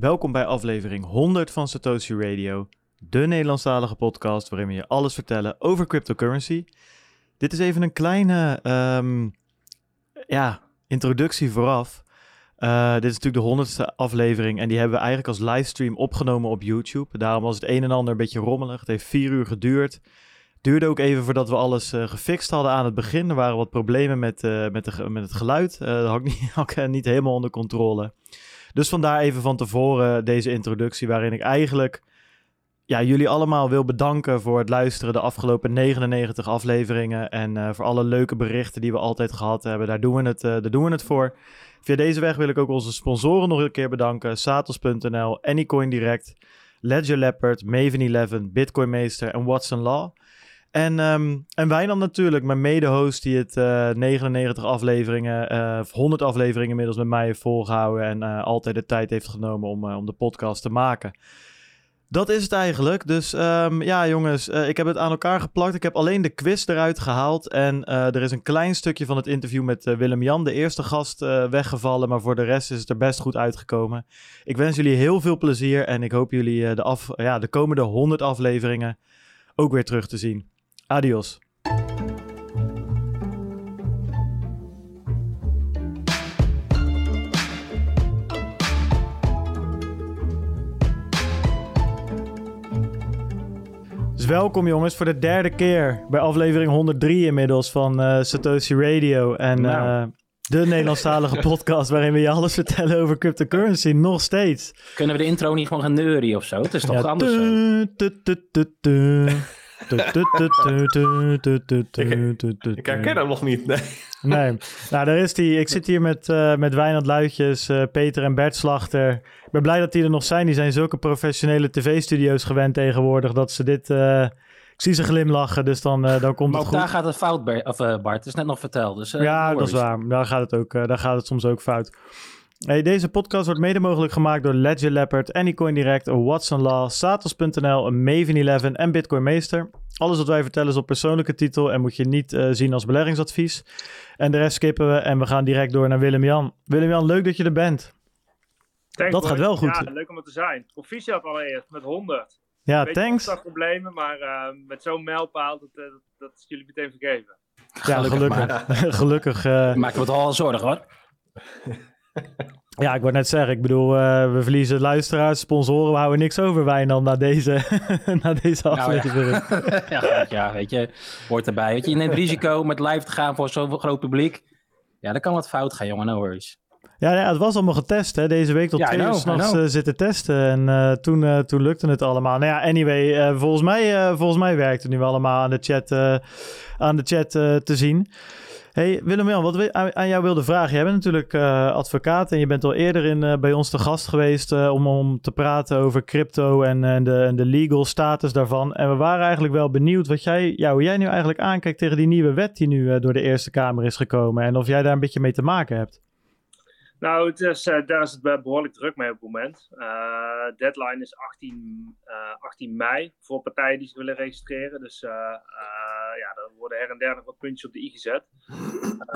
Welkom bij aflevering 100 van Satoshi Radio, de Nederlandstalige podcast waarin we je alles vertellen over cryptocurrency. Dit is even een kleine ehm, ja, introductie vooraf. Uh, dit is natuurlijk de honderdste aflevering en die hebben we eigenlijk als livestream opgenomen op YouTube. Daarom was het een en ander een beetje rommelig. Het heeft vier uur geduurd. Duurde ook even voordat we alles uh, gefixt hadden aan het begin. Er waren wat problemen met, uh, met, de, met het geluid. dat had ik, niet, had ik niet helemaal onder controle. Dus vandaar even van tevoren deze introductie, waarin ik eigenlijk ja, jullie allemaal wil bedanken voor het luisteren de afgelopen 99 afleveringen. En uh, voor alle leuke berichten die we altijd gehad hebben. Daar doen we het, uh, daar doen we het voor. Via deze weg wil ik ook onze sponsoren nog een keer bedanken. Satos.nl, Anycoin Direct, Ledger Leopard, Maven 11, Bitcoin Meester en Watson Law. En, um, en Wijnand natuurlijk, mijn mede-host die het uh, 99 afleveringen, uh, of 100 afleveringen inmiddels met mij heeft volgehouden en uh, altijd de tijd heeft genomen om, om de podcast te maken. Dat is het eigenlijk. Dus um, ja, jongens, ik heb het aan elkaar geplakt. Ik heb alleen de quiz eruit gehaald. En er is een klein stukje van het interview met Willem-Jan, de eerste gast, weggevallen. Maar voor de rest is het er best goed uitgekomen. Ik wens jullie heel veel plezier en ik hoop jullie de, af, ja, de komende 100 afleveringen ook weer terug te zien. Adios. Dus welkom jongens voor de derde keer bij aflevering 103 inmiddels van uh, Satoshi Radio. En nou. uh, de Nederlandstalige podcast waarin we je alles vertellen over cryptocurrency, nog steeds. Kunnen we de intro niet gewoon gaan neurien of zo? Het is toch ja, anders ik herken hem nog niet, nee. Nee, nou daar is die. Ik zit hier met, uh, met Wijnand Luitjes, uh, Peter en Bert Slachter. Ik ben blij dat die er nog zijn. Die zijn zulke professionele tv-studio's gewend tegenwoordig dat ze dit... Uh, ik zie ze glimlachen, dus dan, dan komt maar het goed. daar gaat het fout, Bert. Of, Bart. Het is net nog verteld. Dus, ja, dat is waar. Daar gaat het, ook, daar gaat het soms ook fout. Hey, deze podcast wordt mede mogelijk gemaakt door Ledger Leopard, Anycoin Direct, Watson Law, Satos.nl, Maven 11 en Bitcoin Meester. Alles wat wij vertellen is op persoonlijke titel en moet je niet uh, zien als beleggingsadvies. En de rest skippen we en we gaan direct door naar Willem-Jan. Willem-Jan, leuk dat je er bent. Thanks, dat gaat wel goed. Ja, leuk om er te zijn. Proficiat allereerst met 100. Ja, Beetje thanks. problemen, maar uh, met zo'n mijlpaal, dat, uh, dat, dat is jullie meteen vergeven. Ja, gelukkig. Gelukkig. gelukkig Maken we het al zorgen hoor. Ja, ik wou net zeggen, ik bedoel, uh, we verliezen luisteraars, sponsoren, we houden niks over Wijnand na deze, na deze aflevering. Nou ja. ja, ja, weet je, hoort erbij. Weet je, je neemt risico met live te gaan voor zo'n groot publiek. Ja, dan kan wat fout gaan, jongen, no worries. Ja, ja, het was allemaal getest, hè. Deze week tot ja, twee uur s'nachts uh, zitten testen. En uh, toen, toen lukte het allemaal. Nou ja, anyway, volgens, mij, volgens mij werkt het nu allemaal aan de chat, aan de chat te zien. Hey Willem-Jan, wat we aan jou wilde vragen. Jij bent natuurlijk uh, advocaat en je bent al eerder in, uh, bij ons te gast geweest uh, om, om te praten over crypto en, de, de legal status daarvan. En we waren eigenlijk wel benieuwd wat jij, ja, hoe jij nu eigenlijk aankijkt tegen die nieuwe wet die nu door de Eerste Kamer is gekomen. En of jij daar een beetje mee te maken hebt. Nou, het is, daar is het behoorlijk druk mee op het moment. Deadline is 18, uh, 18 mei voor partijen die zich willen registreren. Dus ja, er worden her en der nog wat puntjes op de i gezet.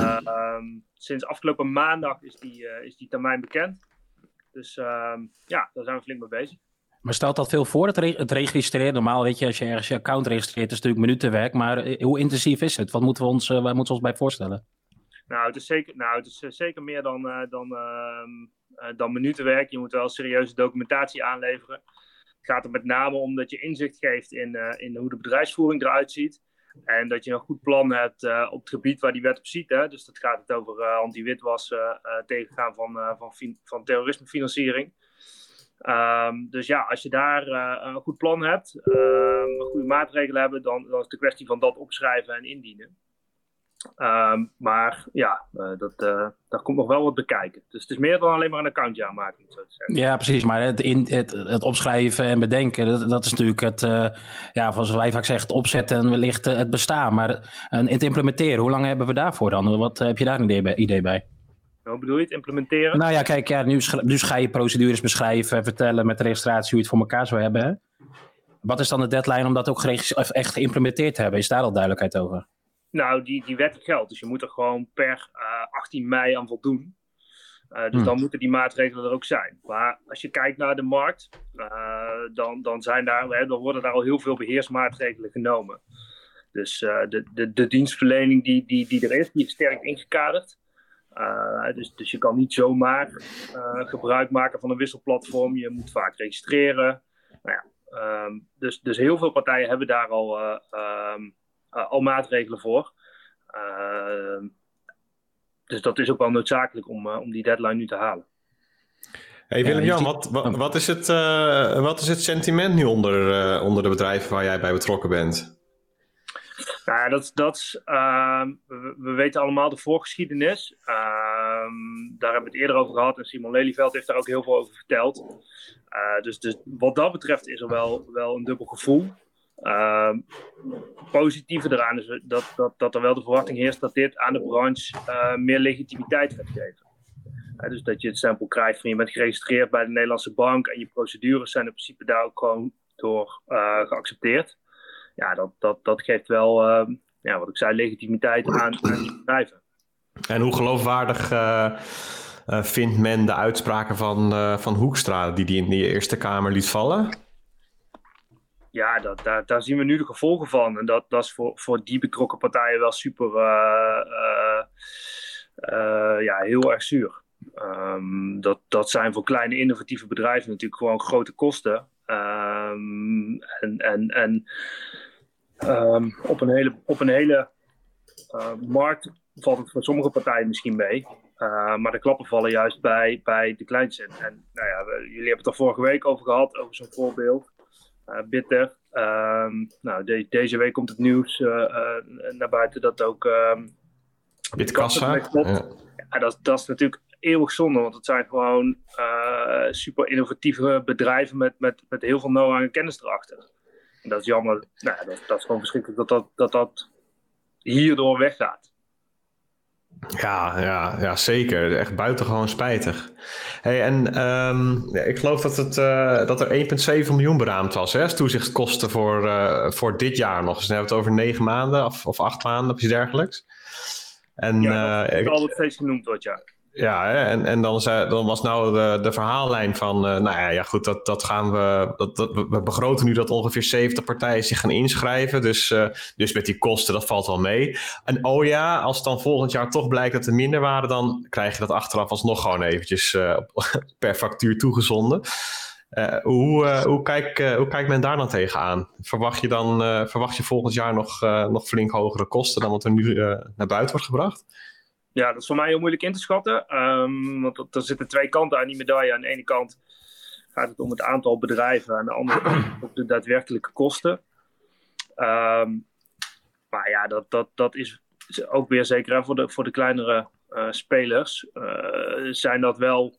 Um, sinds afgelopen maandag is die, is die termijn bekend. Dus um, ja, daar zijn we flink mee bezig. Maar stelt dat veel voor, het, re het registreren? Normaal weet je, als je ergens je account registreert, is het natuurlijk minutenwerk. Maar hoe intensief is het? Wat moeten we ons, waar moeten we ons bij voorstellen? Nou, het is zeker, nou, het is zeker meer dan, uh, dan, uh, dan minutenwerk. Je moet wel serieuze documentatie aanleveren. Het gaat er met name om dat je inzicht geeft in, uh, in hoe de bedrijfsvoering eruit ziet. En dat je een goed plan hebt op het gebied waar die wet op ziet. Hè? Dus dat gaat het over anti-witwassen, tegengaan van, van, van terrorismefinanciering. Um, dus ja, als je daar een goed plan hebt, een goede maatregelen hebben, dan, dan is het de kwestie van dat opschrijven en indienen. Um, maar ja, uh, dat, uh, daar komt nog wel wat bekijken. Dus het is meer dan alleen maar een accountje aanmaken. Zo te zeggen. Ja, precies. Maar het, in, het, het opschrijven en bedenken, dat, dat is natuurlijk het, uh, ja, zoals wij vaak zeggen, het opzetten en wellicht het bestaan. Maar het implementeren, hoe lang hebben we daarvoor dan? Wat heb je daar een idee bij? Idee bij? Hoe bedoel je het, implementeren? Nou ja, kijk, ja, nu, nu ga je procedures beschrijven, vertellen met de registratie hoe je het voor elkaar zou hebben. Hè? Wat is dan de deadline om dat ook echt geïmplementeerd te hebben? Is daar al duidelijkheid over? Nou, die, die wet geldt. Dus je moet er gewoon per uh, 18 mei aan voldoen. dus hmm. dan moeten die maatregelen er ook zijn. Maar als je kijkt naar de markt, dan, dan, zijn daar, dan worden daar al heel veel beheersmaatregelen genomen. Dus de, de, de dienstverlening die, die, die er is, die is sterk ingekaderd. dus, dus je kan niet zomaar gebruik maken van een wisselplatform. Je moet vaak registreren. Nou ja, Ehm, dus, dus heel veel partijen hebben daar al, eh, ehm, eh, al maatregelen voor. Ehm, dus dat is ook wel noodzakelijk om, eh, om die deadline nu te halen. Hey Willem-Jan, wat, wat, wat, is het, wat is het sentiment nu onder, onder de bedrijven waar jij bij betrokken bent? Nou ja, dat, dat, we, we, weten allemaal de voorgeschiedenis. daar hebben we het eerder over gehad en Simon Lelyveld heeft daar ook heel veel over verteld. Uh, dus, dus wat dat betreft is er wel, wel een dubbel gevoel. Uh, positieve eraan is dat, dat, dat er wel de verwachting heerst dat dit aan de branche uh, meer legitimiteit gaat geven. Dus dat je het stempel krijgt van je bent geregistreerd bij de Nederlandse bank en je procedures zijn in principe daar ook gewoon door geaccepteerd. Ja, dat, dat, dat geeft wel, ehm, ja, wat ik zei, legitimiteit aan, aan die bedrijven. En hoe geloofwaardig uh, vindt men de uitspraken van, van Hoekstra, die hij in de Eerste Kamer liet vallen? Ja, dat, daar, daar zien we nu de gevolgen van. En dat, dat is voor, voor die betrokken partijen wel super, uh, ja, heel erg zuur. Um, dat, dat zijn voor kleine innovatieve bedrijven natuurlijk gewoon grote kosten. Um, en en, en um, op een hele, op een hele markt valt het voor sommige partijen misschien mee. Maar de klappen vallen juist bij, bij de kleinste. En nou ja, jullie hebben het er vorige week over gehad, over zo'n voorbeeld. Uh, bitter. Um, nou, de, deze week komt het nieuws uh, naar buiten dat ook. Um, Bitkassa. Ja. ja, dat, dat is natuurlijk eeuwig zonde, want het zijn gewoon super innovatieve bedrijven met, met, met heel veel know-how en kennis erachter. En dat is jammer. Nou, dat, dat is gewoon verschrikkelijk dat dat, dat, dat hierdoor weggaat. Ja, ja, ja, zeker. Echt buitengewoon spijtig. Hey, en um, ik geloof dat, het, uh, dat er 1,7 miljoen beraamd was hè, als toezichtskosten voor, uh, voor dit jaar nog. Dus dan hebben we het over negen maanden of, of acht maanden of iets dergelijks. En, ja, dat uh, altijd steeds genoemd wordt, ja. Ja, en, en dan, dan was nou de, de verhaallijn van, uh, nou ja, ja, goed, dat, dat gaan we, dat, we begroten nu dat ongeveer 70 partijen zich gaan inschrijven. Dus, uh, dus met die kosten, dat valt wel mee. En oh ja, als het dan volgend jaar toch blijkt dat er minder waren, dan krijg je dat achteraf alsnog gewoon eventjes uh, per factuur toegezonden. hoe, hoe, kijk, hoe kijkt men daar dan tegenaan? Verwacht je dan verwacht je volgend jaar nog, nog flink hogere kosten dan wat er nu naar buiten wordt gebracht? Ja, dat is voor mij heel moeilijk in te schatten. Um, want er zitten twee kanten aan die medaille. Aan de ene kant gaat het om het aantal bedrijven. Aan de andere kant om de daadwerkelijke kosten. Um, maar ja, dat, dat, dat is ook weer zeker voor de, voor de kleinere uh, spelers. Uh, zijn dat wel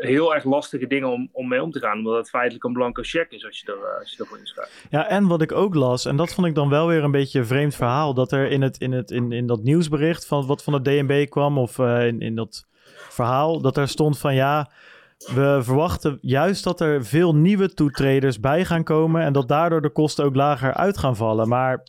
heel erg lastige dingen om, om mee om te gaan. Omdat het feitelijk een blanco check is als je, er, eh, als je ervoor inschrijft. Ja, en wat ik ook las, en dat vond ik dan wel weer een beetje een vreemd verhaal. Dat er in, het, in, het, in, in dat nieuwsbericht van wat van de DNB kwam, of uh, in, in dat verhaal, dat er stond van ja. We verwachten juist dat er veel nieuwe toetreders bij gaan komen en dat daardoor de kosten ook lager uit gaan vallen. Maar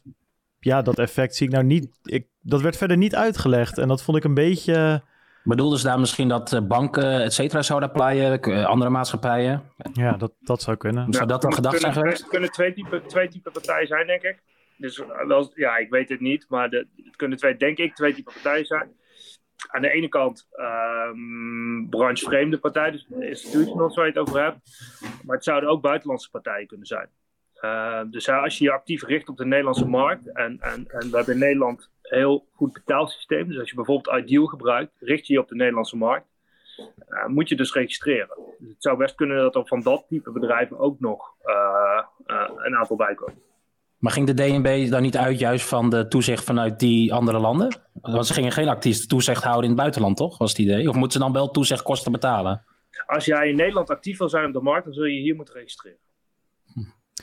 ja, dat effect zie ik nou niet. Ik, dat werd verder niet uitgelegd en dat vond ik een beetje Bedoelden ze daar misschien dat eh, banken, et cetera, zouden applyen, eh, andere maatschappijen? Ja, dat, dat zou kunnen. Zou dat een gedachte zijn geweest? Het kunnen twee typen twee type partijen zijn, denk ik. Dus eh, wel, ja, ik weet het niet, maar de, het kunnen twee, denk ik, twee typen partijen zijn. Aan de ene kant um, branchevreemde partijen, dus institutional, waar je het over hebt. Maar het zouden ook buitenlandse partijen kunnen zijn. Uh, dus als je je actief richt op de Nederlandse markt, en, en, en we hebben in Nederland heel goed betaalsysteem. Dus als je bijvoorbeeld Ideal gebruikt, richt je je op de Nederlandse markt. Uh, moet je dus registreren. Dus het zou best kunnen dat er van dat type bedrijven ook nog uh, uh, een aantal bij komen. Maar ging de DNB dan niet uit juist van de toezicht vanuit die andere landen? Want ze gingen geen actief toezicht houden in het buitenland, toch? Was het idee? Of moeten ze dan wel toezichtkosten betalen? Als jij in Nederland actief wil zijn op de markt, dan zul je hier moeten registreren.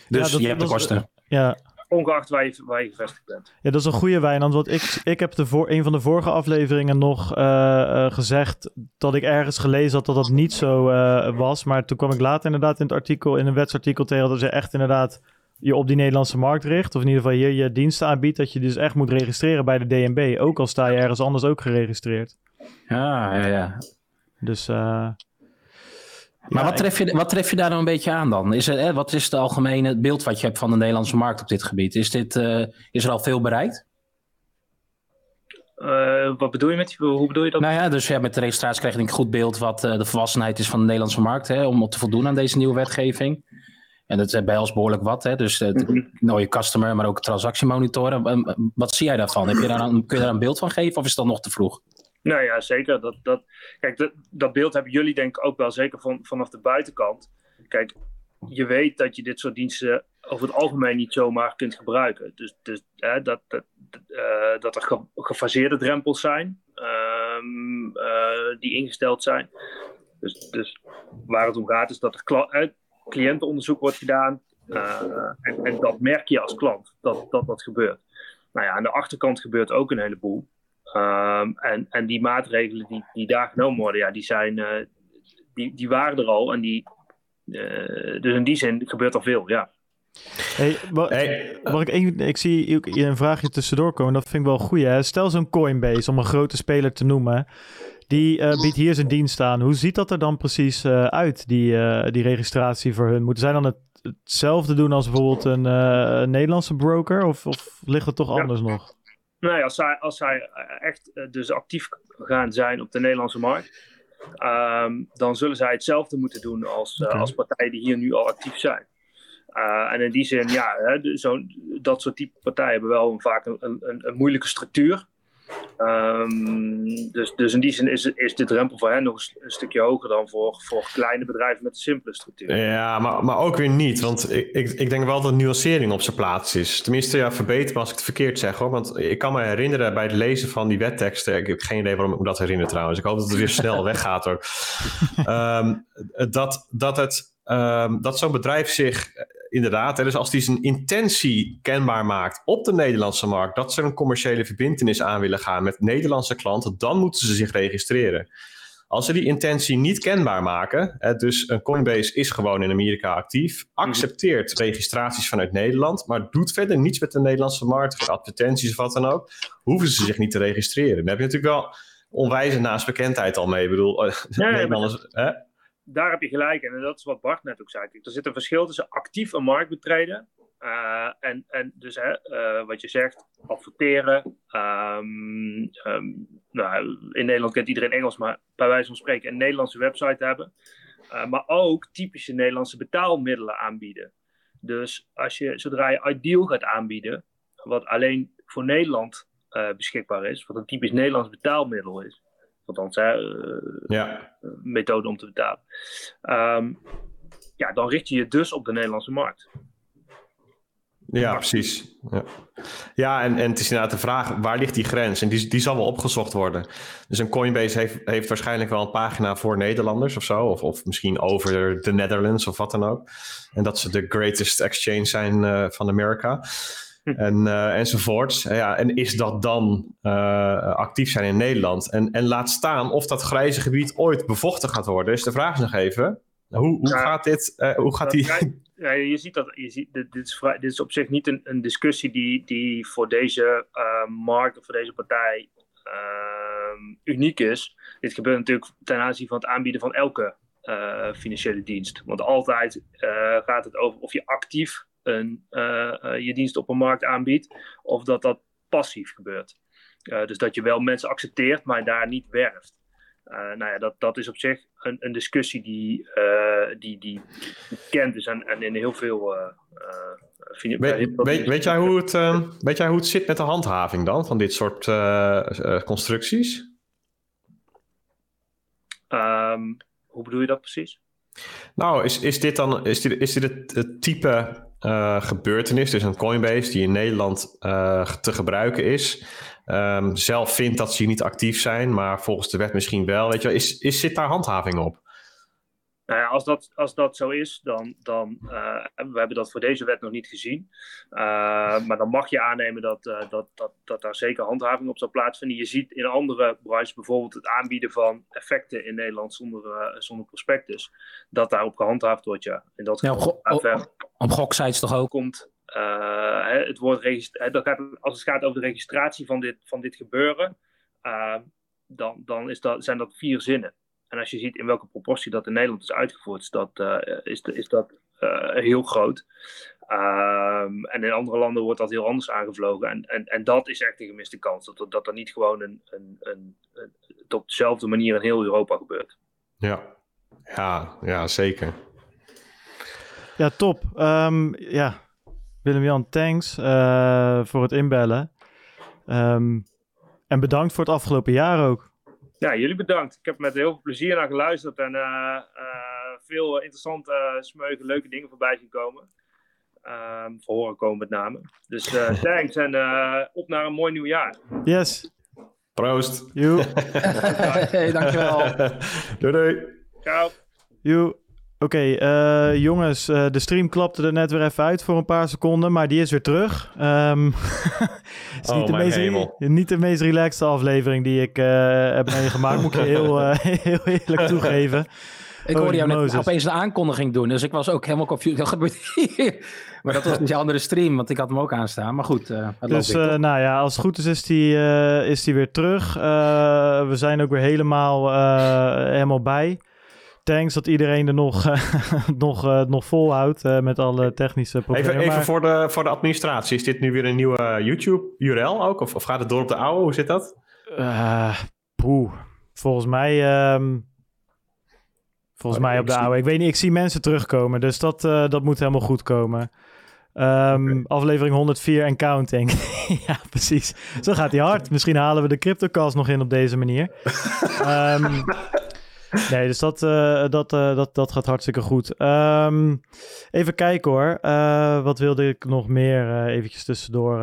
Dus ja, dat, je hebt de kosten. Ja, ongeacht waar je, waar je gevestigd bent. Ja, dat is een goede Wijnand. Want ik, ik heb de voor, een van de vorige afleveringen nog uh, uh, gezegd dat ik ergens gelezen had dat dat niet zo uh, was. Maar toen kwam ik later inderdaad in het artikel, in een wetsartikel tegen dat ze echt inderdaad je op die Nederlandse markt richt, of in ieder geval hier je diensten aanbiedt, dat je dus echt moet registreren bij de DNB, ook al sta je ergens anders ook geregistreerd. Ja, ja, ja. Dus... Maar wat, tref je, wat tref je daar dan een beetje aan dan? Is er, wat is het algemene beeld wat je hebt van de Nederlandse markt op dit gebied? Is, dit, uh, is er al veel bereikt? Uh, wat bedoel je met hoe bedoel je dat? Nou ja, dus ja, met de registratie krijg je een goed beeld wat uh, de volwassenheid is van de Nederlandse markt, hè, om te voldoen aan deze nieuwe wetgeving. En dat is bij ons behoorlijk wat, hè? dus uh, je customer, maar ook transactiemonitoren. Wat zie jij daarvan? Heb je daar een, kun je daar een beeld van geven of is dat nog te vroeg? Nou ja, zeker. Dat, dat, kijk, dat, dat beeld hebben jullie denk ik ook wel zeker van, vanaf de buitenkant. Kijk, je weet dat je dit soort diensten over het algemeen niet zomaar kunt gebruiken. Dus, dus dat, dat, uh, dat er gefaseerde drempels zijn um, uh, die ingesteld zijn. Dus, dus waar het om gaat is dat er cliëntenonderzoek wordt gedaan. Uh, en, en, dat merk je als klant, dat dat, dat gebeurt. Nou ja, aan de achterkant gebeurt ook een heleboel. Um, en, en die maatregelen die, die daar genomen worden, ja, die, zijn, die, die waren er al. En die, dus in die zin gebeurt er veel, ja. Hey, wat, hey, mag ik, even, ik zie een vraagje tussendoor komen, dat vind ik wel goed. Hè? Stel zo'n Coinbase, om een grote speler te noemen, die uh, biedt hier zijn dienst aan. Hoe ziet dat er dan precies uh, uit, die, uh, die registratie voor hun? Moeten zij dan het, hetzelfde doen als bijvoorbeeld een, een Nederlandse broker, of, of ligt het toch ja. anders nog? Nee, als zij, als zij echt dus actief gaan zijn op de Nederlandse markt, um, dan zullen zij hetzelfde moeten doen als, okay. als partijen die hier nu al actief zijn. Uh, en in die zin, ja, hè, zo, dat soort type partijen hebben wel een, vaak een, een, een moeilijke structuur. Um, dus, dus in die zin is, is de drempel voor hen nog een, stukje hoger dan voor, voor kleine bedrijven met een simpele structuur. Ja, maar, maar ook weer niet. Want ik, ik, ik denk wel dat nuancering op zijn plaats is. Tenminste, ja, verbeter me als ik het verkeerd zeg hoor. Want ik kan me herinneren bij het lezen van die wetteksten. Ik heb geen idee waarom ik me dat herinner trouwens. Ik hoop dat het weer snel weggaat ook. Um, dat, dat, het, um, dat zo'n bedrijf zich inderdaad, hè, dus als die zijn intentie kenbaar maakt op de Nederlandse markt, dat ze een commerciële verbindenis aan willen gaan met Nederlandse klanten, dan moeten ze zich registreren. Als ze die intentie niet kenbaar maken, hè, dus een Coinbase is gewoon in Amerika actief, accepteert registraties vanuit Nederland, maar doet verder niets met de Nederlandse markt, advertenties of wat dan ook, hoeven ze zich niet te registreren. Dan heb je natuurlijk wel onwijze naastbekendheid al mee. Ik bedoel, ja, Nederlanders? Daar heb je gelijk in. En dat is wat Bart net ook zei. Er zit een verschil tussen actief een markt betreden. Uh, en, en dus hè, uh, wat je zegt, adverteren. Um, um, nou, in Nederland kent iedereen Engels, maar bij wijze van spreken een Nederlandse website hebben. Uh, maar ook typische Nederlandse betaalmiddelen aanbieden. Dus als je, zodra je Ideal gaat aanbieden, wat alleen voor Nederland beschikbaar is, wat een typisch Nederlands betaalmiddel is, Althans, hè, uh, ja. methode om te betalen. Um, ja, dan richt je je dus op de Nederlandse markt. Ja, precies. Ja, ja en, en het is inderdaad de vraag, waar ligt die grens? En die, die zal wel opgezocht worden. Dus een Coinbase heeft, heeft waarschijnlijk wel een pagina voor Nederlanders of zo. Of, of misschien over de Netherlands of wat dan ook. En dat ze de greatest exchange zijn uh, van Amerika. En, uh, enzovoorts. Ja, en is dat dan uh, actief zijn in Nederland? En, en laat staan of dat grijze gebied ooit bevochten gaat worden. Dus de vraag is nog even, hoe, hoe ja, gaat dit, uh, hoe gaat die... Ja, je ziet dat, je ziet, dit, dit, is, vrij, dit is op zich niet een, een discussie die, die voor deze markt of voor deze partij uniek is. Dit gebeurt natuurlijk ten aanzien van het aanbieden van elke financiële dienst. Want altijd gaat het over of je actief een, uh, uh, je dienst op een markt aanbiedt, of dat dat passief gebeurt. Uh, dus dat je wel mensen accepteert, maar daar niet werft. nou ja, dat, dat is op zich een, een discussie die, die, die bekend is en, en in heel veel. weet, weet, weet, jij hoe het, weet jij hoe het zit met de handhaving dan van dit soort constructies? Um, hoe bedoel je dat precies? Nou, is, is dit dan is dit, is dit het, het type uh, gebeurtenis, dus een Coinbase die in Nederland uh, te gebruiken is, um, zelf vindt dat ze niet actief zijn, maar volgens de wet misschien wel. Weet je, is, is, zit daar handhaving op? Nou ja, als dat, als dat zo is, dan, dan uh, we hebben dat voor deze wet nog niet gezien. Uh, maar dan mag je aannemen dat, uh, dat, dat, dat daar zeker handhaving op zal plaatsvinden. Je ziet in andere branches bijvoorbeeld het aanbieden van effecten in Nederland zonder, zonder prospectus. Dat daarop gehandhaafd wordt, ja. In dat ja, op, op, op goksites toch ook? Komt, het woord dat gaat, als het gaat over de registratie van dit, van dit gebeuren, dan, dan is dat, zijn dat vier zinnen. En als je ziet in welke proportie dat in Nederland is uitgevoerd, is dat, uh, is, is dat uh, heel groot. Um, en in andere landen wordt dat heel anders aangevlogen. En, en, en dat is echt de gemiste kans. Dat, dat er niet gewoon een, een, een, een, op dezelfde manier in heel Europa gebeurt. Ja, ja, ja zeker. Ja, top. Um, ja, Willem-Jan, thanks uh, voor het inbellen. Um, en bedankt voor het afgelopen jaar ook. Ja, jullie bedankt. Ik heb met heel veel plezier naar geluisterd en uh, uh, veel interessante, uh, smeuige, leuke dingen voorbij zien komen. Um, voor horen komen met name. Dus thanks en op naar een mooi nieuw jaar. Yes. Proost. Joe. hey, dankjewel. doei doei. Ciao. Joe. Oké, okay, uh, jongens, uh, de stream klapte er net weer even uit voor een paar seconden, maar die is weer terug. Um, het is oh, niet, de meest, niet de meest relaxed aflevering die ik uh, heb meegemaakt, moet ik je heel, heel eerlijk toegeven. Ik hoorde jou net opeens een aankondiging doen, dus ik was ook helemaal confused. Wat gebeurt hier? Maar dat was een andere stream, want ik had hem ook aanstaan. Maar goed, uh, Dus uh, nou ja, als het goed is, is die, uh, is die weer terug. we zijn ook weer helemaal, helemaal bij thanks dat iedereen er nog, uh, nog, uh, nog volhoudt uh, met alle technische problemen. Even, even voor, de, voor de administratie. Is dit nu weer een nieuwe YouTube-URL ook? Of, of gaat het door op de oude? Hoe zit dat? poeh. Volgens mij... Um, volgens oh, mij op de oude. Ik weet niet, ik zie mensen terugkomen. Dus dat, dat moet helemaal goed komen. Um, okay. Aflevering 104 en counting. ja, precies. Zo gaat hij hard. Misschien halen we de CryptoCast nog in op deze manier. um, Nee, dus dat, uh, dat, uh, dat, dat gaat hartstikke goed. Um, even kijken hoor. Uh, wat wilde ik nog meer eventjes tussendoor,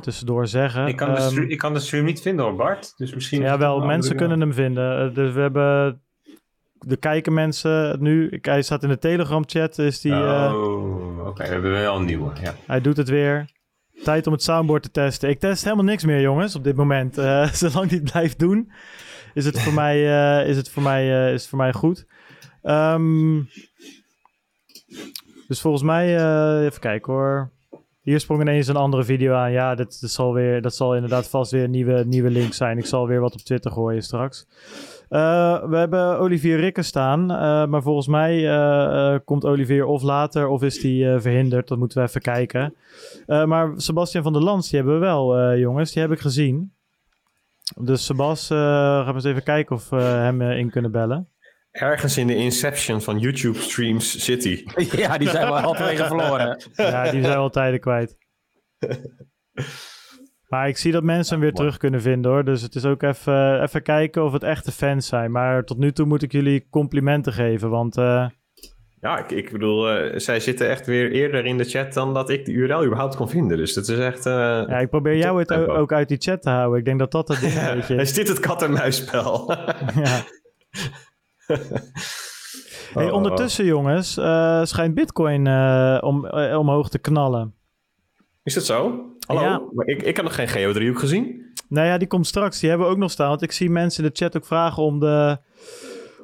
tussendoor zeggen? Ik kan, um, de stream, ik kan de stream niet vinden hoor, Bart. Dus misschien ja, wel, mensen kunnen hem vinden. dus we hebben... De kijken mensen nu. Hij staat in de Telegram-chat. Is die, oh, oké. Okay. We hebben wel een nieuwe. Ja. Hij doet het weer. Tijd om het soundboard te testen. Ik test helemaal niks meer, jongens, op dit moment. zolang hij het blijft doen is het voor mij, uh, is het voor mij, uh, is het voor mij goed. Um, dus volgens mij, uh, even kijken hoor. Hier sprong ineens een andere video aan. Ja, dat, zal, weer, dat zal inderdaad vast weer een nieuwe, nieuwe link zijn. Ik zal weer wat op Twitter gooien straks. We hebben Olivier Rikken staan. Maar volgens mij komt Olivier of later of is die verhinderd. Dat moeten we even kijken. maar Sebastian van der Lans, die hebben we wel, jongens. Die heb ik gezien. Dus Sebas, uh, gaan we eens even kijken of we hem uh, in kunnen bellen. Ergens in de inception van YouTube streams zit hij. ja, die zijn we altijd verloren. ja, die zijn we al tijden kwijt. Maar ik zie dat mensen hem weer terug kunnen vinden hoor. Dus het is ook even, even kijken of het echte fans zijn. Maar tot nu toe moet ik jullie complimenten geven. Want uh, ja, ik, ik bedoel, uh, zij zitten echt weer eerder in de chat dan dat ik de URL überhaupt kon vinden. Dus dat is echt... Uh, ja, ik probeer jou het ook, ook uit die chat te houden. Ik denk dat dat het ding ja, beetje... Is dit het kat-en-muisspel? ja. hey, oh, ondertussen, oh. jongens, uh, schijnt Bitcoin om, omhoog te knallen. Is dat zo? Hallo? Ja. Ik, ik heb nog geen geodriehoek gezien. Nou ja, die komt straks. Die hebben we ook nog staan. Want ik zie mensen in de chat ook vragen om de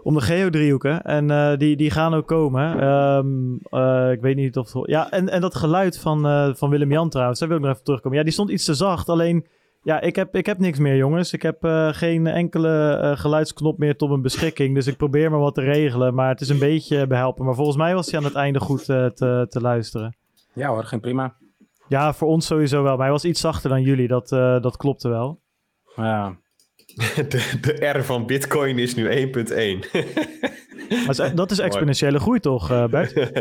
om de geodriehoeken. En uh, die, die gaan ook komen. Um, uh, ik weet niet of... Ja, en, en dat geluid van, uh, van Willem-Jan trouwens, daar wil ik nog even terugkomen. Ja, die stond iets te zacht. Alleen, ja, ik heb, ik heb niks meer, jongens. Ik heb geen enkele geluidsknop meer tot mijn beschikking. Dus ik probeer maar wat te regelen. Maar het is een beetje behelpen. Maar volgens mij was hij aan het einde goed te, te luisteren. Ja hoor, geen prima. Ja, voor ons sowieso wel. Maar hij was iets zachter dan jullie. Dat, dat klopte wel. Ja, De, de R van Bitcoin is nu 1.1. dat is exponentiële groei toch, uh, Bert?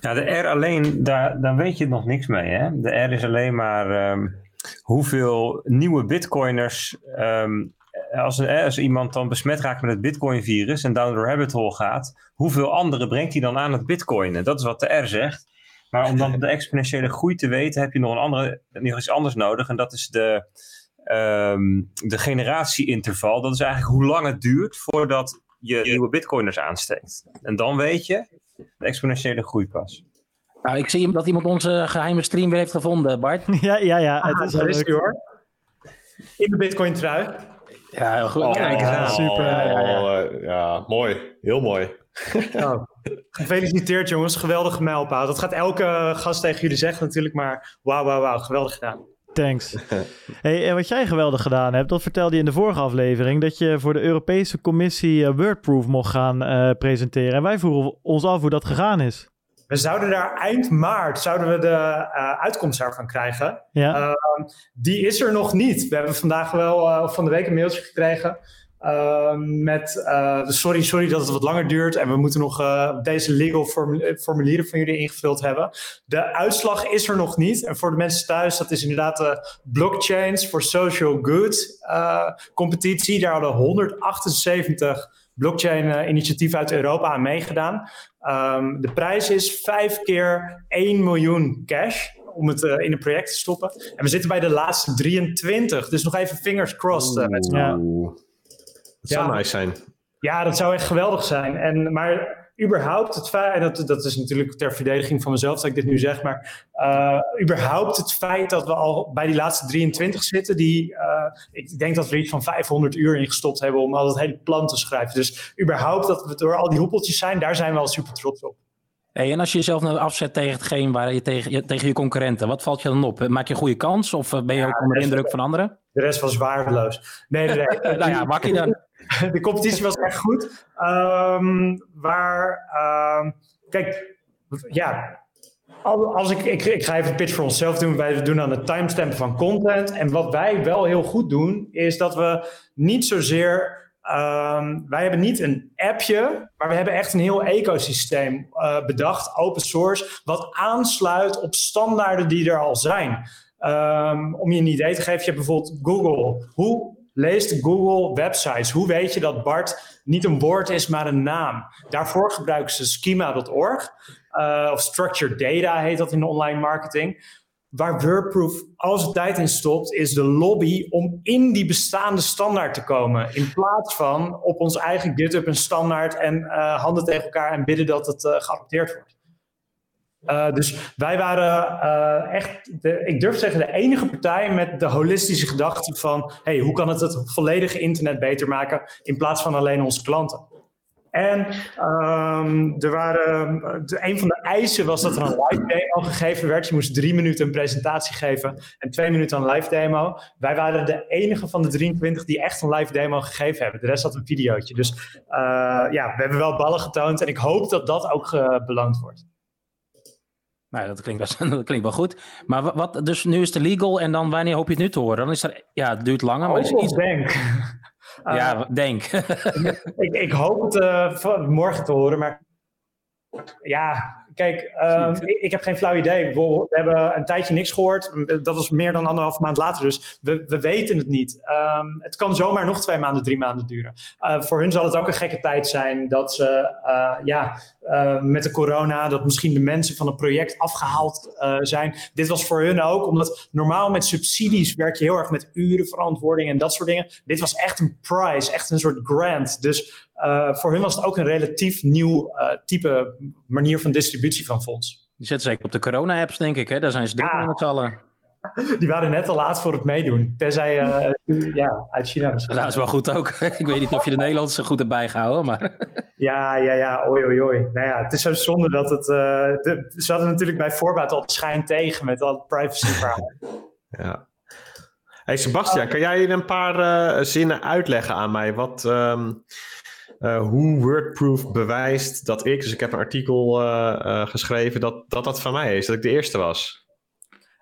Ja, de R alleen, daar, daar weet je nog niks mee. Hè? De R is alleen maar um, hoeveel nieuwe Bitcoiners. Um, als, als, iemand dan besmet raakt met het Bitcoin-virus en down the rabbit hole gaat, hoeveel anderen brengt hij dan aan het Bitcoinen? Dat is wat de R zegt. Maar om dan de exponentiële groei te weten, heb je nog, een andere, nog iets anders nodig. En dat is de, um, de generatieinterval. Dat is eigenlijk hoe lang het duurt voordat je nieuwe bitcoiners aansteekt. En dan weet je de exponentiële groei pas. Nou, ik zie dat iemand onze geheime stream weer heeft gevonden, Bart. ja, ja, ja. Ah, Het is daar wel is leuk. hoor. In de Bitcoin trui. Ja, heel goed. Oh, Kijk eens aan. super. Ja, Ja, ja. ja, mooi. Heel mooi. Oh. Gefeliciteerd jongens, geweldige mijlpaal. Dat gaat elke gast tegen jullie zeggen natuurlijk, maar wauw, wauw, wauw, geweldig gedaan. Thanks. Hey, en wat jij geweldig gedaan hebt, dat vertelde je in de vorige aflevering, dat je voor de Europese Commissie eh, WordProof mocht gaan eh, presenteren. En wij vroegen ons af hoe dat gegaan is. We zouden daar eind maart zouden we de eh, uitkomst daarvan krijgen. Ja, Ehm, die is er nog niet. We hebben vandaag wel, eh, of van de week een mailtje gekregen. Ehm, met eh, sorry, sorry dat het wat langer duurt. En we moeten nog eh, deze legal formu- formulieren van jullie ingevuld hebben. De uitslag is er nog niet. En voor de mensen thuis, dat is inderdaad de Blockchains for Social Good eh, competitie. Daar hadden 178 blockchain-initiatieven uit Europa aan meegedaan. Ehm, de prijs is vijf keer 1 miljoen cash om het eh, in een project te stoppen. En we zitten bij de laatste 23, dus nog even fingers crossed. eh, met z'n Dat zou nice zijn. Ja, dat zou echt geweldig zijn. En, maar überhaupt het feit, en dat, dat is natuurlijk ter verdediging van mezelf dat ik dit nu zeg, maar eh, überhaupt het feit dat we al bij die laatste 23 zitten, die, eh, ik denk dat we er iets van 500 uur in gestopt hebben om al dat hele plan te schrijven. Dus überhaupt dat we door al die hoepeltjes zijn, daar zijn we al super trots op. Hey, en als je jezelf nou afzet tegen hetgeen waar je tegen, je, tegen je concurrenten, wat valt je dan op? Maak je een goede kans of eh, ben je ook onder de indruk van anderen? De rest was waardeloos. Nee, nee, nee. nou ja, makkie dan. de competitie was echt goed. Ehm, waar, ehm, kijk, ja, al- als ik, ik, ik ga even een pitch voor onszelf doen. Wij doen aan het timestampen van content. En wat wij wel heel goed doen, is dat we niet zozeer. ehm, wij hebben niet een appje, maar we hebben echt een heel ecosysteem eh, bedacht, open source, wat aansluit op standaarden die er al zijn. Om je een idee te geven, je hebt bijvoorbeeld Google. Hoe leest Google websites? Hoe weet je dat Bart niet een woord is, maar een naam? Daarvoor gebruiken ze schema.org. eh, of structured data heet dat in de online marketing. Waar WordProof al zijn tijd in stopt, is de lobby om in die bestaande standaard te komen. In plaats van op ons eigen GitHub een standaard en eh, handen tegen elkaar en bidden dat het eh, geadopteerd wordt. Uh, dus wij waren uh, echt, de, ik durf te zeggen, de enige partij met de holistische gedachte van: hey, hoe kan het het volledige internet beter maken in plaats van alleen onze klanten? En um, er waren, de, een van de eisen was dat er een live demo gegeven werd. Je moest drie minuten een presentatie geven en twee minuten een live demo. Wij waren de enige van de 23 die echt een live demo gegeven hebben. De rest had een videootje. Dus uh, ja, we hebben wel ballen getoond en ik hoop dat dat ook beloond wordt. Nou, dat klinkt, best, dat klinkt wel goed. Maar wat, dus nu is het legal en dan wanneer hoop je het nu te horen? Dan is er, ja, het duurt langer. Maar oh, is iets... denk. Uh, ja, denk. ik, ik, hoop het uh, morgen te horen, maar ja, kijk, um, ik, ik, heb geen flauw idee. We hebben een tijdje niks gehoord. Dat was meer dan anderhalf maand later, dus we, we weten het niet. Um, het kan zomaar nog twee maanden, drie maanden duren. Uh, voor hun zal het ook een gekke tijd zijn dat ze, uh, ja, met de corona, dat misschien de mensen van het project afgehaald zijn. Dit was voor hun ook, omdat normaal met subsidies werk je heel erg met urenverantwoording en dat soort dingen. Dit was echt een prize, echt een soort grant. Dus voor hun was het ook een relatief nieuw type manier van distributie van fonds. Die zetten zeker op de corona-apps, denk ik. Hè? Daar zijn ze druk ja. met z'n allen. Die waren net te laat voor het meedoen. Tenzij uh, ja, uit China. Nou, dat is wel goed ook. ik weet niet of je de Nederlandse goed hebt bijgehouden, maar... ja, ja, ja. Oei, oei, oei. Nou ja, het is zo zonde dat het... De, ze hadden natuurlijk bij voorbaat al schijn tegen met al privacy verhalen. ja. Hey Sebastian, kan jij in een paar uh, zinnen uitleggen aan mij wat, um, uh, hoe WordProof bewijst dat ik, dus ik heb een artikel uh, geschreven, dat, dat dat van mij is, dat ik de eerste was?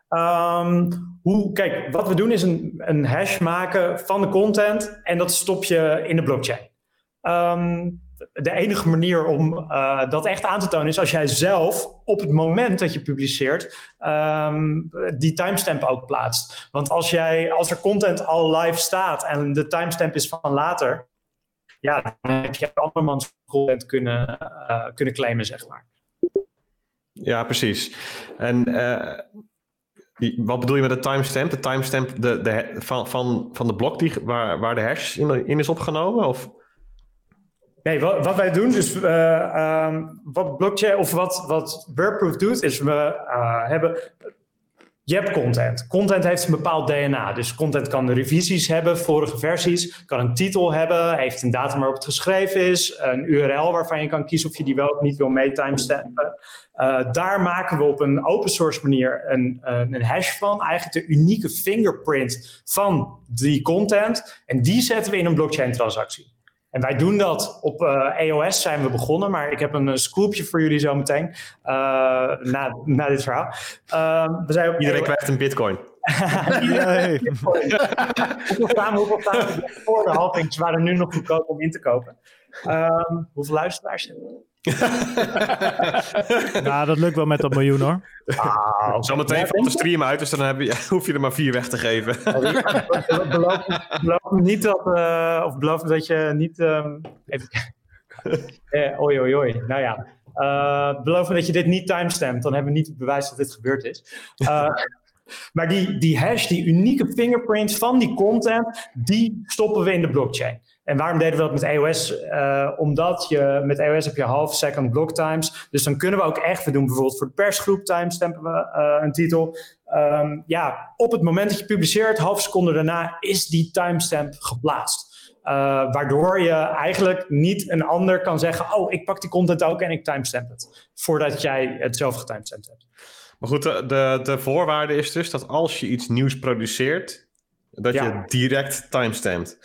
Um, hoe, kijk, wat we doen is een, een hash maken van de content en dat stop je in de blockchain. Um, de enige manier om dat echt aan te tonen is als jij zelf op het moment dat je publiceert um, die timestamp ook plaatst. Want als, jij, als er content al live staat en de timestamp is van later, ja, dan heb je andermans content kunnen, uh, kunnen claimen, zeg maar. Ja, precies. En uh, wat bedoel je met de timestamp? De timestamp de, de, van, van, van de blok die, waar, waar de hash in, in is opgenomen? Of? Nee, wat, wat wij doen, dus uh, um, wat blockchain of wat, wat Wordproof doet, is we uh, hebben. Je hebt content. Content heeft een bepaald DNA. Dus content kan revisies hebben, vorige versies, kan een titel hebben, heeft een datum waarop het geschreven is, een URL waarvan je kan kiezen of je die wel of niet wil mee timestampen. Uh, daar maken we op een open source manier een, een hash van, eigenlijk de unieke fingerprint van die content. En die zetten we in een blockchain transactie. En wij doen dat op uh, EOS zijn we begonnen, maar ik heb een scoopje voor jullie zometeen uh, na, na dit verhaal. Uh, we zijn Iedereen krijgt een bitcoin. Iedereen hoeveel staan, hoeveel staan voor de halving? Ze waren nu nog goedkoop om in te kopen. Um, hoeveel luisteraars hebben we? nou, dat lukt wel met dat miljoen hoor. Ah, Zometeen valt de stream uit, dus dan heb je, hoef je er maar vier weg te geven. beloof, beloof me niet dat, uh, of beloof me dat je niet. Um, even, eh, oi, oi, oi. Nou ja. Uh, beloof me dat je dit niet timestampt, dan hebben we niet het bewijs dat dit gebeurd is. Uh, maar die, die hash, die unieke fingerprint van die content, die stoppen we in de blockchain. En waarom deden we dat met EOS? Uh, omdat je met EOS heb je half second block times. Dus dan kunnen we ook echt, we doen bijvoorbeeld voor de persgroep timestampen we uh, een titel. Um, ja, op het moment dat je publiceert, half seconde daarna, is die timestamp geplaatst. Uh, waardoor je eigenlijk niet een ander kan zeggen: Oh, ik pak die content ook en ik timestamp het. Voordat jij het zelf getimestampt hebt. Maar goed, de, de, de voorwaarde is dus dat als je iets nieuws produceert, dat ja. je direct timestampt.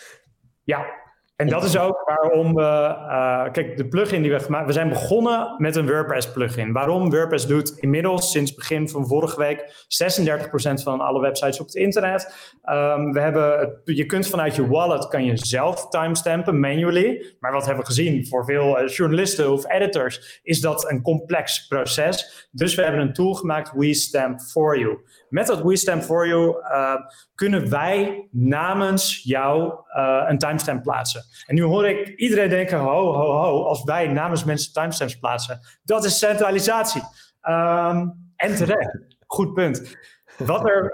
Ja, en dat is ook waarom we, uh, kijk, de plugin die we gemaakt, we zijn begonnen met een WordPress plugin. Waarom WordPress doet inmiddels sinds begin van vorige week 36% van alle websites op het internet. Um, we hebben, je kunt vanuit je wallet kan je zelf timestampen manually. Maar wat hebben we gezien voor veel uh, journalisten of editors is dat een complex proces. Dus we hebben een tool gemaakt, WeStamp for You. Met dat WeStamp for You uh, kunnen wij namens jou uh, een timestamp plaatsen. En nu hoor ik iedereen denken, ho, ho, ho, als wij namens mensen timestamps plaatsen, dat is centralisatie. Um, en terecht, goed punt. Wat er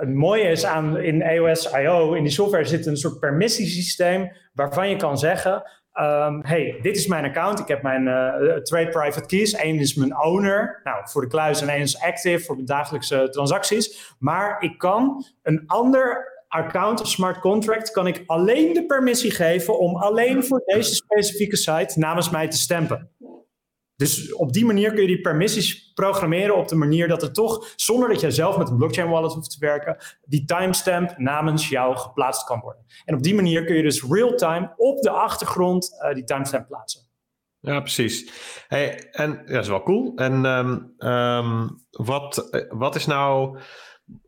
het mooie is aan in EOS IO, in die software zit een soort permissiesysteem waarvan je kan zeggen, Um, hey, dit is mijn account. Ik heb mijn uh, trade private keys. Eén is mijn owner, nou, voor de kluis en één is active voor de dagelijkse transacties. Maar ik kan een ander account of smart contract kan ik alleen de permissie geven om alleen voor deze specifieke site namens mij te stampen. Dus op die manier kun je die permissies programmeren op de manier dat het toch, zonder dat je zelf met een blockchain wallet hoeft te werken, die timestamp namens jou geplaatst kan worden. En op die manier kun je dus real-time op de achtergrond uh, die timestamp plaatsen. Ja, precies. En ja, dat is wel cool. En um, um, wat, wat is nou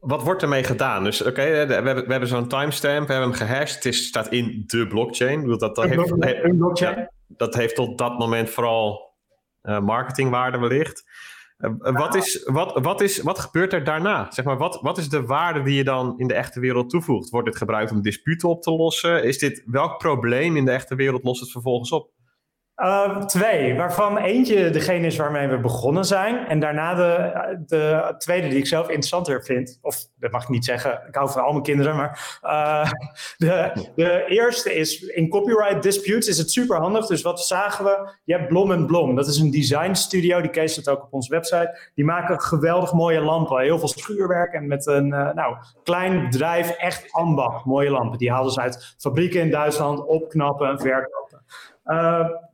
wat wordt ermee gedaan? Dus oké, okay, we hebben, we hebben zo'n timestamp, we hebben hem gehashed. Het is, staat in de blockchain. Dat, dat, heeft, een blockchain. Ja, dat heeft tot dat moment vooral uh, marketingwaarde wellicht. Uh, wat, is, wat, wat, is, wat gebeurt er daarna? Zeg maar, wat, wat is de waarde die je dan in de echte wereld toevoegt? Wordt dit gebruikt om disputen op te lossen? Is dit, welk probleem in de echte wereld lost het vervolgens op? Uh, twee, waarvan eentje degene is waarmee we begonnen zijn. En daarna de, de tweede die ik zelf interessanter vind. Of dat mag ik niet zeggen, ik hou van al mijn kinderen. Maar uh, de, de eerste is, in copyright disputes is het super handig. Dus wat zagen we? Je hebt Blom Blom. Dat is een design studio, die case het ook op onze website. Die maken geweldig mooie lampen. Heel veel schuurwerk en met een uh, nou, klein bedrijf, echt ambacht. Mooie lampen. Die haalden ze uit fabrieken in Duitsland, opknappen en verkopen.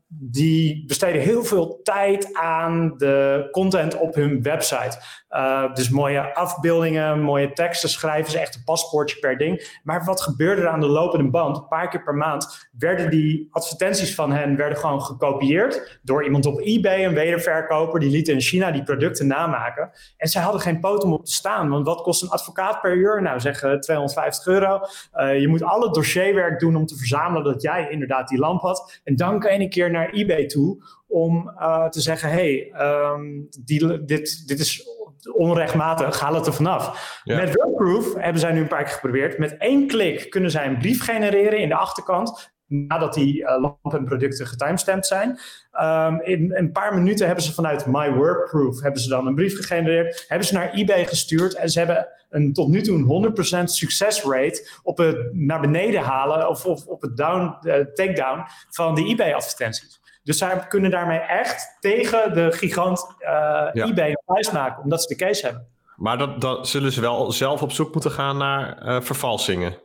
Die besteden heel veel tijd aan de content op hun website. Uh, dus mooie afbeeldingen, mooie teksten schrijven ze echt een paspoortje per ding. Maar wat gebeurde er aan de lopende band? Een paar keer per maand werden die advertenties van hen werden gewoon gekopieerd door iemand op eBay, een wederverkoper. Die liet in China die producten namaken. En zij hadden geen poot om op te staan. Want wat kost een advocaat per uur? Nou, zeg 250 euro. Uh, je moet alle dossierwerk doen om te verzamelen dat jij inderdaad die lamp had. En dan kan je een keer naar eBay toe om uh, te zeggen: hey, um, die, dit, dit is onrechtmatig, haal het er vanaf. Ja. Met WordProof hebben zij nu een paar keer geprobeerd. Met één klik kunnen zij een brief genereren in de achterkant. Nadat die uh, lampen en producten getimestamped zijn. Um, in een paar minuten hebben ze vanuit My WordProof hebben ze dan een brief gegenereerd, hebben ze naar eBay gestuurd en ze hebben een tot nu toe een 100% succesrate op het naar beneden halen of, of op het down, uh, takedown van de eBay-advertenties. Dus zij kunnen daarmee echt tegen de gigant uh, ja. eBay een prijs maken, omdat ze de case hebben. Maar dat, dat zullen ze wel zelf op zoek moeten gaan naar vervalsingen.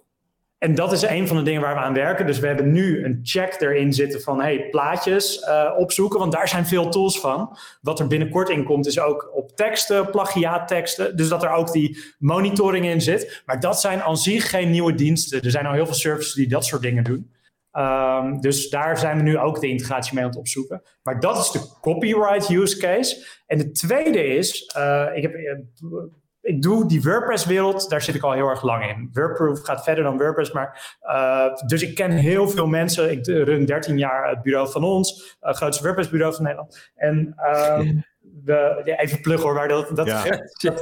En dat is een van de dingen waar we aan werken. Dus we hebben nu een check erin zitten van hey, plaatjes uh, opzoeken, want daar zijn veel tools van. Wat er binnenkort in komt is ook op teksten, plagiaatteksten. Dus dat er ook die monitoring in zit. Maar dat zijn aan zich geen nieuwe diensten. Er zijn al heel veel services die dat soort dingen doen. Um, dus daar zijn we nu ook de integratie mee aan het opzoeken. Maar dat is de copyright use case. En de tweede is, uh, ik, heb, ik doe die WordPress-wereld, daar zit ik al heel erg lang in. WordProof gaat verder dan WordPress, maar uh, dus ik ken heel veel mensen. Ik run 13 jaar het bureau van ons, het grootste WordPress-bureau van Nederland. En um, we, ja, even pluggen hoor, waar dat, dat, Ja. dat,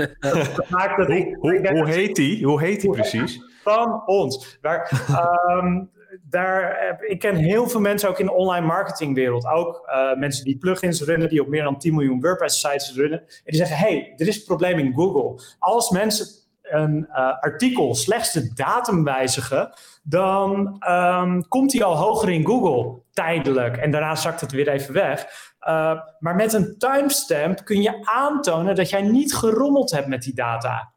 dat maakt dat ik, Hoe, heet die? Hoe heet die precies? van ons. Waar, ehm, daar, heb- ik ken heel veel mensen ook in de online marketingwereld. Ook eh, mensen die plugins runnen, die op meer dan 10 miljoen WordPress-sites runnen. En die zeggen, hey, er is een probleem in Google. Als mensen een eh, artikel slechts de datum wijzigen, dan ehm, komt die al hoger in Google, tijdelijk. En daarna zakt het weer even weg. Eh, maar met een timestamp kun je aantonen dat jij niet gerommeld hebt met die data.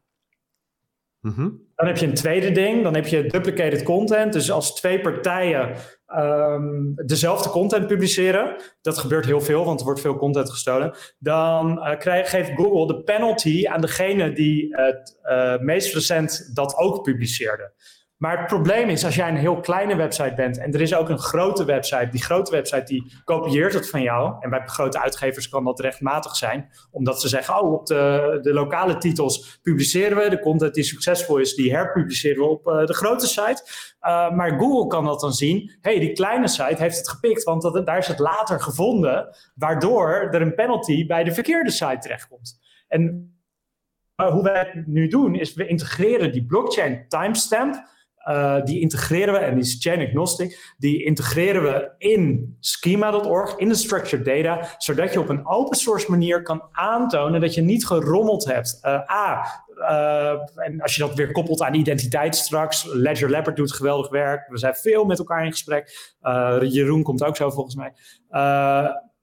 Mhm. Dan heb je een tweede ding, dan heb je duplicated content. Dus als twee partijen ehm, dezelfde content publiceren, dat gebeurt heel veel, want er wordt veel content gestolen, dan eh, krijg, geeft Google de penalty aan degene die het eh, meest recent dat ook publiceerde. Maar het probleem is, als jij een heel kleine website bent en er is ook een grote website, die grote website die kopieert het van jou. En bij grote uitgevers kan dat rechtmatig zijn, omdat ze zeggen, oh, op de, de lokale titels publiceren we, de content die succesvol is, die herpubliceren we op eh, de grote site. Uh, maar Google kan dat dan zien, hey, die kleine site heeft het gepikt, want dat, daar is het later gevonden, waardoor er een penalty bij de verkeerde site terechtkomt. En uh, hoe wij het nu doen, is we integreren die blockchain timestamp. Uh, die integreren we, en die is chain agnostic, die integreren we in schema.org, in de structured data, zodat je op een open source manier kan aantonen dat je niet gerommeld hebt. Uh, A, uh, en als je dat weer koppelt aan identiteit straks, Ledger Leopard doet geweldig werk, we zijn veel met elkaar in gesprek, Jeroen komt ook zo volgens mij.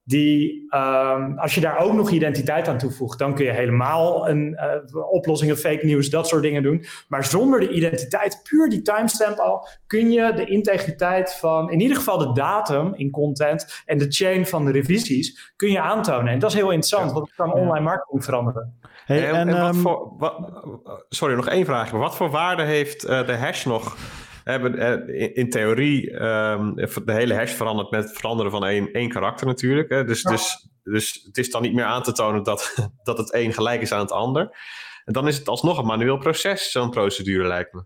Die, um, als je daar ook nog identiteit aan toevoegt, dan kun je helemaal een uh, oplossingen, fake news, dat soort dingen doen. Maar zonder de identiteit, puur die timestamp al, kun je de integriteit van, in ieder geval de datum in content en de chain van de revisies, kun je aantonen. En dat is heel interessant, want het kan online marketing veranderen. Hey, en, en, en wat um, voor, wat, sorry, nog één vraag. Wat voor waarde heeft uh, de hash nog? Hebben in, in theorie um, de hele hash veranderd met het veranderen van één, één karakter natuurlijk. Hè? Dus, ja. dus, dus het is dan niet meer aan te tonen dat, dat het een gelijk is aan het ander. En dan is het alsnog een manueel proces, zo'n procedure lijkt me.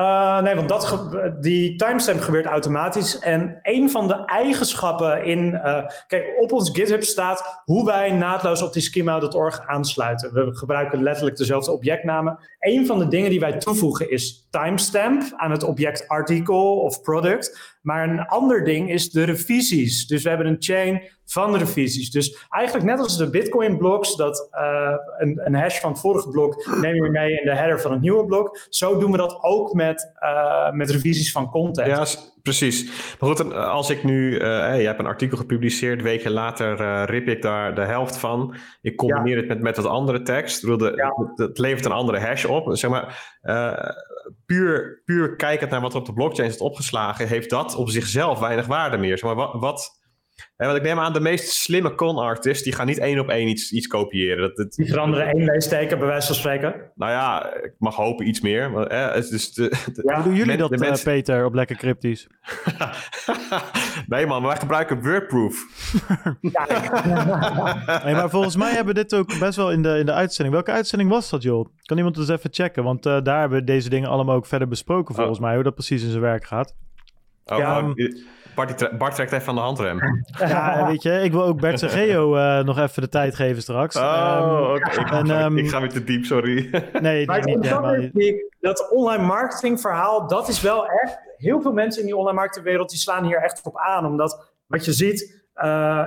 Uh, nee, want dat die timestamp gebeurt automatisch. En een van de eigenschappen in. Uh, kijk, op ons GitHub staat hoe wij naadloos op die schema.org aansluiten. We gebruiken letterlijk dezelfde objectnamen. Een van de dingen die wij toevoegen is timestamp aan het object artikel of product. Maar een ander ding is de revisies. Dus we hebben een chain van revisies. Dus eigenlijk net als de Bitcoin blocks, dat uh, een, een, hash van het vorige blok neem je mee in de header van het nieuwe blok. Zo doen we dat ook met, uh, met revisies van content. Ja, precies. Maar goed, als ik nu, uh, hey, je hebt een artikel gepubliceerd, weken later uh, rip ik daar de helft van. Ik combineer ja. het met, met wat andere tekst. Bedoel, de, ja. het, het levert een andere hash op. Zeg maar, uh, puur, puur kijkend naar wat er op de blockchain is opgeslagen, heeft dat op zichzelf weinig waarde meer. Zeg maar, wat, wat want ik neem aan, de meest slimme con-artists, die gaan niet één op één iets, iets kopiëren. Dat, dat, die veranderen één leesteken, bij wijze van spreken. Nou ja, ik mag hopen iets meer. Maar, eh, dus de, de, ja, Hoe doen jullie dat, mensen... uh, Peter, op Lekker Cryptisch? nee man, wij gebruiken WordProof. hey, maar volgens mij hebben we dit ook best wel in de, in de uitzending. Welke uitzending was dat, joh? Kan iemand eens even checken? Want uh, daar hebben we deze dingen allemaal ook verder besproken, volgens oh. mij, hoe dat precies in zijn werk gaat. Oh, Ja, oh, Bart, trekt even aan de handrem. Ja, weet je, ik wil ook Bert Sergeo eh nog even de tijd geven straks. Ehm, Oh, oké. Ik, ehm, ik ga weer te diep, sorry. nee, Maar niet, helemaal dat online marketing verhaal, dat is wel echt... Heel veel mensen in die online marketingwereld die slaan hier echt op aan. Omdat wat je ziet, eh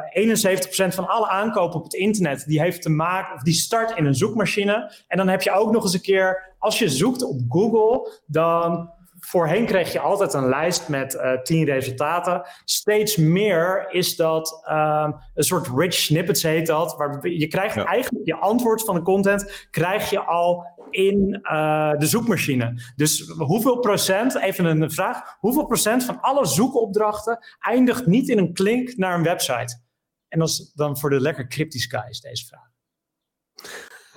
71% van alle aankopen op het internet... die heeft te maken, of die start in een zoekmachine. En dan heb je ook nog eens een keer... Als je zoekt op Google, dan... Voorheen kreeg je altijd een lijst met eh 10 resultaten. Steeds meer is dat ehm, een soort rich snippets heet dat. Waar je krijgt Ja. eigenlijk je antwoord van de content krijg je al in eh, de zoekmachine. Dus hoeveel procent, even een vraag, hoeveel procent van alle zoekopdrachten eindigt niet in een klink naar een website? En dat is dan voor de lekker cryptische guys deze vraag.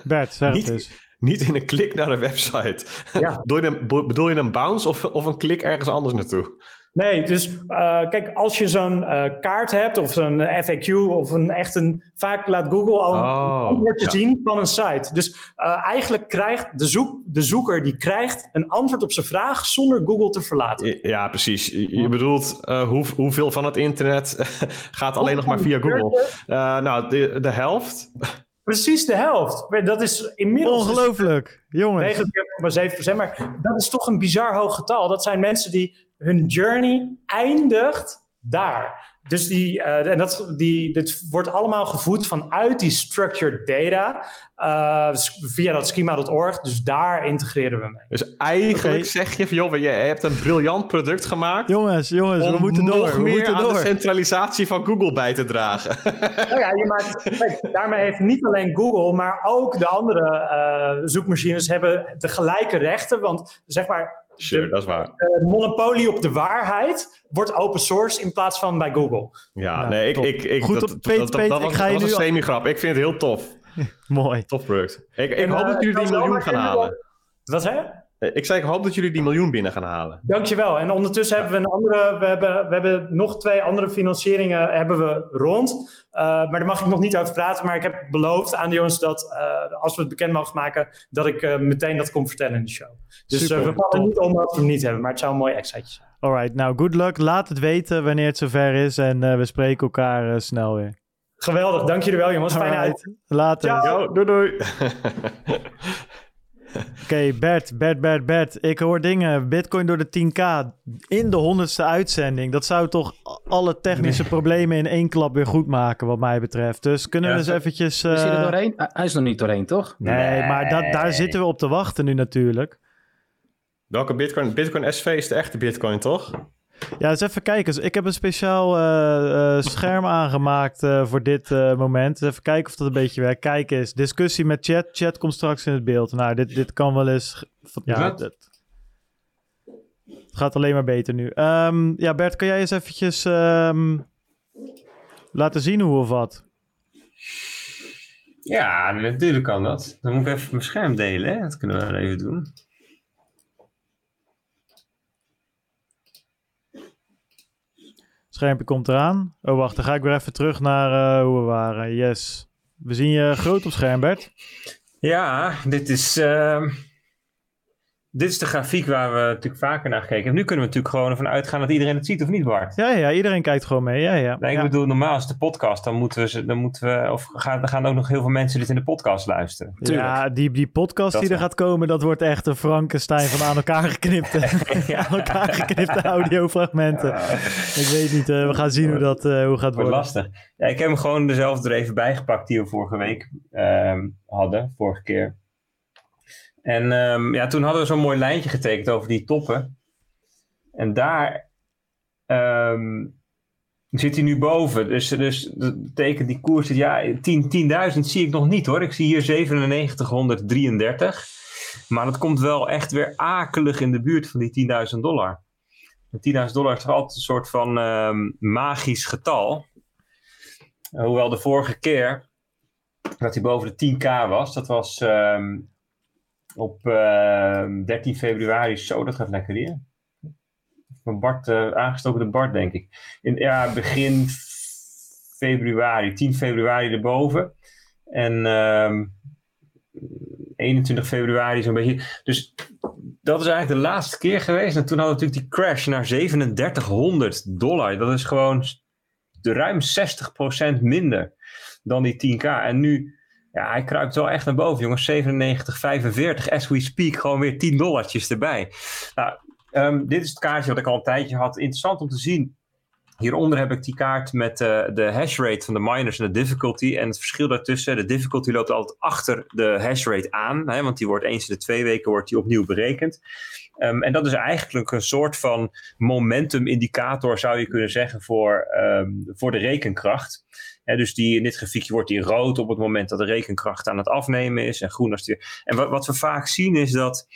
Bert, zeg het Niet- eens. Niet in een klik naar een website. Ja. Bedoel, je een, bedoel je een bounce of, of een klik ergens anders naartoe? Nee, dus eh, kijk, als je zo'n eh, kaart hebt of zo'n FAQ of een echt een, vaak laat Google al een Oh, antwoordje ja. zien van een site. Dus eh, eigenlijk krijgt de, zoek, de zoeker die krijgt een antwoord op zijn vraag zonder Google te verlaten. Ja, precies. Je bedoelt hoe, hoeveel van het internet gaat alleen nog maar via Google? Nou, de, de helft. Precies de helft. Dat is inmiddels Ongelooflijk, jongens. 49,7%. Maar dat is toch een bizar hoog getal. Dat zijn mensen die hun journey eindigt daar. Dus die, eh, en dat, die, dit wordt allemaal gevoed vanuit die structured data eh, via dat schema.org. Dus daar integreren we mee. Dus eigenlijk zeg je van, joh, je hebt een briljant product gemaakt. Jongens, jongens, we om moeten nog door. We meer moeten aan door. de centralisatie van Google bij te dragen. Nou ja, je maakt, kijk, daarmee heeft niet alleen Google, maar ook de andere eh, zoekmachines hebben de gelijke rechten. Want zeg maar, Sure, dat is waar. de monopolie op de waarheid wordt open source in plaats van bij Google. Ja, Nou, nee, ik, top. ik, ik, Goed dat, op- Peet, dat, dat ik was, ga je dat was nu een semi-grap. Ik vind het heel tof. Mooi. Tof product. Ik, ik En, hoop eh, dat jullie die miljoen gaan halen. Wat zei? Eh, Ik zei, ik hoop dat jullie die miljoen binnen gaan halen. Dankjewel. En ondertussen hebben we een andere, we hebben, we hebben nog twee andere financieringen hebben we rond. Eh, maar daar mag ik nog niet over praten. Maar ik heb beloofd aan de jongens dat eh, als we het bekend mogen maken, dat ik eh, meteen dat kom vertellen in de show. Dus eh, Super, we vallen niet om dat we hem niet hebben, maar het zou een mooi extraatje zijn. Alright, nou good luck. Laat het weten wanneer het zover is. En eh, we spreken elkaar eh, snel weer. Geweldig, dank jullie wel jongens. Fijne uit. later. Ciao. Yo, doei doei. Oké, Bert, Bert, Bert, Bert. Ik hoor dingen. Bitcoin door de 10k in de honderdste uitzending. Dat zou toch alle technische problemen in één klap weer goed maken, wat mij betreft. Dus kunnen we eens eventjes... Is hij er doorheen? Hij- is er niet doorheen, toch? Nee, maar dat, daar zitten we op te wachten nu natuurlijk. Welke bitcoin? Bitcoin SV is de echte bitcoin, toch? Ja, eens even kijken. Dus Ik heb een speciaal eh, eh, scherm aangemaakt eh, voor dit moment. Dus even kijken of dat een beetje werkt. Kijk eens, discussie met chat. Chat komt straks in het beeld. Nou, dit, dit kan wel eens... Ja, het gaat alleen maar beter nu. Ehm, ja, Bert, kan jij eens eventjes ehm, laten zien hoe of wat? Ja, natuurlijk kan dat. Dan moet ik even mijn scherm delen. Hè? Dat kunnen we wel even doen. Schermpje komt eraan. Oh, wacht. Dan ga ik weer even terug naar eh, hoe we waren. Yes. We zien je groot op scherm, Bert. Ja, dit is, ehm, dit is de grafiek waar we natuurlijk vaker naar gekeken hebben. Nu kunnen we natuurlijk gewoon ervan uitgaan dat iedereen het ziet, of niet, Bart? Ja, ja, iedereen kijkt gewoon mee. Ja, ja. Nee, ik ja. bedoel, normaal is de podcast, dan moeten we, ze- dan moeten we of gaan, dan gaan ook nog heel veel mensen dit in de podcast luisteren. Ja, die, die podcast Dat die er wel. gaat komen, dat wordt echt een Frankenstein van aan elkaar geknipte, aan elkaar geknipte audiofragmenten. Ik weet niet, eh, we gaan zien hoe dat eh, hoe gaat Wordt worden. lastig. Ja, ik heb hem gewoon dezelfde er even bijgepakt die we vorige week ehm, hadden, vorige keer. En ehm, ja, toen hadden we zo'n mooi lijntje getekend over die toppen. En daar ehm, zit hij nu boven. Dus, dus dat betekent die koers, ja, 10 10.000 zie ik nog niet hoor. Ik zie hier 9733. Maar dat komt wel echt weer akelig in de buurt van die 10.000 dollar. En 10.000 dollar is toch altijd een soort van ehm, magisch getal. Hoewel de vorige keer dat hij boven de 10k was, dat was op ehm, 13 februari. Zo, dat gaat lekker hier. Van Bart, eh, aangestoken de Bart, denk ik. In, ja, begin februari, 10 februari erboven. En ehm 21 februari zo'n beetje. Dus dat is eigenlijk de laatste keer geweest. En toen hadden we natuurlijk die crash naar 3700 dollar. Dat is gewoon ruim 60% minder dan die 10k. En nu, ja, hij kruipt wel echt naar boven, jongens. 97,45 as we speak. Gewoon weer 10 dollartjes erbij. Nou, ehm, dit is het kaartje wat ik al een tijdje had. Interessant om te zien. Hieronder heb ik die kaart met uh, de hash rate van de miners en de difficulty. En het verschil daartussen, de difficulty loopt altijd achter de hash rate aan. Hè, want die wordt eens in de twee weken wordt die opnieuw berekend. Um, en dat is eigenlijk een soort van momentum indicator, zou je kunnen zeggen, voor, um, voor de rekenkracht. Dus die, in dit grafiekje wordt die rood op het moment dat de rekenkracht aan het afnemen is en groen als die. En wat, wat we vaak zien is dat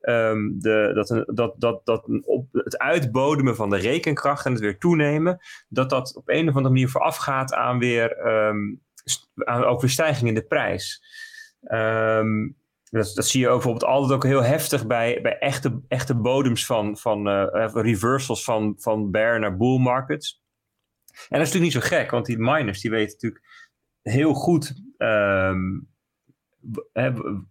um, de, dat, dat, dat, dat op het uitbodemen van de rekenkracht en het weer toenemen, dat dat op een of andere manier voorafgaat aan weer um, aan ook weer stijging in de prijs. Um, dat, dat, zie je bijvoorbeeld altijd ook heel heftig bij, bij echte, echte bodems van, van uh, reversals van, van bear naar bull markets. En dat is natuurlijk niet zo gek, want die miners die weten natuurlijk heel goed um,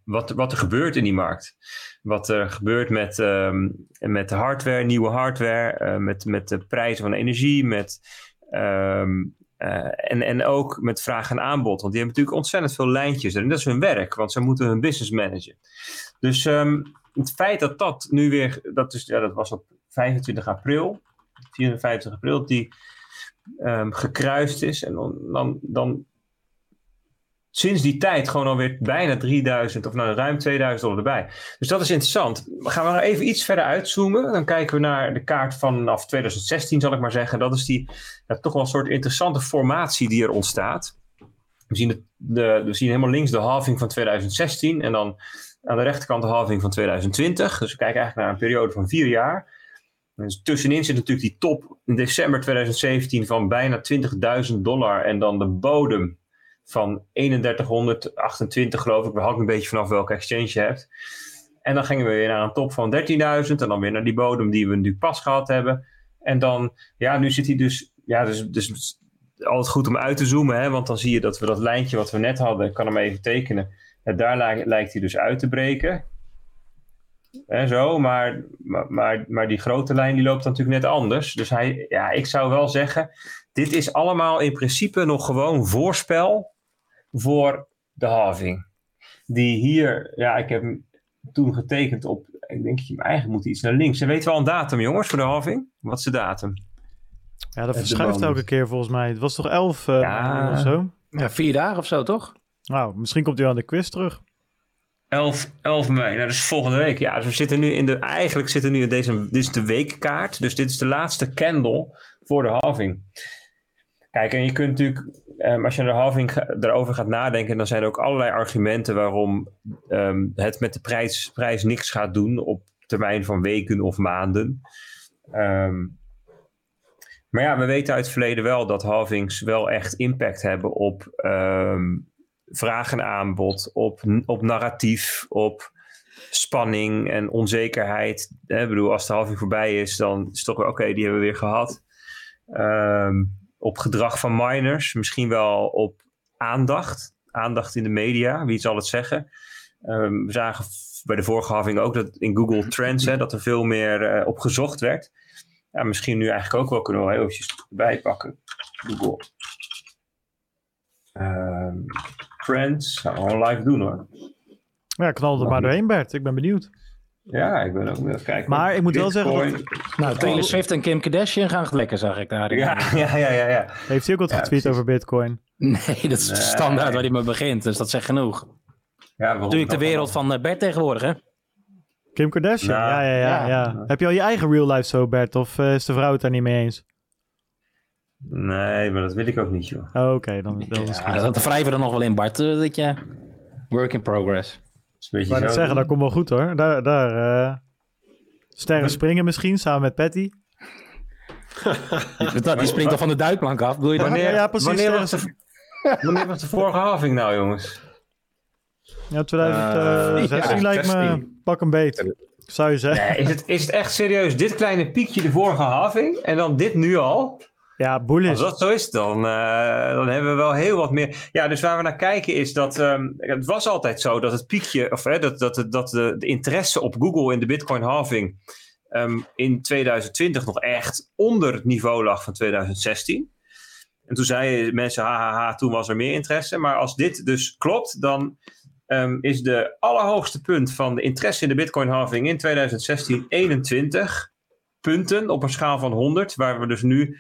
wat, wat er gebeurt in die markt. Wat er gebeurt met, um, met de hardware, nieuwe hardware, uh, met, met de prijzen van energie, met, um, uh, en, en ook met vraag en aanbod. Want die hebben natuurlijk ontzettend veel lijntjes. En dat is hun werk, want ze moeten hun business managen. Dus het feit dat dat nu weer, dat, is, ja, dat was op 25 april, 54 april, die gekruist is. En dan, dan, dan sinds die tijd gewoon alweer bijna 3000 of nou ruim 2000 dollar erbij. Dus dat is interessant. Gaan we nog even iets verder uitzoomen. Dan kijken we naar de kaart vanaf 2016 zal ik maar zeggen. Dat is die ja, toch wel een soort interessante formatie die er ontstaat. We zien, de, de, we zien helemaal links de halving van 2016 en dan aan de rechterkant de halving van 2020. Dus we kijken eigenlijk naar een periode van vier jaar. Dus tussenin zit natuurlijk die top in december 2017 van bijna 20.000 dollar en dan de bodem van 3128 geloof ik. Hangt een beetje vanaf welke exchange je hebt. En dan gingen we weer naar een top van 13.000 en dan weer naar die bodem die we nu pas gehad hebben. En dan, ja, nu zit hij dus, ja, dus, dus altijd goed om uit te zoomen, hè, want dan zie je dat we dat lijntje wat we net hadden, ik kan hem even tekenen, ja, daar lijkt hij dus uit te breken. En zo, maar, maar, maar, maar die grote lijn die loopt natuurlijk net anders. Dus hij, ja, ik zou wel zeggen, dit is allemaal in principe nog gewoon voorspel voor de halving. Die hier, ja, ik heb hem toen getekend op, ik denk je eigenlijk moet iets naar links. En weten we al een datum, jongens, voor de halving? Wat is de datum? Ja, dat verschuift elke keer volgens mij. Het was toch 11 uh, ja. of zo? Ja, vier dagen of zo, toch? Nou, misschien komt hij aan de quiz terug. 11, 11 mei, nou, dat is volgende week. Ja, dus we zitten nu in de, eigenlijk zitten nu in deze, dit is de weekkaart. Dus dit is de laatste candle voor de halving. Kijk, en je kunt natuurlijk, um, als je naar de halving erover gaat nadenken, dan zijn er ook allerlei argumenten waarom um, het met de prijs, prijs niks gaat doen op termijn van weken of maanden. Um, maar ja, we weten uit het verleden wel dat halvings wel echt impact hebben op vraag en aanbod, op, op narratief, op spanning en onzekerheid. Ik bedoel, als de halving voorbij is, dan is het toch weer oké, die hebben we weer gehad. Um, op gedrag van miners, misschien wel op aandacht. Aandacht in de media, wie zal het zeggen? Um, we zagen bij de vorige halving ook dat in Google Trends hè, dat er veel meer uh, op gezocht werd. Ja, misschien nu eigenlijk ook wel kunnen we heel eventjes erbij pakken. Google um, Trends. Gaan we gewoon live doen hoor. Ja, knal er maar doorheen Bert. Ik ben benieuwd. Ja, ik ben ook even kijken. Maar ik moet Bitcoin. wel zeggen... Nou, Taylor Swift en Kim Kardashian gaan lekker, zag ik daar. Ja, ja, ja, ja, ja. Heeft hij ook wat Ja, getweet precies. over bitcoin? Nee, dat is de Nee. standaard waar hij mee begint, dus dat zegt genoeg. Ja, waarom Natuurlijk de dat wereld van eh, Bert tegenwoordig, hè? Kim Kardashian? Nou, ja, ja, ja, ja. ja. Heb je al je eigen real life zo, Bert? Of eh, is de vrouw het daar niet mee eens? Nee, maar dat wil ik ook niet, joh. Oh, Oké, dan, dan is het Ja, goed. dat wrijven we er nog wel in, Bart. eh, dat je... Work in progress. Dat is een Ik zo. zeggen, dat komt wel goed hoor. Daar, daar eh, sterren springen misschien, samen met Patty. Die, die springt al van de duikplank af, bedoel je? Wanneer, Ja, ja, precies. Wanneer was, de, wanneer was de vorige halving nou, jongens? Ja, 2016 ja, lijkt me 16. pak een beet. Zou je zeggen. Nee, is, het, is het echt serieus? Dit kleine piekje de vorige halving en dan dit nu al? Ja, bullish. Als dat zo is, dan, uh, dan hebben we wel heel wat meer. Ja, dus waar we naar kijken is dat. Um, het was altijd zo dat het piekje. of hè, dat, dat, dat de, de interesse op Google in de Bitcoin-halving. Um, in 2020 nog echt onder het niveau lag van 2016. En toen zeiden mensen, hahaha, toen was er meer interesse. Maar als dit dus klopt, dan um, is de allerhoogste punt van de interesse in de Bitcoin-halving in 2016 21 punten op een schaal van 100, waar we dus nu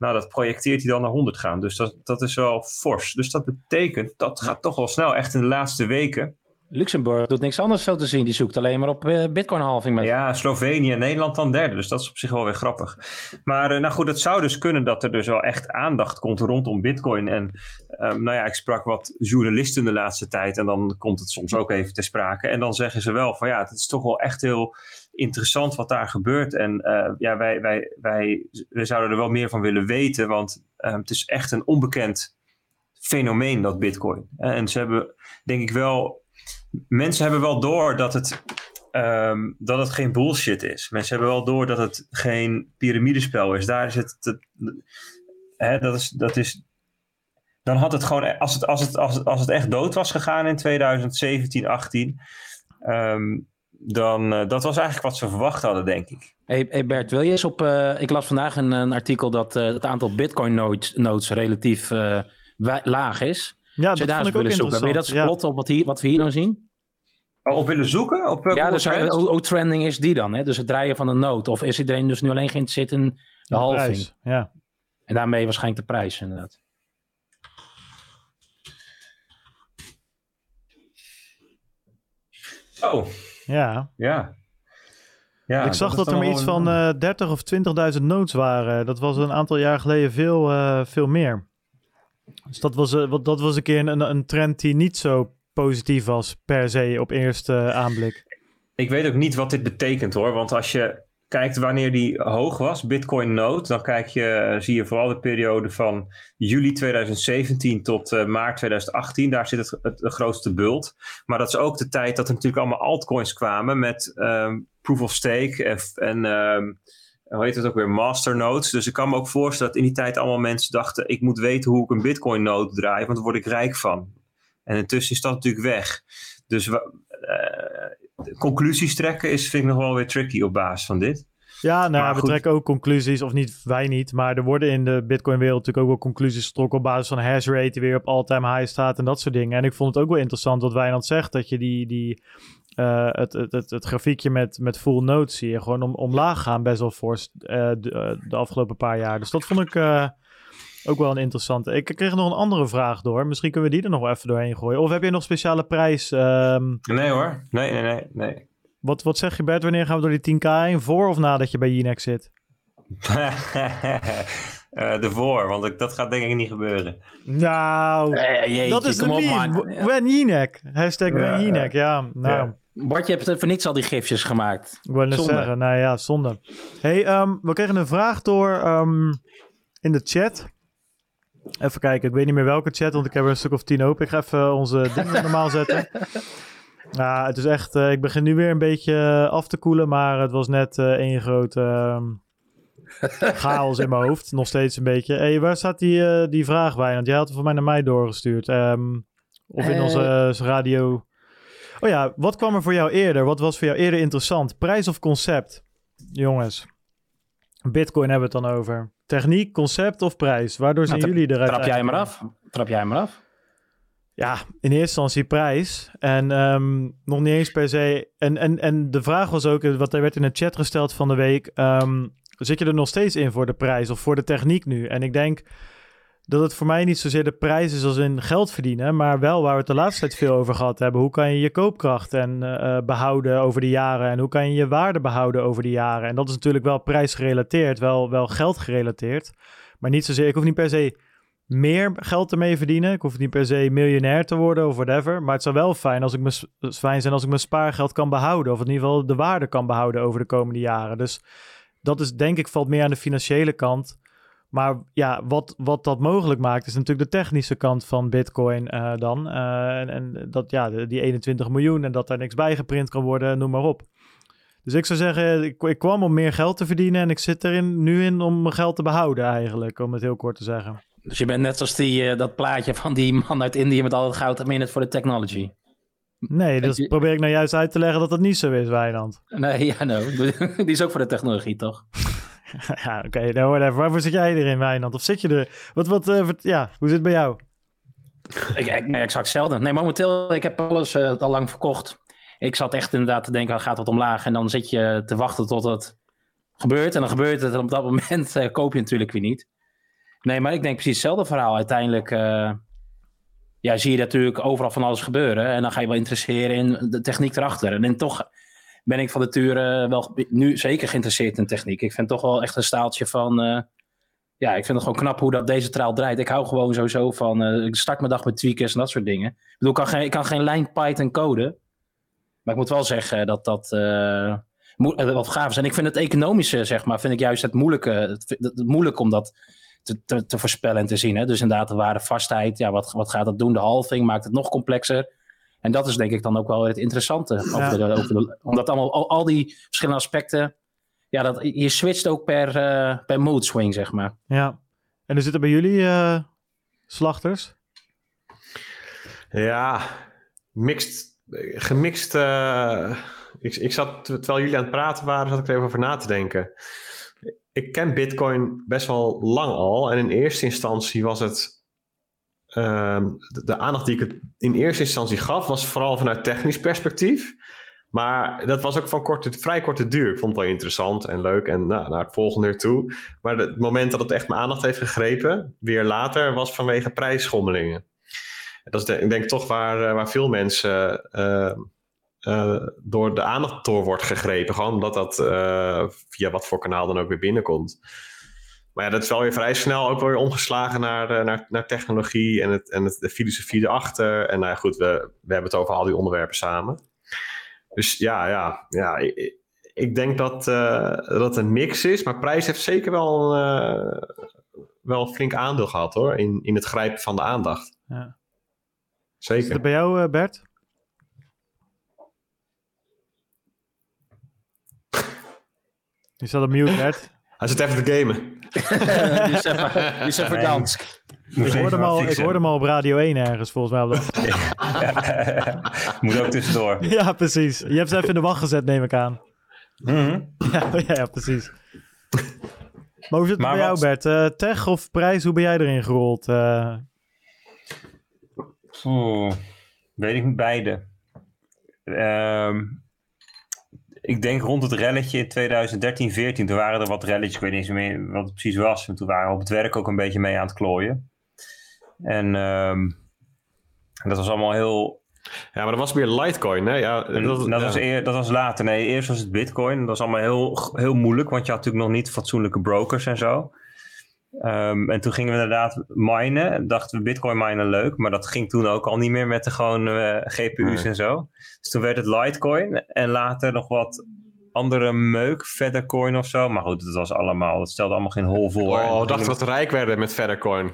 nou, dat projecteert hij dan naar 100 gaan. Dus dat, dat is wel fors. Dus dat betekent, dat gaat toch wel snel, echt in de laatste weken. Luxemburg doet niks anders zo te zien. Die zoekt alleen maar op uh, bitcoin-halving. Met. Ja, Slovenië en Nederland dan derde. Dus dat is op zich wel weer grappig. Maar uh, nou goed, het zou dus kunnen dat er dus wel echt aandacht komt rondom bitcoin. En um, nou ja, ik sprak wat journalisten de laatste tijd. En dan komt het soms ook even ter sprake. En dan zeggen ze wel van ja, het is toch wel echt heel interessant wat daar gebeurt. En uh, ja, wij, wij, wij, wij zouden er wel meer van willen weten. Want het is echt een onbekend fenomeen, dat bitcoin. En ze hebben denk ik wel mensen hebben wel door dat het, um, dat het geen bullshit is. Mensen hebben wel door dat het geen piramidespel is. Daar is het. Te, hè, dat, is, dat is. Dan had het gewoon. Als het, als, het, als, het, als het echt dood was gegaan in 2017, 18. Um, dan uh, dat was eigenlijk wat ze verwacht hadden, denk ik. Hey, hey Bert, wil je eens op. Uh, ik las vandaag een, een artikel dat uh, het aantal Bitcoin-nodes nodes relatief laag is. Ja, dat vond ik ook zoeken. Ben je dat ja. plot op wat, hier, wat we hier dan zien? Oh, op willen zoeken? Op, uh, ja, dus hoe trending is die dan? Hè? Dus het draaien van een nood. Of is iedereen dus nu alleen geïnteresseerd in de, de halving? Ja. En daarmee waarschijnlijk de prijs inderdaad. Oh. Ja. Ja. Ja, ik zag dat, dat er maar iets van uh, 30 of 20.000 nodes waren. Dat was een aantal jaar geleden veel, uh, veel meer. Dus dat was, uh, dat was een keer een, een trend die niet zo positief was per se op eerste aanblik. Ik weet ook niet wat dit betekent hoor. Want als je kijkt wanneer die hoog was, Bitcoin Node, dan kijk je, zie je vooral de periode van juli 2017 tot uh, maart 2018. Daar zit het, het, grootste bult. Maar dat is ook de tijd dat er natuurlijk allemaal altcoins kwamen met um, proof of stake en, en um, hoe heet het ook weer, masternodes. Dus ik kan me ook voorstellen dat in die tijd allemaal mensen dachten, ik moet weten hoe ik een bitcoin node draai, want daar word ik rijk van. En intussen is dat natuurlijk weg. Dus uh, conclusies trekken is, vind ik nog wel weer tricky op basis van dit. Ja, nou, maar we goed. trekken ook conclusies, of niet wij niet, maar er worden in de Bitcoin-wereld natuurlijk ook wel conclusies getrokken op basis van hash rate die weer op all-time high staat en dat soort dingen. En ik vond het ook wel interessant wat Wijnand zegt, dat je die, die, uh, het, het, het, het, grafiekje met, met full nodes zie je gewoon om, omlaag gaan best wel fors uh, de, de, afgelopen paar jaar. Dus dat vond ik uh, ook wel een interessante. Ik kreeg nog een andere vraag door. Misschien kunnen we die er nog wel even doorheen gooien. Of heb je nog speciale prijs? Um... Nee hoor. Nee, nee, nee. nee. Wat, wat zeg je Bert, wanneer gaan we door die 10k heen? Voor of nadat je bij Jinex zit? Uh, de voor, want ik, dat gaat denk ik niet gebeuren. Nou, jeetje, dat is de meme. Wen Jinek. Hashtag Wen Jinek, ja. Nou. Ja. Bart, je hebt voor niks al die gifjes gemaakt. Ik wil net zeggen, nou ja, zonde. hey, um, we kregen een vraag door um, in de chat. Even kijken, ik weet niet meer welke chat, want ik heb er een stuk of tien open. Ik ga even onze dingen normaal zetten. Nou, het is echt, uh, ik begin nu weer een beetje af te koelen, maar het was net uh, één grote... Uh, chaos in mijn hoofd. Nog steeds een beetje. Hé, hey, waar staat die, die vraag bij? Want jij had het voor mij naar mij doorgestuurd. Um, of in onze radio. Oh ja, wat kwam er voor jou eerder? Wat was voor jou eerder interessant? Prijs of concept? Jongens. Bitcoin hebben we het dan over. Techniek, concept of prijs? Waardoor nou, zijn jullie eruit? Trap jij maar af? Trap jij maar af? Ja, in eerste instantie prijs. En um, nog niet eens per se. En, en, en de vraag was ook, wat er werd in de chat gesteld van de week. Um, zit je er nog steeds in voor de prijs of voor de techniek nu? En ik denk dat het voor mij niet zozeer de prijs is als in geld verdienen, maar wel waar we het de laatste tijd veel over gehad hebben. Hoe kan je je koopkracht en, uh, behouden over de jaren en hoe kan je je waarde behouden over de jaren? En dat is natuurlijk wel prijsgerelateerd, wel, wel geld gerelateerd, maar niet zozeer. Ik hoef niet per se meer geld ermee verdienen. Ik hoef niet per se miljonair te worden of whatever. Maar het zou wel fijn, als ik me, fijn zijn als ik mijn spaargeld kan behouden. Of in ieder geval de waarde kan behouden over de komende jaren. Dus dat is denk ik valt meer aan de financiële kant. Maar ja, wat, wat dat mogelijk maakt, is natuurlijk de technische kant van Bitcoin uh, dan. Uh, en, en, dat ja, die 21 miljoen en dat daar niks bij geprint kan worden, noem maar op. Dus ik zou zeggen, ik, ik kwam om meer geld te verdienen en ik zit erin nu in om mijn geld te behouden eigenlijk, om het heel kort te zeggen. Dus je bent net als die, eh, dat plaatje van die man uit Indië met al het goud in het voor de technology. Nee, dus je- probeer ik nou juist uit te leggen dat dat niet zo is, Wijnand. Nee, ja, no. die is ook voor de technologie, toch? ja, oké, nou whatever. Waarvoor zit jij erin, Wijnand? Of zit je er? Wat, wat, eh, ja, hoe zit het bij jou? Ik, ik, exact hetzelfde. Nee, momenteel, ik heb alles eh, al lang verkocht. Ik zat echt inderdaad te denken, gaat wat omlaag? En dan zit je te wachten tot het gebeurt. En dan gebeurt het en op dat moment eh, koop je natuurlijk weer niet. Nee, maar ik denk precies hetzelfde verhaal. Uiteindelijk ja, zie je natuurlijk overal van alles gebeuren. En dan ga je wel interesseren in de techniek erachter. En dan toch ben ik van nature wel nu zeker geïnteresseerd in techniek. Ik vind toch wel echt een staaltje van... eh, ja, ik vind het gewoon knap hoe dat deze traal draait. Ik hou gewoon sowieso van... eh, ik start mijn dag met tweakers en dat soort dingen. Ik bedoel, ik kan geen, ik kan geen lijn Python coden. Maar ik moet wel zeggen dat dat... eh, wat gaaf is. En ik vind het economische, zeg maar, vind ik juist het moeilijke. Het, moeilijk om dat te, te, voorspellen en te zien. Hè? Dus inderdaad, de waardevastheid. Ja, wat, wat gaat dat doen? De halving maakt het nog complexer. En dat is denk ik dan ook wel het interessante. Over de, over de, omdat allemaal, al, al die verschillende aspecten... Ja, dat, je switcht ook per, eh, per mood swing, zeg maar. Ja. En hoe zit het bij jullie, eh, slachters? Ja, mixed, gemixt. eh, ik, ik zat, terwijl jullie aan het praten waren, zat ik er even over na te denken. Ik ken Bitcoin best wel lang al. En in eerste instantie was het. Ehm, de, aandacht die ik het in eerste instantie gaf, was vooral vanuit technisch perspectief. Maar dat was ook van korte, vrij korte duur. Ik vond het wel interessant en leuk en nou, naar het volgende toe. Maar het moment dat het echt mijn aandacht heeft gegrepen, weer later, was vanwege prijsschommelingen. Dat is ik denk toch waar, eh, waar veel mensen eh, eh, door de aandacht door wordt gegrepen. Gewoon omdat dat via wat voor kanaal dan ook weer binnenkomt. Maar ja, dat is wel weer vrij snel ook wel weer omgeslagen naar, eh, naar, naar technologie en, het, en het, de filosofie erachter. En nou ja, goed, we, we hebben het over al die onderwerpen samen. Dus ja, ja, ja ik, ik denk dat dat het een mix is. Maar prijs heeft zeker wel, eh, wel flink aandeel gehad hoor. In, in het grijpen van de aandacht. Ja. Zit het Zeker. bij jou, Bert? Je staat op mute, Bert. Hij zit even te gamen. Nee. Dansk. Ik hoorde, hem al, ik hoorde hem al op Radio 1 ergens, volgens mij. Moet ook tussendoor. ja, precies. Je hebt ze even in de wacht gezet, neem ik aan. Mhm. Ja, ja, ja, precies. Maar hoe zit het Maar bij jou, wat- Bert? Eh, tech of prijs, hoe ben jij erin gerold? Eh, Oeh, weet ik niet beide. Ehm, ik denk rond het relletje in 2013, 14, toen waren er wat relletjes, ik weet niet eens meer wat het precies was. En toen waren we op het werk ook een beetje mee aan het klooien. En ehm, dat was allemaal heel... Ja, maar dat was meer Litecoin, hè? Ja, dat, dat, ja. was eer, dat was later. Nee, eerst was het bitcoin. Dat was allemaal heel, heel moeilijk, want je had natuurlijk nog niet fatsoenlijke brokers en zo. Ehm, en toen gingen we inderdaad minen. En dachten we bitcoin minen leuk. Maar dat ging toen ook al niet meer met de gewone eh, GPU's Nee. en zo. Dus toen werd het Litecoin. En later nog wat andere meuk. Feathercoin of zo. Maar goed, dat was allemaal... Dat stelde allemaal geen hol voor. Oh, toen we dachten ging- dat we rijk werden met Feathercoin.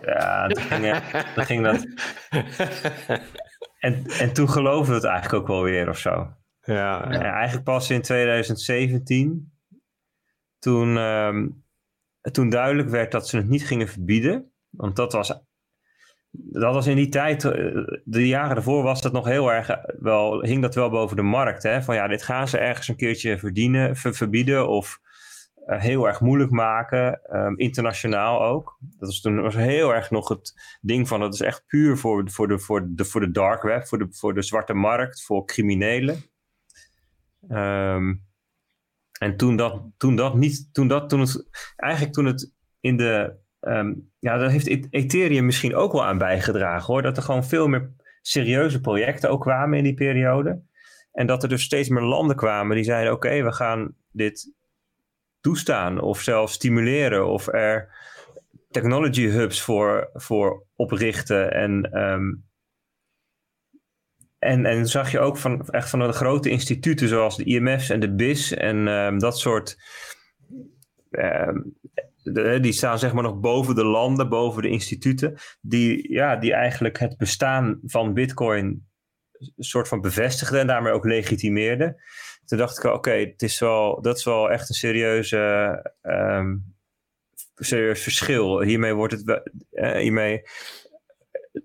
Ja, toen ging, ging dat... En, en toen geloofde we het eigenlijk ook wel weer of zo. ja, Ja, eigenlijk pas in 2017, toen, ehm, toen duidelijk werd dat ze het niet gingen verbieden. Want dat was, dat was in die tijd, eh, de jaren daarvoor was dat nog heel erg, eh, wel, hing dat wel boven de markt. Hè? Van ja, dit gaan ze ergens een keertje verdienen, ver- verbieden of eh, heel erg moeilijk maken, ehm, internationaal ook. Dat was toen was heel erg nog het ding van, dat is echt puur voor, voor, de, voor, de, voor de dark web, voor de, voor de zwarte markt, voor criminelen. Ehm, en toen dat, toen dat niet, toen dat, toen het, eigenlijk toen het in de, ehm, ja, daar heeft E- Ethereum misschien ook wel aan bijgedragen hoor, dat er gewoon veel meer serieuze projecten ook kwamen in die periode. En dat er dus steeds meer landen kwamen die zeiden, oké, we gaan dit toestaan of zelfs stimuleren of er technology hubs voor, voor oprichten en ehm, en, en zag je ook van, echt van de grote instituten zoals de IMF's en de BIS en ehm, dat soort. ehm, die staan zeg maar nog boven de landen, boven de instituten. Die, ja, die eigenlijk het bestaan van Bitcoin soort van bevestigde en daarmee ook legitimeerde. Toen dacht ik, oké, dat is wel echt een serieuze, ehm, serieus verschil. Hiermee wordt het, uh, hiermee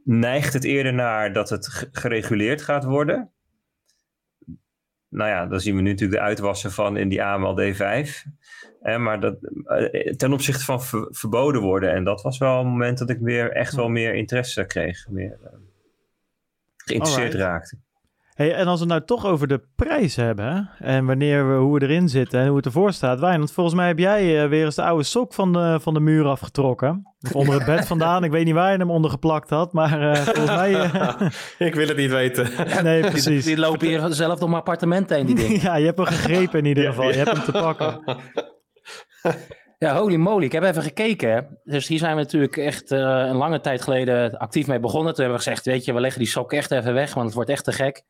neigt het eerder naar dat het gereguleerd gaat worden. Nou ja, dan zien we nu natuurlijk de uitwassen van in die AML D5. maar dat, eh, ten opzichte van verboden worden. En dat was wel een moment dat ik weer echt wel meer interesse kreeg. Meer uh, geïnteresseerd raakte. Hey, en als we het nou toch over de prijs hebben en wanneer we, hoe we erin zitten en hoe het ervoor staat. Want volgens mij heb jij uh, weer eens de oude sok van de, van de muur afgetrokken. Of onder het bed vandaan. Ik weet niet waar je hem onder geplakt had, maar uh, volgens mij... Uh... ik wil het niet weten. nee, precies. Die, die lopen hier zelf door mijn appartement heen, die dingen. ja, je hebt hem gegrepen in ieder geval. Je hebt hem te pakken. Ja, holy moly. Ik heb even gekeken. Dus hier zijn we natuurlijk echt een lange tijd geleden actief mee begonnen. Toen hebben we gezegd, weet je, we leggen die sok echt even weg, want het wordt echt te gek.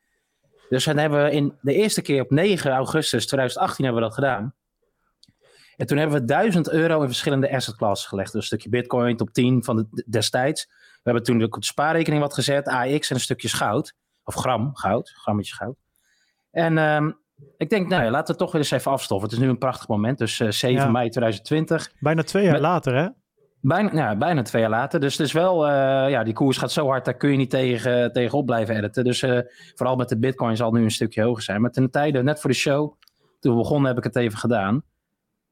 Dus dan hebben we in de eerste keer op 9 augustus 2018 hebben we dat gedaan. En toen hebben we 1000 euro in verschillende asset classes gelegd. Dus een stukje bitcoin, top 10 van de destijds. We hebben toen op de spaarrekening wat gezet, AX en een stukje goud. Of gram goud, grammetje goud. En um, ik denk, nou ja, laten we toch weer eens even afstoffen. Het is nu een prachtig moment, dus uh, 7 ja. mei 2020. Bijna twee jaar Met, later, hè? Bijna, bijna twee jaar later. Dus het is wel, uh, ja, die koers gaat zo hard, daar kun je niet tegen, tegenop blijven editen. Dus uh, vooral met de bitcoin zal nu een stukje hoger zijn. Maar ten tijde, net voor de show, toen we begonnen, heb ik het even gedaan.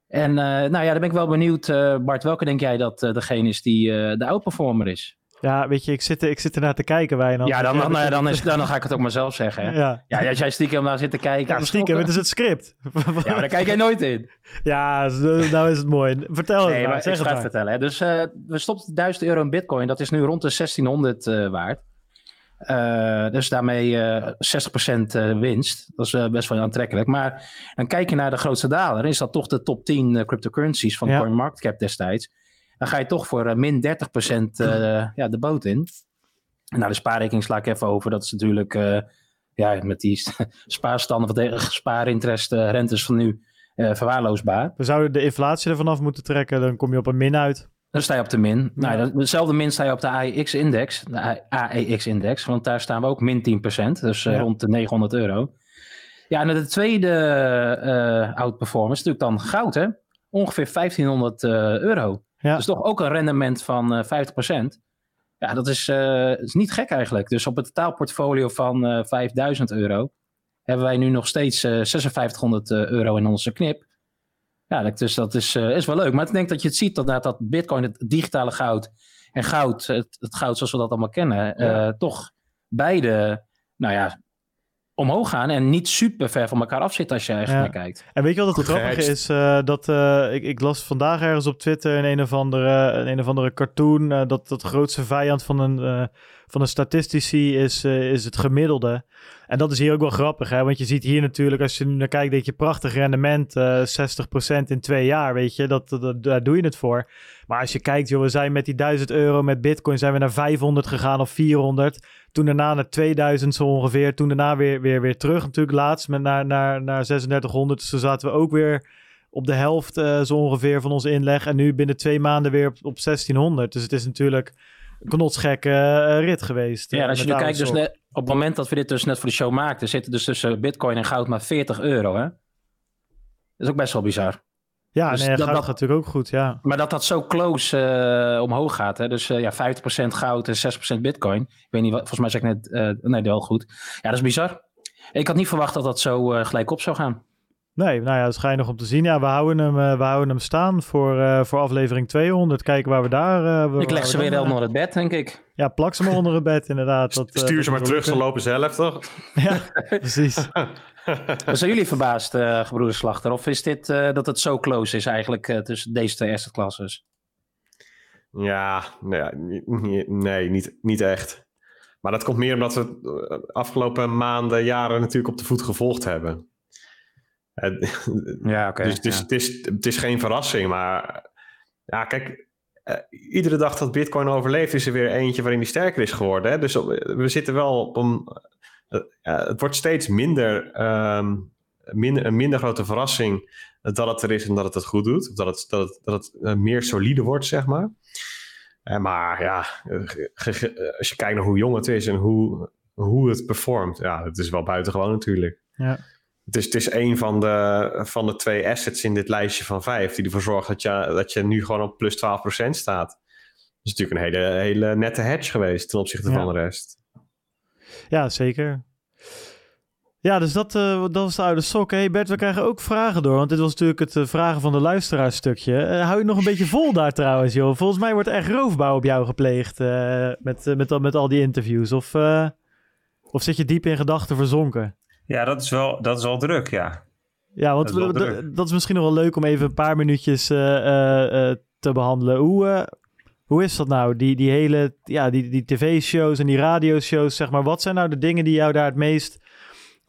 En uh, nou ja, dan ben ik wel benieuwd, Bart, welke denk jij dat degene is die de outperformer is? Ja, weet je, ik zit, ik zit ernaar te kijken, Wijnand. Ja, dan, dan, dan, dan, is, dan, ga ik het ook maar zelf zeggen. Hè? Ja. ja, als jij stiekem naar zit te kijken... Ja, stiekem, het is het script. ja, maar daar kijk jij nooit in. Ja, nou is het mooi. Vertel het nee, maar, maar zeg ik ga het vertellen. Hè. Dus uh, we stopten 1000 euro in bitcoin. Dat is nu rond de 1600 uh, waard. Uh, dus daarmee 60% winst. Dat is best wel aantrekkelijk. Maar dan kijk je naar de grootste daler. Is dat toch de top 10 cryptocurrencies van ja. CoinMarketCap destijds. Dan ga je toch voor min 30% ja, de boot in. Nou, de spaarrekening sla ik even over. Dat is natuurlijk uh, ja, met die spaarstanden van spaarinterest, rentes van nu verwaarloosbaar. We zouden de inflatie ervan af moeten trekken, dan kom je op een min uit. Dan sta je op de min. Ja. Nou, dezelfde min sta je op de AEX-index, de AEX-index, want daar staan we ook min 10%, dus ja. rond de 900 euro. Ja, en de tweede outperformance is natuurlijk dan goud, hè? Ongeveer 1500 euro. Ja. Dus toch ook een rendement van 50%. Ja, dat is, uh, is niet gek eigenlijk. Dus op het totaalportfolio van uh, 5000 euro hebben wij nu nog steeds uh, 5600 euro in onze knip. Ja, dus dat is, is wel leuk. Maar ik denk dat je het ziet dat, dat bitcoin, het digitale goud en goud, het, het goud zoals we dat allemaal kennen, ja. toch beide, nou ja, omhoog gaan en niet super ver van elkaar afzitten als je ja. naar kijkt. En weet je wat het grappige is? Uh, dat uh, ik, ik, las vandaag ergens op Twitter in een of andere, een, een of andere cartoon uh, dat dat grootste vijand van een, van een statistici is, is het gemiddelde. En dat is hier ook wel grappig, hè? want je ziet hier natuurlijk, als je nu naar kijkt, dat je prachtig rendement, 60% in twee jaar, weet je, dat, dat, daar doe je het voor. Maar als je kijkt, joh, we zijn met die 1000 euro met bitcoin, zijn we naar 500 gegaan of 400. Toen daarna naar 2000 zo ongeveer. Toen daarna weer, weer, weer terug natuurlijk laatst met naar, naar, naar 3600. Dus toen zaten we ook weer op de helft uh, zo ongeveer van onze inleg. En nu binnen twee maanden weer op, op 1600. Dus het is natuurlijk een knotsgekke uh, rit geweest. Ja, als je nu kijkt, dus net, op het moment dat we dit dus net voor de show maakten, zitten dus tussen bitcoin en goud maar 40 euro. Hè? Dat is ook best wel bizar. Ja, dus nee, dat, gaat natuurlijk ook goed, ja. Maar dat dat zo close uh, omhoog gaat, hè? dus uh, ja, 50% goud en 6% bitcoin. Ik weet niet, wat, volgens mij zeg ik net, uh, nee, wel goed. Ja, dat is bizar. Ik had niet verwacht dat dat zo gelijk op zou gaan. Nee, nou ja, dat ga je nog om te zien. Ja, we houden hem, we houden hem staan voor, voor aflevering 200. Kijken waar we daar... ik leg ze weer dan... onder het bed, denk ik. Ja, plak ze maar onder het bed, inderdaad. Dat, Stuur ze maar terug, ze lopen zelf, toch? ja, precies. Zijn jullie verbaasd, uh, gebroeder Slachter? Of is dit uh, dat het zo close is eigenlijk uh, tussen deze twee asset classes? Ja, nee, nee niet, niet echt. Maar dat komt meer omdat we de afgelopen maanden, jaren natuurlijk op de voet gevolgd hebben. Ja, oké. Okay, dus het is, ja. het, is, het is geen verrassing, maar ja, kijk, iedere dag dat Bitcoin overleeft, is er weer eentje waarin die sterker is geworden. Hè? Dus we zitten wel op een uh, het wordt steeds minder, um, minder, een minder grote verrassing dat het er is en dat het het goed doet. Of dat het, dat het, dat het uh, meer solide wordt, zeg maar. Maar ja, als je kijkt naar hoe jong het is en hoe, hoe het performt. Ja, het is wel buitengewoon natuurlijk. Ja. Het is, het is een van de, van de twee assets in dit lijstje van vijf die ervoor zorgt dat je, dat je nu gewoon op plus 12% staat. Dat is natuurlijk een hele, hele nette hedge geweest ten opzichte Ja. van de rest. Ja, zeker. Ja, dus dat, eh, dat was de oude sok. Hey Bert, we krijgen ook vragen door. Want dit was natuurlijk het eh, vragen van de luisteraarstukje. Eh hou je nog een beetje vol daar trouwens, joh? Volgens mij wordt er echt roofbouw op jou gepleegd met, met, al- met al die interviews. Of, of zit je diep in gedachten verzonken? Ja, dat is wel, dat is wel druk, ja. Ja, want Dat is druk. dat misschien nog wel leuk om even een paar minuutjes eh, eh, eh, te behandelen. Hoe, hoe is dat nou? Die, die hele ja, die, die tv-shows en die radioshows, zeg maar. Wat zijn nou de dingen die jou daar het meest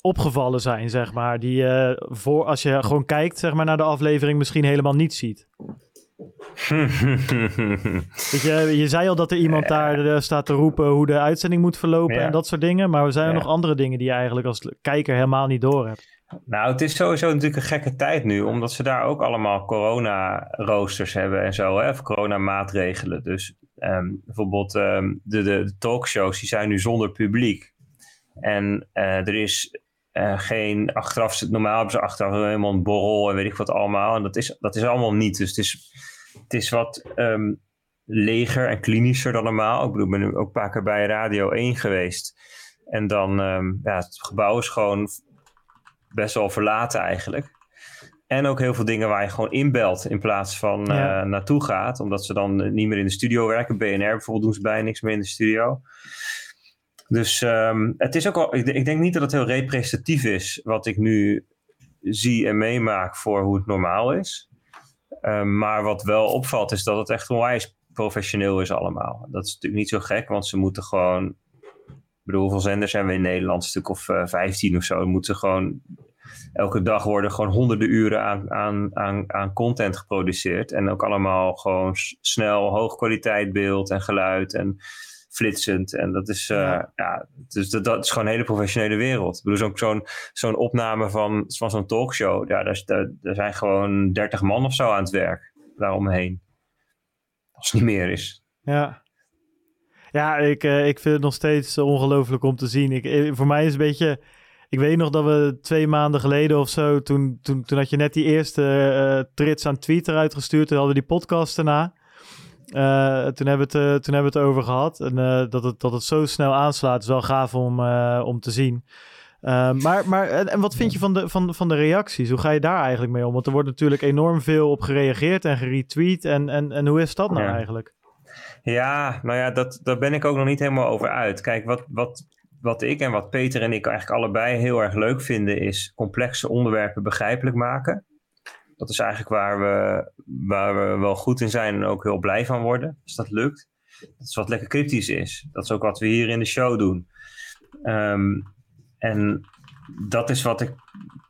opgevallen zijn, zeg maar? Die je voor, als je gewoon kijkt, zeg maar, naar de aflevering misschien helemaal niet ziet. Je, je zei al dat er iemand daar eh, staat te roepen hoe de uitzending moet verlopen Ja. en dat soort dingen. Maar zijn er Ja. nog andere dingen die je eigenlijk als kijker helemaal niet door hebt? Nou, het is sowieso natuurlijk een gekke tijd nu, omdat ze daar ook allemaal corona-roosters hebben en zo, hè, of corona-maatregelen. Dus ehm, bijvoorbeeld ehm, de, de, de talkshows, die zijn nu zonder publiek. En eh, er is eh, geen achteraf, normaal hebben ze achteraf helemaal een borrel en weet ik wat allemaal. En dat is, dat is allemaal niet. Dus het is, het is wat ehm, leger en klinischer dan normaal. Ik bedoel, ik ben nu ook een paar keer bij Radio 1 geweest. En dan, ehm, ja, het gebouw is gewoon best wel verlaten eigenlijk. En ook heel veel dingen waar je gewoon inbelt in plaats van Ja. eh, naartoe gaat. Omdat ze dan eh, niet meer in de studio werken. BNR bijvoorbeeld doen ze bijna niks meer in de studio. Dus ehm, het is ook wel, ik, ik denk niet dat het heel representatief is wat ik nu zie en meemaak voor hoe het normaal is. Ehm, maar wat wel opvalt is dat het echt onwijs professioneel is allemaal. Dat is natuurlijk niet zo gek, want ze moeten gewoon... Ik bedoel, hoeveel zenders zijn we in Nederland? Een stuk of eh 15 of zo. Moeten gewoon... Elke dag worden gewoon honderden uren aan, aan, aan, aan content geproduceerd. En ook allemaal gewoon snel, hoog kwaliteit beeld en geluid en flitsend. En dat is, eh, Ja. ja. dus dat, dat is gewoon een hele professionele wereld. Ik bedoel, zo'n zo'n zo'n opname van, van zo'n talkshow. Ja, daar, daar, daar zijn gewoon 30 man of zo aan het werk daaromheen. Als het niet meer is. Ja. Ja, ik, eh, ik vind het nog steeds ongelooflijk om te zien. Ik, eh, voor mij is het een beetje... Ik weet nog dat we twee maanden geleden of zo... toen, toen, toen had je net die eerste trits aan Twitter uitgestuurd. Toen hadden we die podcast daarna. Eh, toen, hebben we het, eh, toen hebben we het over gehad. En eh, dat, het, dat het zo snel aanslaat is wel gaaf om, om te zien. Maar maar en, en wat vind je van de, van, van de reacties? Hoe ga je daar eigenlijk mee om? Want er wordt natuurlijk enorm veel op gereageerd en geretweet. En, en, en hoe is dat nou Ja. eigenlijk? Ja, nou ja, dat, daar ben ik ook nog niet helemaal over uit. Kijk, wat, wat, wat ik en wat Peter en ik eigenlijk allebei heel erg leuk vinden, is complexe onderwerpen begrijpelijk maken. Dat is eigenlijk waar we, waar we wel goed in zijn en ook heel blij van worden, als dat lukt. Dat is wat lekker cryptisch is. Dat is ook wat we hier in de show doen. Ehm, en dat is, wat ik,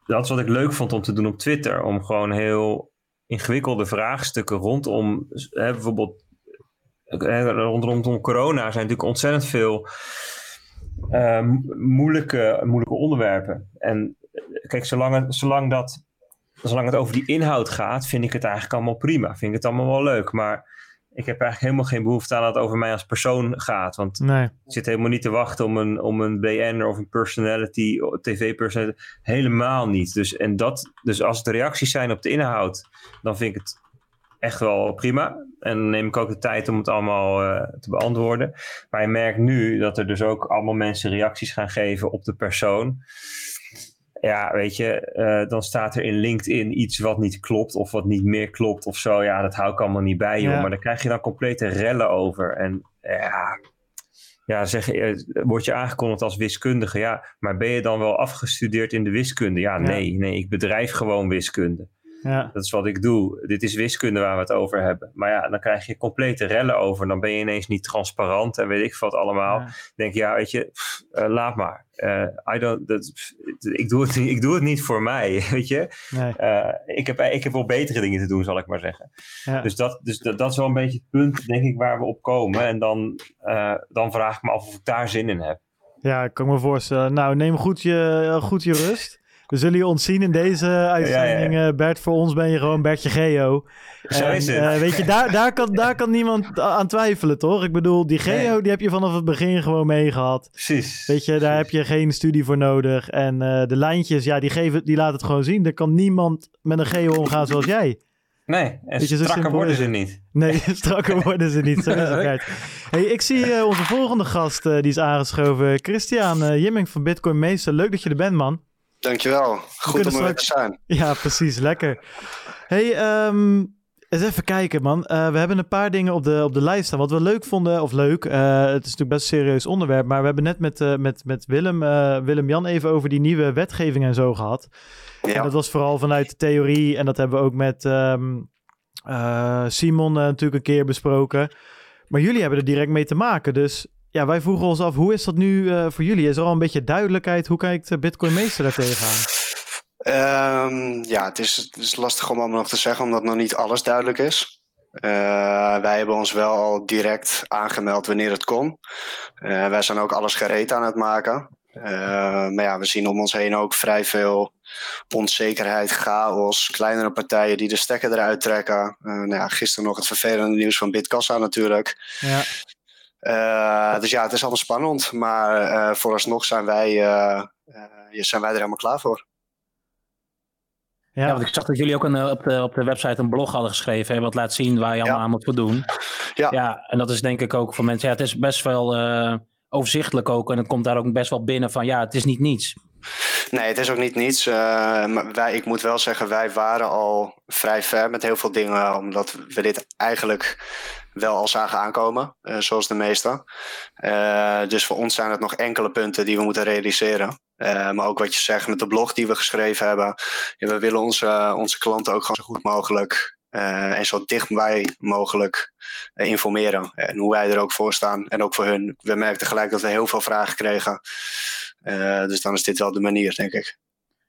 dat is wat ik leuk vond om te doen op Twitter. Om gewoon heel ingewikkelde vraagstukken rondom hè, bijvoorbeeld rond- rondom corona zijn natuurlijk ontzettend veel eh, mo- moeilijke, moeilijke onderwerpen. En kijk, zolang zolang, dat, zolang het over die inhoud gaat, vind ik het eigenlijk allemaal prima. Vind ik het allemaal wel leuk. Maar ik heb eigenlijk helemaal geen behoefte aan dat het over mij als persoon gaat. Want Nee. ik zit helemaal niet te wachten om een, om een BN of een personality, tv-personality. Helemaal niet. Dus, en dat, dus als het reacties zijn op de inhoud, dan vind ik het echt wel prima. En dan neem ik ook de tijd om het allemaal eh, te beantwoorden. Maar je merkt nu dat er dus ook allemaal mensen reacties gaan geven op de persoon. Ja, weet je, eh, dan staat er in LinkedIn iets wat niet klopt of wat niet meer klopt of zo. Ja, dat hou ik allemaal niet bij, joh. Ja. Maar daar krijg je dan complete rellen over. En ja, ja zeg, eh, word je aangekondigd als wiskundige. Ja, maar ben je dan wel afgestudeerd in de wiskunde? Ja, Ja. nee, nee, ik bedrijf gewoon wiskunde. Ja. Dat is wat ik doe. Dit is wiskunde waar we het over hebben. Maar ja, dan krijg je complete rellen over. Dan ben je ineens niet transparant en weet ik wat allemaal. Ja. denk je, ja, weet je, pff, eh, laat maar. Eh, I don't, pff, ik, doe het, niet- ik doe het niet voor mij, weet je. Nee. Eh, ik, heb, ik heb wel betere dingen te doen, zal ik maar zeggen. Ja. Dus, dat, dus dat, dat is wel een beetje het punt, denk ik, waar we op komen. En dan, eh, dan vraag ik me af of ik daar zin in heb. Ja, ik kan me voorstellen. Nou, neem goed je, goed je rust. We zullen je ontzien in deze uitzending. Ja, ja. eh, Bert, voor ons ben je gewoon Bertje Geo. Zo En, is het. eh, weet je, daar, daar, kan, daar kan niemand aan twijfelen, toch? Ik bedoel, die Geo Nee. die heb je vanaf het begin gewoon meegehad. Precies. Weet je, daar heb je geen studie voor nodig. En eh, de lijntjes, ja, die, geven, die laten het gewoon zien. Er kan niemand met een Geo omgaan zoals jij. Nee, en je, strakker worden ze niet. Nee, strakker worden ze niet. Zo is het. Hey, ik zie onze volgende gast, die is aangeschoven. Christian Jimming van Bitcoin Meester. Leuk dat je er bent, man. Dankjewel. Goed om er weer te zijn. Ja, precies. Lekker. Hey, ehm, eens even kijken, man. Eh, we hebben een paar dingen op de, op de lijst staan. Wat we leuk vonden, of leuk, eh, het is natuurlijk best een serieus onderwerp, maar we hebben net met, eh, met, met Willem, Willem-Jan even over die nieuwe wetgeving en zo gehad. En Ja. dat was vooral vanuit de theorie en dat hebben we ook met ehm, eh, Simon natuurlijk een keer besproken. Maar jullie hebben er direct mee te maken, dus... Ja, wij vroegen ons af, hoe is dat nu eh, voor jullie? Is er al een beetje duidelijkheid? Hoe kijkt eh, Bitcoin Meester daar tegenaan? Ehm, ja, het is, het is lastig om allemaal nog te zeggen, omdat nog niet alles duidelijk is. Eh, wij hebben ons wel al direct aangemeld wanneer het kon. Wij zijn ook alles gereed aan het maken. Maar ja, we zien om ons heen ook vrij veel onzekerheid, chaos, kleinere partijen die de stekker eruit trekken. Nou ja, gisteren nog het vervelende nieuws van Bitkassa natuurlijk. Ja. Eh, dus ja, het is allemaal spannend. Maar eh, vooralsnog zijn wij, eh, zijn wij er helemaal klaar voor. Ja. Want ik zag dat jullie ook een, op, de, op de website een blog hadden geschreven. Hè, wat laat zien waar je allemaal Ja. aan moet voldoen. Ja. ja, en dat is denk ik ook voor mensen. Ja, het is best wel eh, overzichtelijk ook. En het komt daar ook best wel binnen van ja, het is niet niets. Nee, het is ook niet niets. eh, maar wij, ik moet wel zeggen, wij waren al vrij ver met heel veel dingen. Omdat we dit eigenlijk wel al zagen aankomen. eh, zoals de meeste. Eh, dus voor ons zijn het nog enkele punten die we moeten realiseren. Eh, maar ook wat je zegt met de blog die we geschreven hebben. We willen onze, onze klanten ook gewoon zo goed mogelijk en zo dichtbij mogelijk informeren. En hoe wij er ook voor staan. En ook voor hun. We merkten gelijk dat we heel veel vragen kregen. Dus dan is dit wel de manier, denk ik.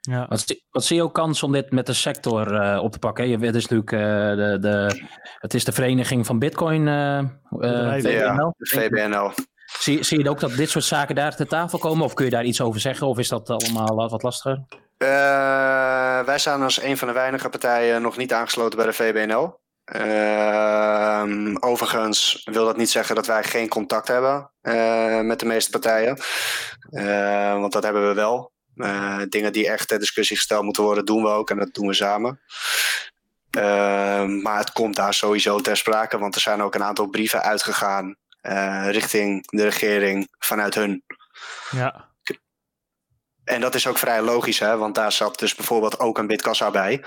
Ja. Wat, zie- wat zie je ook kans om dit met de sector eh, op te pakken? Je, het is natuurlijk eh, de, de, het is de vereniging van Bitcoin. eh VBNL. VBNL. Zie, zie je ook dat dit soort zaken daar ter tafel komen? Of kun je daar iets over zeggen? Of is dat allemaal wat lastiger? Eh, wij zijn als een van de weinige partijen nog niet aangesloten bij de VBNL. Ehm, overigens wil dat niet zeggen dat wij geen contact hebben eh, met de meeste partijen. Want dat hebben we wel. Eh, dingen die echt ter discussie gesteld moeten worden, doen we ook en dat doen we samen. Ehm, maar het komt daar sowieso ter sprake, want er zijn ook een aantal brieven uitgegaan eh, richting de regering vanuit hun. Ja. En dat is ook vrij logisch, hè? want daar zat dus bijvoorbeeld ook een bitkassa bij,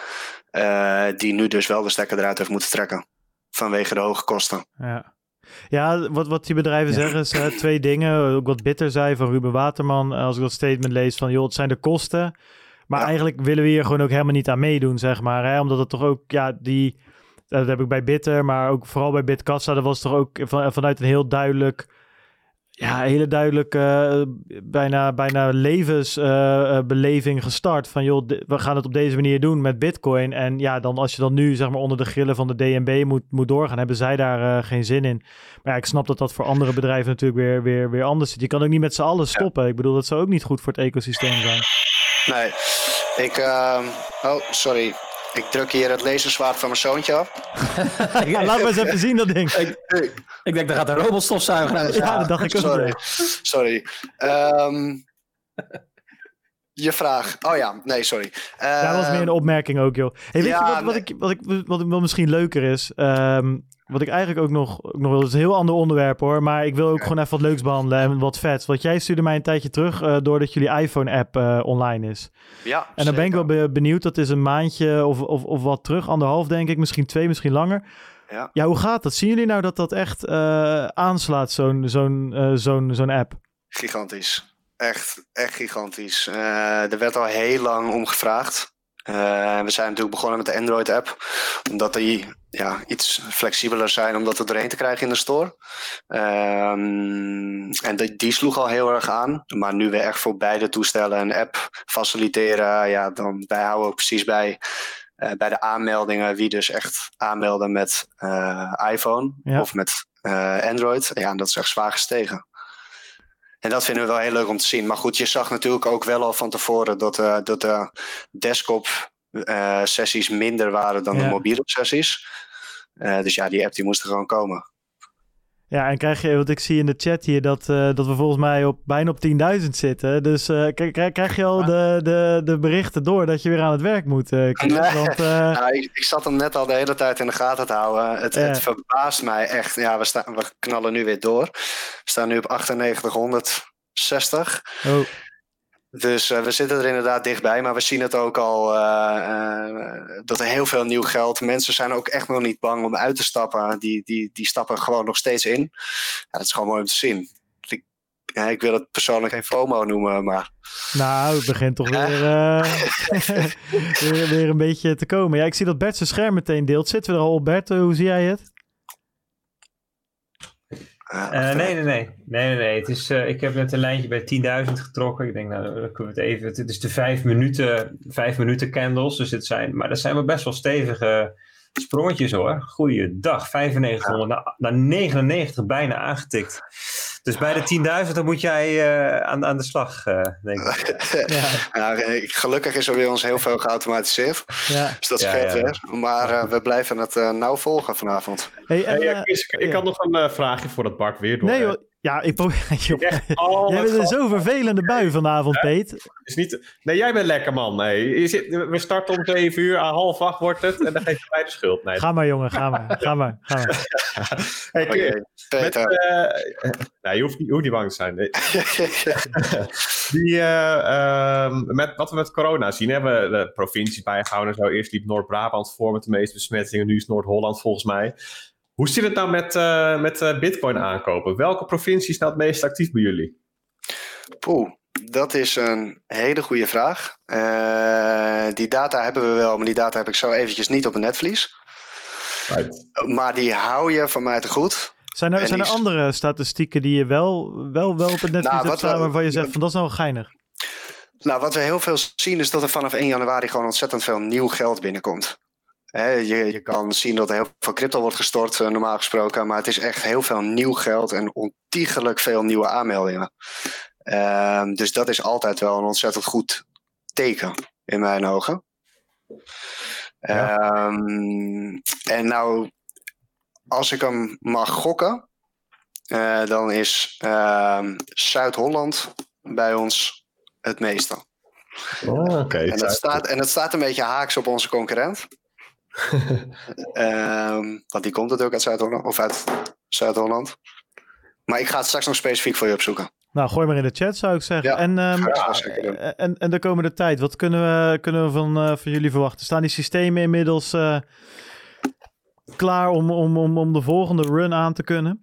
eh, die nu dus wel de stekker eruit heeft moeten trekken. Vanwege de hoge kosten. Ja, ja wat, wat die bedrijven Ja. zeggen is eh, twee dingen. Ook wat Bitter zei van Ruben Waterman. eh, Als ik dat statement lees van, joh, het zijn de kosten. Maar Ja. eigenlijk willen we hier gewoon ook helemaal niet aan meedoen, zeg maar. Hè? Omdat het toch ook, ja, die... Dat heb ik bij Bitter, maar ook vooral bij Bitkassa. Dat was toch ook van, vanuit een heel duidelijk... Ja, hele duidelijke, eh, bijna, bijna levensbeleving gestart. Van joh, we gaan het op deze manier doen met Bitcoin. En ja, dan als je dan nu zeg maar onder de grillen van de DNB moet, moet doorgaan, hebben zij daar eh, geen zin in. Maar ja, ik snap dat dat voor andere bedrijven natuurlijk weer, weer, weer anders zit. Je kan ook niet met z'n allen stoppen. Ik bedoel, dat zou ook niet goed voor het ecosysteem zijn. Nee, ik. ehm, oh, sorry. Ik druk hier het laserzwaard van mijn zoontje af. Ja, laat maar eens even zien dat ding. Ik denk, daar gaat een robotstofzuiger aan. Ja, dat dacht ik ook. Sorry. Sorry. Ehm, je vraag. Oh ja, nee, sorry. Daar was meer een Ehm, opmerking ook, joh. Hey, weet ja, je wat, wat, nee. ik, wat, ik, wat ik wel misschien leuker is? Ehm, wat ik eigenlijk ook nog, ook nog wil, het is een heel ander onderwerp hoor, maar ik wil ook gewoon even wat leuks behandelen en wat vets. Want jij stuurde mij een tijdje terug eh, doordat jullie iPhone-app eh, online is. Ja, En dan ben ik wel be- benieuwd, dat is een maandje of, of, of wat terug, anderhalf denk ik, misschien twee, misschien langer. Ja. Ja, hoe gaat dat? Zien jullie nou dat dat echt eh, aanslaat, zo'n zo'n zo'n zo'n app? Gigantisch. Echt, echt gigantisch. Er werd al heel lang om gevraagd. Eh, we zijn natuurlijk begonnen met de Android-app. Omdat die ja, iets flexibeler zijn om dat er doorheen te krijgen in de store. Ehm, en die, die sloeg al heel erg aan. Maar nu we echt voor beide toestellen een app faciliteren. Ja, dan wij houden ook precies bij, eh, bij de aanmeldingen. Wie dus echt aanmelden met eh, iPhone Ja. of met Android. Ja, en dat is echt zwaar gestegen. En dat vinden we wel heel leuk om te zien. Maar goed, je zag natuurlijk ook wel al van tevoren dat, uh, dat de desktop uh, sessies minder waren dan Ja. de mobiele sessies. Uh, dus ja, die app die moest er gewoon komen. Ja, en krijg je, want ik zie in de chat hier dat, eh, dat we volgens mij op, bijna op 10.000 zitten. Dus eh, k- k- krijg je al de, de, de berichten door dat je weer aan het werk moet, Chris? Nee. Want, Nou, ik, ik zat hem net al de hele tijd in de gaten te houden. Het, het verbaast mij echt. Ja, we, staan, we knallen nu weer door. We staan nu op 9860. oh, Dus eh, we zitten er inderdaad dichtbij, maar we zien het ook al eh, eh, dat er heel veel nieuw geld. Mensen zijn ook echt nog niet bang om uit te stappen. Die, die, die stappen gewoon nog steeds in. Ja, dat is gewoon mooi om te zien. Ik, ja, ik wil het persoonlijk geen FOMO noemen, maar nou, het begint toch weer, weer, weer een beetje te komen. Ja, ik zie dat Bert zijn scherm meteen deelt. Zitten we er al op, Bert? Hoe zie jij het? Eh, Eh, nee, nee, nee. nee, nee, nee. Het is, eh, ik heb net een lijntje bij 10.000 getrokken. Ik denk, nou, dan kunnen we het even. Het is de vijf minuten, vijf minuten candles. Dus het zijn, maar dat zijn wel best wel stevige sprongetjes hoor. Goeiedag. 9500 naar, naar 99 bijna aangetikt. Dus bij de 10.000 dan moet jij eh, aan, aan de slag, eh, denk ik. Ja, ja, gelukkig is er bij ons heel veel geautomatiseerd. ja. Dus dat Ja, scheelt ja. weer. Maar eh, we blijven het eh, nauw volgen vanavond. Hey, en, ik, ik had nog een vraagje voordat Bart weer door. nee, joh. Ja, ik probeer... joh. Oh, Jij bent een zo vervelende bui vanavond, Peet. is niet... Nee, jij bent lekker man. Nee, je zit, we starten om 7 uur, aan half acht wordt het en dan geef je mij de schuld. Nee. Ga maar, jongen, ga maar. Ga maar, ga maar. Hey, met, eh, nou, je, hoeft niet, je hoeft niet bang te zijn. Nee. Die, eh, ehm, met, wat we met corona zien, hebben we de provincies bijgehouden en zo. Eerst liep Noord-Brabant voor met de meeste besmettingen, nu is Noord-Holland volgens mij. Hoe zit het nou met, eh, met eh, bitcoin aankopen? Welke provincie is nou het meest actief bij jullie? Poeh, dat is een hele goede vraag. Eh, die data hebben we wel, maar die data heb ik zo eventjes niet op een netvlies. Right. Maar die hou je van mij te goed. Zijn er, En zijn er andere statistieken die je wel, wel, wel op het netvlies Nou, hebt staan waarvan je zegt van dat is nou wel geinig? Nou, wat we heel veel zien is dat er vanaf 1 januari gewoon ontzettend veel nieuw geld binnenkomt. Je, je kan zien dat er heel veel crypto wordt gestort, eh, normaal gesproken. Maar het is echt heel veel nieuw geld en ontiegelijk veel nieuwe aanmeldingen. Ehm, dus dat is altijd wel een ontzettend goed teken in mijn ogen. Ja. Ehm, en nou, als ik hem mag gokken, eh, dan is ehm, Zuid-Holland bij ons het meeste. Oh, oké. En dat, staat, en dat staat een beetje haaks op onze concurrent. Ehm, want die komt natuurlijk uit Zuid-Holland. Of uit Zuid-Holland. Maar ik ga het straks nog specifiek voor je opzoeken. Nou, gooi maar in de chat zou ik zeggen. Ja, en, doen. en, en de komende tijd, wat kunnen we, kunnen we van, eh, van jullie verwachten? Staan die systemen inmiddels eh, klaar om, om, om, om de volgende run aan te kunnen?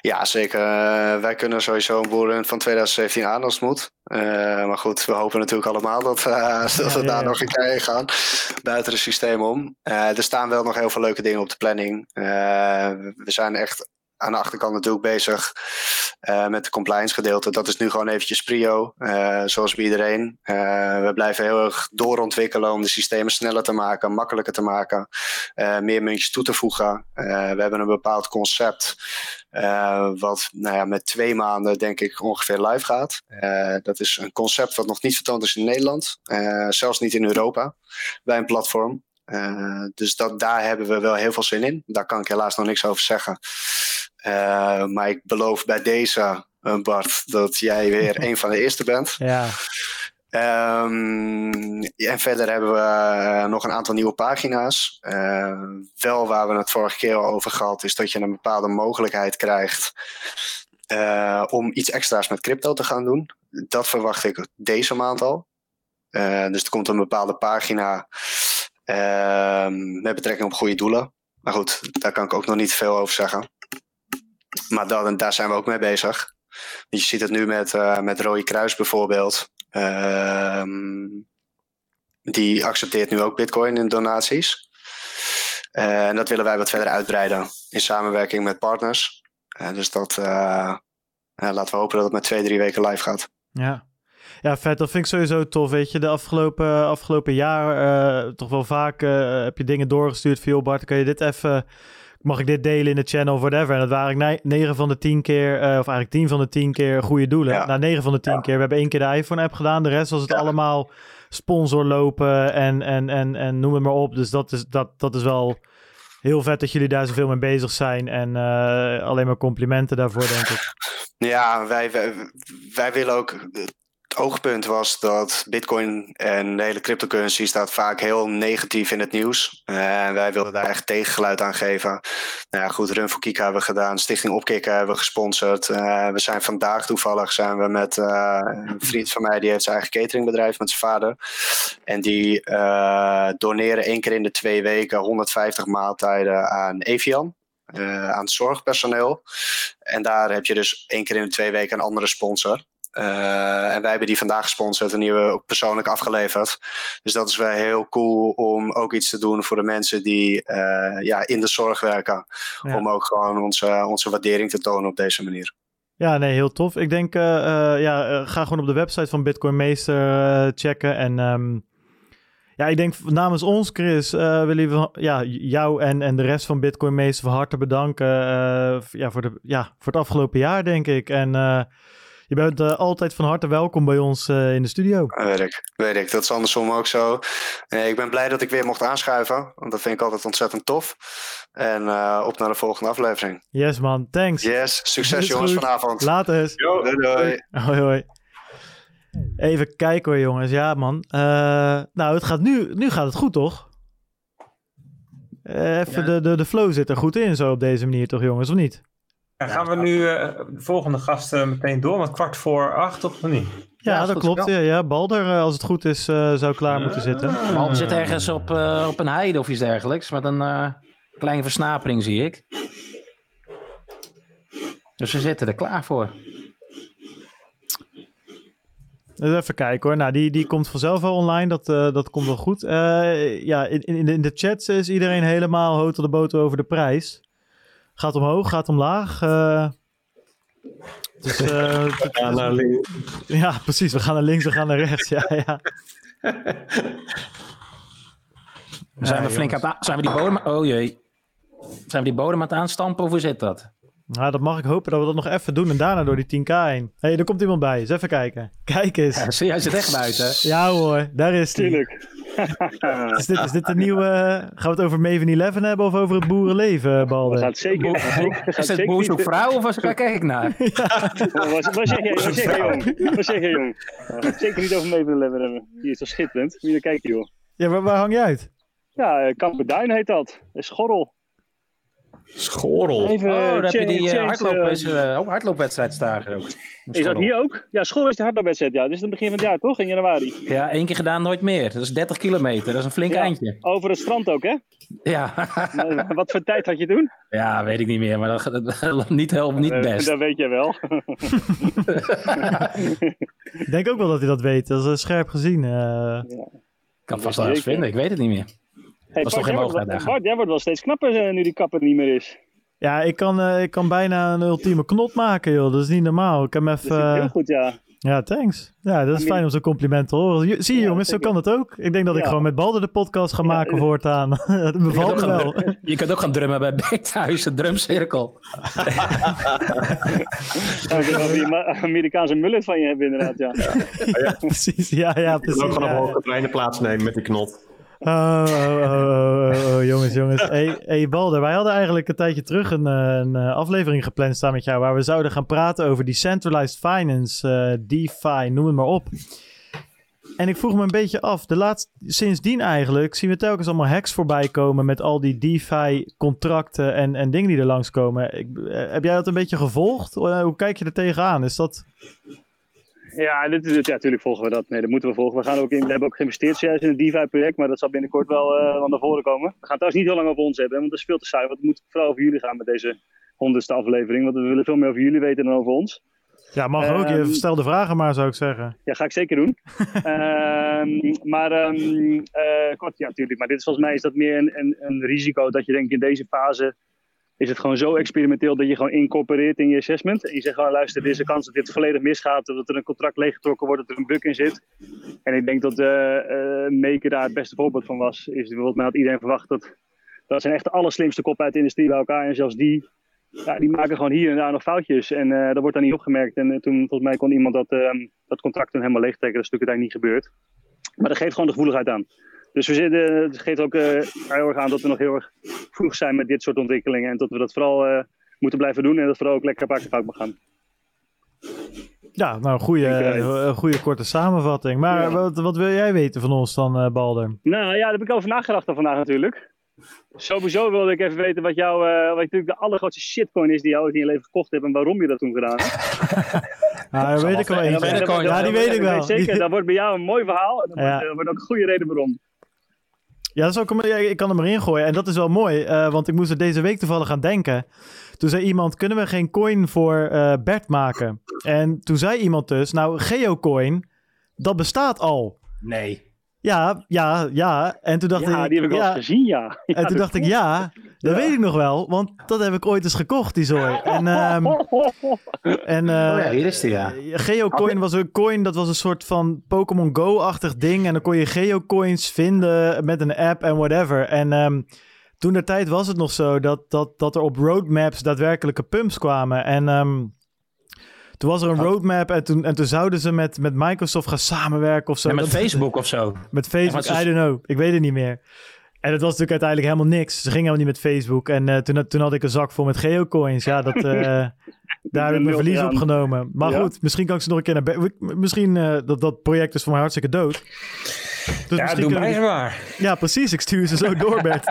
Ja, zeker. Eh, wij kunnen sowieso een boelrun van 2017 aan als het moet. Eh, maar goed, we hopen natuurlijk allemaal dat, eh, dat we ja, daar ja. nog een keer heen gaan. Buiten het systeem om. Er staan wel nog heel veel leuke dingen op de planning. We zijn echt aan de achterkant natuurlijk bezig met de compliance gedeelte. Dat is nu gewoon eventjes prio, zoals bij iedereen. We blijven heel erg doorontwikkelen om de systemen sneller te maken, makkelijker te maken. meer muntjes toe te voegen. We hebben een bepaald concept eh, wat nou ja, met twee maanden denk ik ongeveer live gaat. Eh, dat is een concept wat nog niet vertoond is in Nederland. eh, zelfs niet in Europa bij een platform. Dus dat, daar hebben we wel heel veel zin in. Daar kan ik helaas nog niks over zeggen. Maar ik beloof bij deze, Bart, dat jij weer een van de eerste bent. Ja, Ehm, en verder hebben we eh, nog een aantal nieuwe pagina's. Eh, wel waar we het vorige keer al over gehad, is dat je een bepaalde mogelijkheid krijgt eh, om iets extra's met crypto te gaan doen. Dat verwacht ik deze maand al. Eh, dus er komt een bepaalde pagina ehm, met betrekking op goede doelen. Maar goed, daar kan ik ook nog niet veel over zeggen. Maar dat, daar zijn we ook mee bezig. Je ziet het nu met, eh met Rode Kruis bijvoorbeeld. Ehm, die accepteert nu ook Bitcoin in donaties. En dat willen wij wat verder uitbreiden in samenwerking met partners. Eh, dus dat eh, laten we hopen dat het met twee, drie weken live gaat. ja. Ja, vet. Dat vind ik sowieso tof, weet je. De afgelopen, afgelopen jaar eh, toch wel vaak heb je dingen doorgestuurd. Veel Bart, kan je dit even mag ik dit delen in de channel of whatever. En dat waren 9 van de 10 keer, uh, of eigenlijk 10 van de 10 keer goede doelen. Ja. Nou, 9 van de 10 ja. keer. We hebben één keer de iPhone-app gedaan. De rest was het ja. allemaal sponsor lopen en, en, en, en noem het maar op. Dus dat is, dat, dat is wel heel vet dat jullie daar zoveel mee bezig zijn. En uh, alleen maar complimenten daarvoor, denk ik. Ja, wij, wij, wij willen ook het oogpunt was dat Bitcoin en de hele cryptocurrency staat vaak heel negatief in het nieuws. En wij wilden daar echt tegengeluid aan geven. Nou ja, goed, Run for Kika hebben we gedaan, Stichting Opkikken hebben we gesponsord. Uh, we zijn vandaag toevallig zijn we met uh, een vriend van mij, die heeft zijn eigen cateringbedrijf met zijn vader. En die uh, doneren één keer in de twee weken 150 maaltijden aan Evian. Aan het zorgpersoneel. En daar heb je dus één keer in de twee weken een andere sponsor. Uh, en wij hebben die vandaag gesponsord en die hebben we ook persoonlijk afgeleverd. Dus dat is wel heel cool om ook iets te doen voor de mensen die uh, ja, in de zorg werken. Ja. Om ook gewoon onze, onze waardering te tonen op deze manier. Ja, nee, heel tof. Ik denk, uh, ja, ga gewoon op de website van Bitcoin Meester checken. En um, ja, ik denk namens ons, Chris, willen we ja, jou en, en de rest van Bitcoin Meester van harte bedanken. ja, voor de, ja, voor het afgelopen jaar, denk ik. En je bent uh, altijd van harte welkom bij ons uh, in de studio. Weet ik, weet ik. Dat is andersom ook zo. Ik ben blij dat ik weer mocht aanschuiven, want dat vind ik altijd ontzettend tof. En op naar de volgende aflevering. Yes man, thanks. Yes, succes jongens goed. vanavond. Later. Yo, doei, doei. Hoi hoi. Even kijken hoor jongens, ja man. nou, het gaat nu, nu gaat het goed toch? even ja. de, de, de flow zit er goed in zo op deze manier toch jongens, of niet? Ja, gaan we nu uh, de volgende gast uh, meteen door met kwart voor acht of niet? Ja, ja dat klopt. Ja, ja, Balder, uh, als het goed is, zou klaar moeten zitten. Balder zit ergens op, op een heide of iets dergelijks. Met een kleine versnapering, zie ik. Dus we zitten er klaar voor. Even kijken hoor. Nou, die, die komt vanzelf wel online. Dat, dat komt wel goed. ja, in, in, in de chat is iedereen helemaal hotel de boter over de prijs. Gaat omhoog, gaat omlaag. Uh, dus, uh, we gaan naar links. Ja, precies. We gaan naar links, we gaan naar rechts. Ja, ja. Zijn we flink aan het Zijn we die bodem... Oh jee. Zijn we die bodem aan het aanstampen of hoe zit dat? Nou, dat mag ik hopen dat we dat nog even doen en daarna door die 10k heen. Hé, hey, er komt iemand bij. Eens even kijken. Kijk eens. Ja, zie jij zit echt buiten. Ja hoor, daar is hij. Tuurlijk. is, dit, is dit de nieuwe... Gaan we het over Maven 11 hebben of over het boerenleven, Balde? Gaan het zeker... Is het zeker boer zoekt vrouw of waar kijk ik naar? ja. wat, wat, zeg wat jong? Wat zeg jij, jong? We gaan het zeker niet over Maven 11 hebben. Die is toch schitterend? Wie er kijken, joh. Ja, waar, waar hang je uit? Ja, Kamperduin heet dat. Dat is Schorrel. Schorrel. Even, oh, daar heb je die uh, hardloop, uh, oh, hardloopwedstrijd staan ook. Is dat hier ook? Ja, school is de hardloopwedstrijd. Ja, dit is het begin van het jaar toch? In januari. Ja, één keer gedaan, nooit meer. Dat is 30 kilometer. Dat is een flink ja, eindje. Over het strand ook, hè? Ja. Wat voor tijd had je toen? Ja, weet ik niet meer. Maar dat, dat niet, heel, niet best. Dat weet jij wel. ik denk ook wel dat hij dat weet. Dat is scherp gezien. Uh... Ja. Kan vast wel eens vinden. Ik weet het niet meer. Hey, dat is toch geen mogelijkheid Bart, jij wordt wel steeds knapper uh, nu die kapper niet meer is. Ja, ik kan, uh, ik kan bijna een ultieme knot maken, joh. Dat is niet normaal. Ik heb hem even... Heel goed, ja. Ja, thanks. Ja, dat is fijn om zo'n compliment te horen. Zie je, ja, jongens, zo kan het ook. Ik denk dat ik ja. gewoon met Balder de podcast ga maken ja, voortaan. dat bevalt me wel. Gaan, je kunt ook gaan drummen bij Beekhuis, een drumcirkel. die Amerikaanse mullet van je hebben, inderdaad, ja. ja. precies. Ja, ja, precies. ook gewoon op een kleine plaats nemen met die knot. Oh, oh, oh, oh, jongens, jongens. Hey, hey Balder, wij hadden eigenlijk een tijdje terug een, een aflevering gepland staan met jou... waar we zouden gaan praten over decentralized finance, uh, DeFi, noem het maar op. En ik vroeg me een beetje af, de laatste, sindsdien eigenlijk zien we telkens allemaal hacks voorbij komen... met al die DeFi-contracten en, en dingen die er langskomen. Ik, heb jij dat een beetje gevolgd? Hoe kijk je er tegenaan? Is dat... Ja, dit, dit, ja, natuurlijk volgen we dat. Nee, dat moeten we volgen. We, gaan ook in, we hebben ook geïnvesteerd juist in het DeFi-project, maar dat zal binnenkort wel uh, naar voren komen. We gaan trouwens niet heel lang over ons hebben, want dat is veel te saai. Want het moet vooral over jullie gaan met deze honderdste aflevering, want we willen veel meer over jullie weten dan over ons. Ja, mag ook. Je ehm, stel de vragen maar, zou ik zeggen. Ja, ga ik zeker doen. um, maar um, uh, kort, ja, natuurlijk. Maar dit is volgens mij is dat meer een, een, een risico dat je denk ik in deze fase is het gewoon zo experimenteel dat je gewoon incorporeert in je assessment. En je zegt gewoon, luister, er is een kans dat dit volledig misgaat, dat er een contract leeggetrokken wordt, dat er een bug in zit. En ik denk dat uh, uh, Maker daar het beste voorbeeld van was. Is bijvoorbeeld, men had iedereen verwacht dat, Dat zijn echt de allerslimste koppen uit de industrie bij elkaar. En zelfs die, ja, die maken gewoon hier en daar nog foutjes. En eh, dat wordt dan niet opgemerkt. En eh, toen, volgens mij kon iemand dat, ehm, dat contract toen helemaal leegtrekken. Dat is natuurlijk uiteindelijk niet gebeurd. Maar dat geeft gewoon de gevoeligheid aan. Dus we zitten, het geeft ook eh, heel erg aan dat we nog heel erg vroeg zijn met dit soort ontwikkelingen. En dat we dat vooral eh, moeten blijven doen. En dat vooral ook lekker een paar keer fout mag gaan. Ja, nou, een goede, een goede korte samenvatting. Maar Ja. wat, wat wil jij weten van ons dan, eh, Balder? Nou ja, daar heb ik over nagedacht dan vandaag natuurlijk. Sowieso wilde ik even weten wat jouw, eh, wat natuurlijk de allergrootste shitcoin is die jou ooit in je leven gekocht hebt en waarom je dat toen gedaan hebt. Ah, dat weet ik wel Ja, die weet ik wel. Zeker, dat wordt bij jou een mooi verhaal. En dat Ja. wordt, eh, wordt ook een goede reden waarom. Ja, dat is ook ik kan hem erin gooien. En dat is wel mooi, eh, want ik moest er deze week toevallig aan denken. Toen zei iemand, kunnen we geen coin voor eh, Bert maken? En toen zei iemand dus, nou, Geocoin, dat bestaat al. Nee. Ja, ja, ja. En toen dacht ja, ik... die heb ik ja, gezien, ja. Ja, En toen dacht ik, ja, dat weet ik nog wel. Want dat heb ik ooit eens gekocht, die zooi. En, ehm, en eh, Oh ja, hier is die, ja. Geocoin was een coin, dat was een soort van Pokémon Go-achtig ding. En dan kon je Geocoins vinden met een app en whatever. En ehm, toen de tijd was het nog zo dat, dat, dat er op roadmaps daadwerkelijke pumps kwamen. En ehm, toen was er een roadmap en toen, en toen zouden ze met, met Microsoft gaan samenwerken of zo. Ja, met Dat- Facebook of zo. met Facebook, I don't know. Ik weet het niet meer. En het was natuurlijk uiteindelijk helemaal niks. Ze gingen helemaal niet met Facebook. En eh, toen, toen had ik een zak vol met geocoins. Ja, dat, eh, daar heb ik mijn verlies op genomen. Maar Ja. goed, misschien kan ik ze nog een keer naar... Misschien, eh, dat, dat project is voor mij hartstikke dood. Dus Ja, doe mij ze maar. Ja, precies. Ik stuur ze zo door, Bert.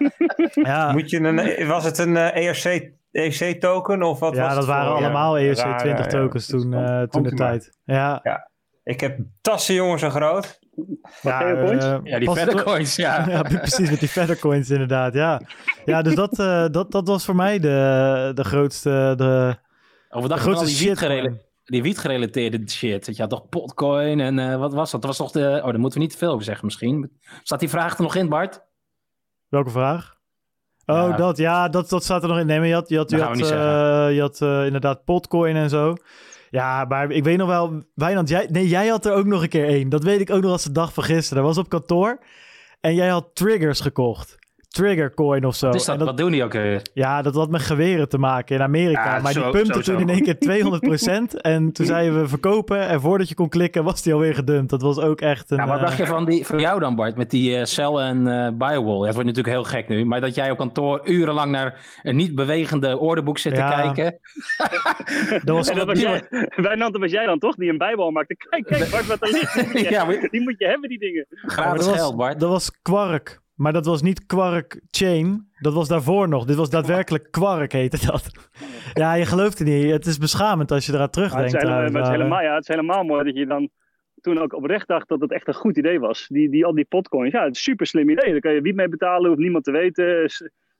ja, Moet je een, was het een ERC, ERC-token of wat was ja, het dat waren voor? allemaal Ja, ERC20 rare, ja. tokens toen, eh, toen de tijd. Ja, Ik heb tassen, jongens, zo groot. ja, eh, Ja, die pas- verder coins, ja. Ja, precies, met die Feathercoins inderdaad, ja. Ja, dus dat, eh, dat, dat was voor mij de, de grootste, de, we de grootste die shit. wietgerele- die wietgerelateerde shit. Dat je had toch potcoin en eh, wat was dat? Dat was toch de... Oh, daar moeten we niet te veel over zeggen misschien. Staat die vraag er nog in, Bart? Welke vraag? Oh, Ja. dat, ja, dat, dat staat er nog in. Nee, maar je had, je had, je eh, je had eh, inderdaad potcoin en zo. Ja, maar ik weet nog wel, Wijnand, jij, nee, jij had er ook nog een keer één. Dat weet ik ook nog als de dag van gisteren. Dat was op kantoor en jij had triggers gekocht. Triggercoin of zo. Is dat? En dat- wat doen die ook weer? Ja, dat had met geweren te maken in Amerika. Ja, maar die pumpte toen in één keer 200%. en toen zeiden we verkopen. En voordat je kon klikken, was die alweer gedumpt. Dat was ook echt een... Ja, wat eh, dacht je van, die, van jou dan, Bart, met die eh, cell en eh biowall? Ja, het wordt natuurlijk heel gek nu, maar dat jij op kantoor urenlang naar een niet bewegende orderboek zit Ja. te kijken. dat was En dat was jij, Wijnand, was jij dan toch die een bijbal maakte? Kijk, kijk, Bart, wat er ligt. Die moet je, Ja, maar- die moet je hebben, die dingen. Gratis dat was, geld, Bart. Dat was Quark. Maar dat was niet Quark Chain. Dat was daarvoor nog. Dit was daadwerkelijk Quark heette dat. Ja, je gelooft het niet. Het is beschamend als je eraan het, terugdenkt. is maar het, is helemaal, ja, het is helemaal mooi dat je dan toen ook oprecht dacht dat het echt een goed idee was. Die, die, al die potcoins, ja, het is een super slim idee. Daar kan je wiet mee betalen, hoeft niemand te weten.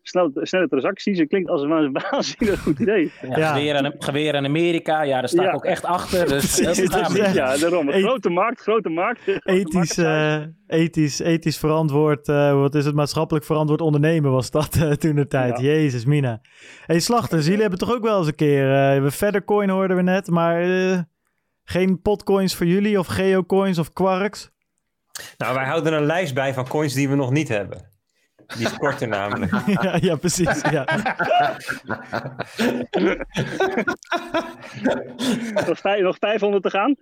S- Snel, snelle transacties, het klinkt als een waanzinnig goed idee. Ja, Ja. Geweer, aan, geweer aan Amerika, ja, daar sta ik Ja. ook echt achter. Dus beschamend. echt- Ja, daarom. Grote markt, grote markt. grote Ethisch, marktprijs. eh, ethisch, ethisch verantwoord, eh, wat is het, maatschappelijk verantwoord ondernemen was dat eh, toen de tijd. Ja. Jezus, Mina. hey, slachters, jullie hebben toch ook wel eens een keer, eh we Feathercoin hoorden we net, maar eh, geen potcoins voor jullie of geocoins of quarks? Nou, wij houden een lijst bij van coins die we nog niet hebben. Die is korter namelijk. ja, ja, precies. Ja. nog, vijf, nog 500 te gaan.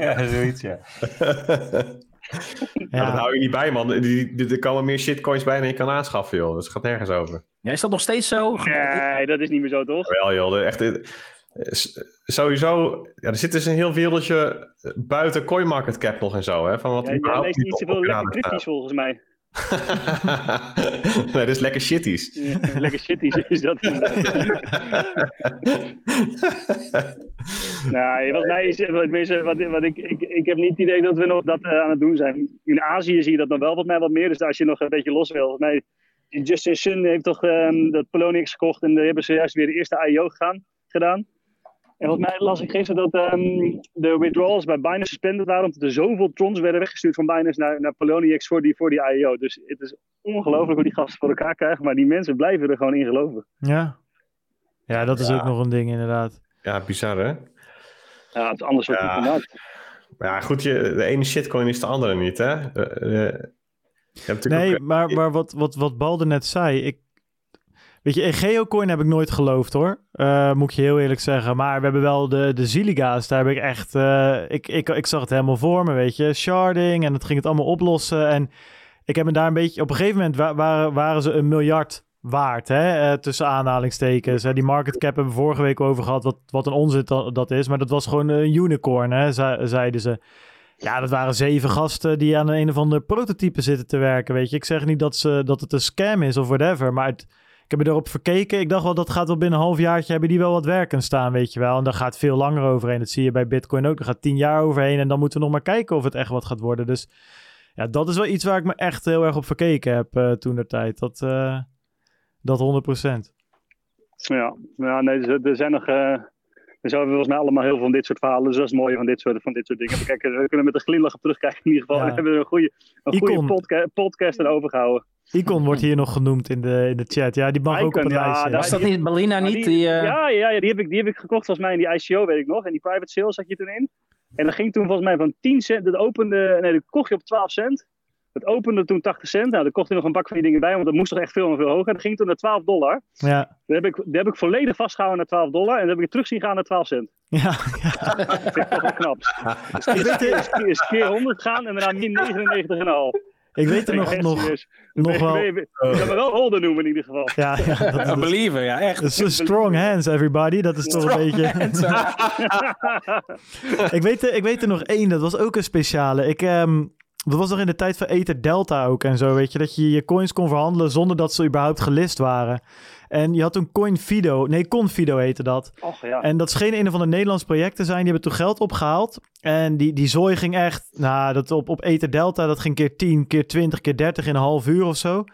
ja, zoiets, ja. Ja. dat hou je niet bij, man. Die, die- er komen meer shitcoins bij dan je kan aanschaffen, joh. Dus het gaat nergens over. Ja, is dat nog steeds zo? Nee, dat is niet meer zo, toch? Wel, joh. de- Echt, eh, sowieso, ja, er zit dus een heel wereldje buiten CoinMarketCap nog en zo, hè. Van wat Ja, überhaupt leest niet zoveel lekker radar cryptisch volgens mij. nee, dat is lekker shitties. Ja, lekker shitties is dat. nou, wat mij is, wat, wat, wat ik, ik, ik heb niet het idee dat we nog dat eh, aan het doen zijn. In Azië zie je dat nog wel wat mij wat meer. Dus als je nog een beetje los wil. Mij, Justin Sun heeft toch ehm, dat Poloniex gekocht en daar hebben ze juist weer de eerste IO gegaan, gedaan. En volgens mij las ik gisteren dat ehm, de withdrawals bij Binance suspended waren. Omdat er zoveel trons werden weggestuurd van Binance naar, naar Poloniex voor die, voor die IO. Dus het is ongelooflijk hoe die gasten voor elkaar krijgen. Maar die mensen blijven er gewoon in geloven. Ja. Ja, dat is Ja. ook nog een ding inderdaad. Ja, bizar, hè? Ja, het is anders wat Ja. Maar ja, goed, je, de ene shitcoin is de andere niet, hè? De- de- Je hebt natuurlijk Nee, ook, eh, maar, maar wat, wat, wat Balder net zei, ik, weet je, in Geocoin heb ik nooit geloofd hoor, Eh, moet ik je heel eerlijk zeggen. Maar we hebben wel de, de Ziliga's, daar heb ik echt, eh, ik, ik, ik zag het helemaal voor me, weet je, sharding en het ging het allemaal oplossen. En ik heb me daar een beetje, op een gegeven moment wa- waren, waren ze een miljard waard, hè, eh, tussen aanhalingstekens. Hè. Die market cap hebben we vorige week over gehad, wat, wat een onzin dat, dat is, maar dat was gewoon een unicorn, hè, ze- zeiden ze. Ja, dat waren zeven gasten die aan een of ander prototype zitten te werken, weet je. Ik zeg niet dat, ze, dat het een scam is of whatever, maar het- heb er erop verkeken. Ik dacht wel, dat gaat wel binnen een halfjaartje hebben die wel wat werken staan, weet je wel. En daar gaat veel langer overheen. Dat zie je bij Bitcoin ook. Er gaat tien jaar overheen en dan moeten we nog maar kijken of het echt wat gaat worden. Dus ja, dat is wel iets waar ik me echt heel erg op verkeken heb eh, toen de tijd. Dat, eh dat 100%. Ja, ja nee, er, er zijn nog. eh er zijn volgens mij allemaal heel veel van dit soort verhalen. Dus dat is het mooie van dit soort, van dit soort dingen. We, kijken, we kunnen met een glimlach op terugkijken in ieder geval. Ja. We hebben er een goede, een goede podca podcast aan overgehouden. Icon wordt hier nog genoemd in de, in de chat. Ja, die mag ook op het ja, lijstje. Was dat niet Balina Maar niet? Die, eh, Ja, ja, ja die, heb ik, die heb ik gekocht volgens mij in die ICO, weet ik nog. En die private sale zat je toen in. En dat ging toen volgens mij van 10 cent. Dat opende, nee, dat kocht je op 12 cent. Het opende toen 80 cent. Nou, daar kocht hij nog een bak van die dingen bij, want dat moest toch echt veel en veel hoger. Dat ging toen naar 12 dollar. Ja, Dat heb ik, dat heb ik volledig vastgehouden naar 12 dollar. En dan heb ik het terug zien gaan naar 12 cent. ja, ja. Dat vind ik toch wel knap. Is, is, is keer 100 gaan en daarna min 99,5. Ik weet er nog, nog, nog wel... Je kan me wel holder noemen in ieder geval. Ja, ja, dat, dat, believer, ja, echt. dat is een strong hands, everybody. Dat is toch een beetje... ik, weet er, ik weet er nog één, dat was ook een speciale. Ik, ehm, dat was nog in de tijd van Ether Delta ook en zo, weet je. Dat je je coins kon verhandelen zonder dat ze überhaupt gelist waren. En je had toen Coinfido, nee, Confido heette dat. Och ja. En dat scheen een of ander Nederlands project te zijn. Die hebben toen geld opgehaald. En die, die zooi ging echt, nou, dat op, op Ether Delta, dat ging keer 10, keer 20, keer 30 in een half uur of zo.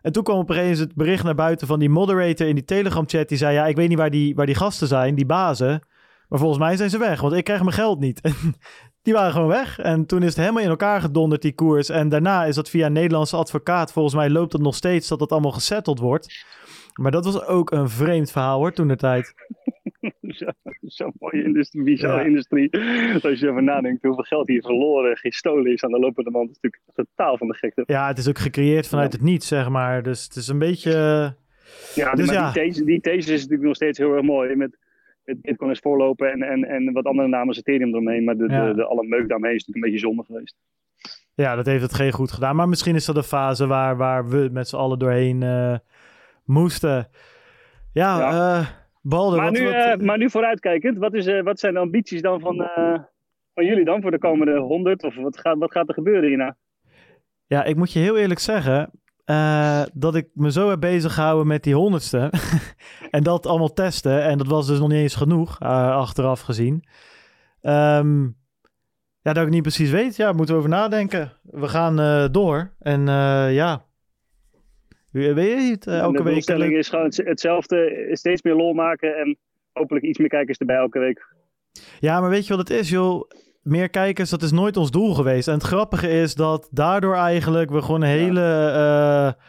En toen kwam op een gegeven moment het bericht naar buiten van die moderator in die Telegram-chat. Die zei, ja, ik weet niet waar die, waar die gasten zijn, die bazen. Maar volgens mij zijn ze weg, want ik krijg mijn geld niet. Die waren gewoon weg. En toen is het helemaal in elkaar gedonderd, die koers. En daarna is dat via een Nederlandse advocaat. Volgens mij loopt het nog steeds dat dat allemaal gesetteld wordt. Maar dat was ook een vreemd verhaal hoor, toen de tijd. Zo- Zo'n mooie industrie, bizarre Ja. industrie. Als je even nadenkt hoeveel geld hier verloren, gestolen is aan de lopende. Dat is natuurlijk totaal van de gekte. Ja, het is ook gecreëerd vanuit het niets, zeg maar. Dus het is een beetje... Ja, Dus maar ja. Die, thesis, die thesis is natuurlijk nog steeds heel erg mooi. Met Bitcoin is voorlopen en, en, en wat andere namen Ethereum eromheen. Maar de, Ja. de, de, alle meuk daarmee is natuurlijk een beetje zonde geweest. Ja, dat heeft het geen goed gedaan. Maar misschien is dat een fase waar, waar we met z'n allen doorheen eh, moesten. Ja, Ja. eh Balder, Maar wat, nu, wat- eh, maar nu vooruitkijkend, wat, is, wat zijn de ambities dan van, van jullie dan voor de komende 100? Of wat gaat, wat gaat er gebeuren hierna? Ja, ik moet je heel eerlijk zeggen eh, dat ik me zo heb bezig gehouden met die honderdste. en dat allemaal testen. En dat was dus nog niet eens genoeg, eh, achteraf gezien. Ehm, ja, dat ik niet precies weet. Ja, moeten we over nadenken. We gaan eh, door. En ja, weet je niet, En elke de week... doelstelling is gewoon het- hetzelfde, steeds meer lol maken en hopelijk iets meer kijkers erbij elke week. Ja, maar weet je wat het is, joh? Meer kijkers, dat is nooit ons doel geweest. En het grappige is dat daardoor eigenlijk we gewoon een hele eh,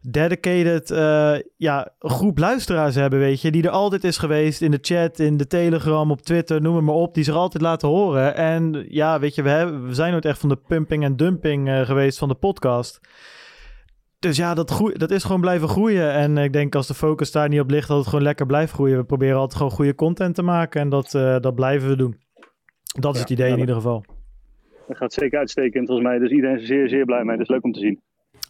dedicated eh, ja, groep luisteraars hebben, weet je. Die er altijd is geweest in de chat, in de Telegram, op Twitter, noem het maar op. Die zich altijd laten horen. En ja, weet je, we, hebben, we zijn nooit echt van de pumping en dumping eh, geweest van de podcast. Dus ja, dat, groei, dat is gewoon blijven groeien. En ik denk als de focus daar niet op ligt, dat het gewoon lekker blijft groeien. We proberen altijd gewoon goede content te maken en dat, dat blijven we doen. Dat is het idee in dat- ieder geval. Dat gaat zeker uitstekend volgens mij. Dus iedereen is er zeer, zeer blij mee. Dat is leuk om te zien.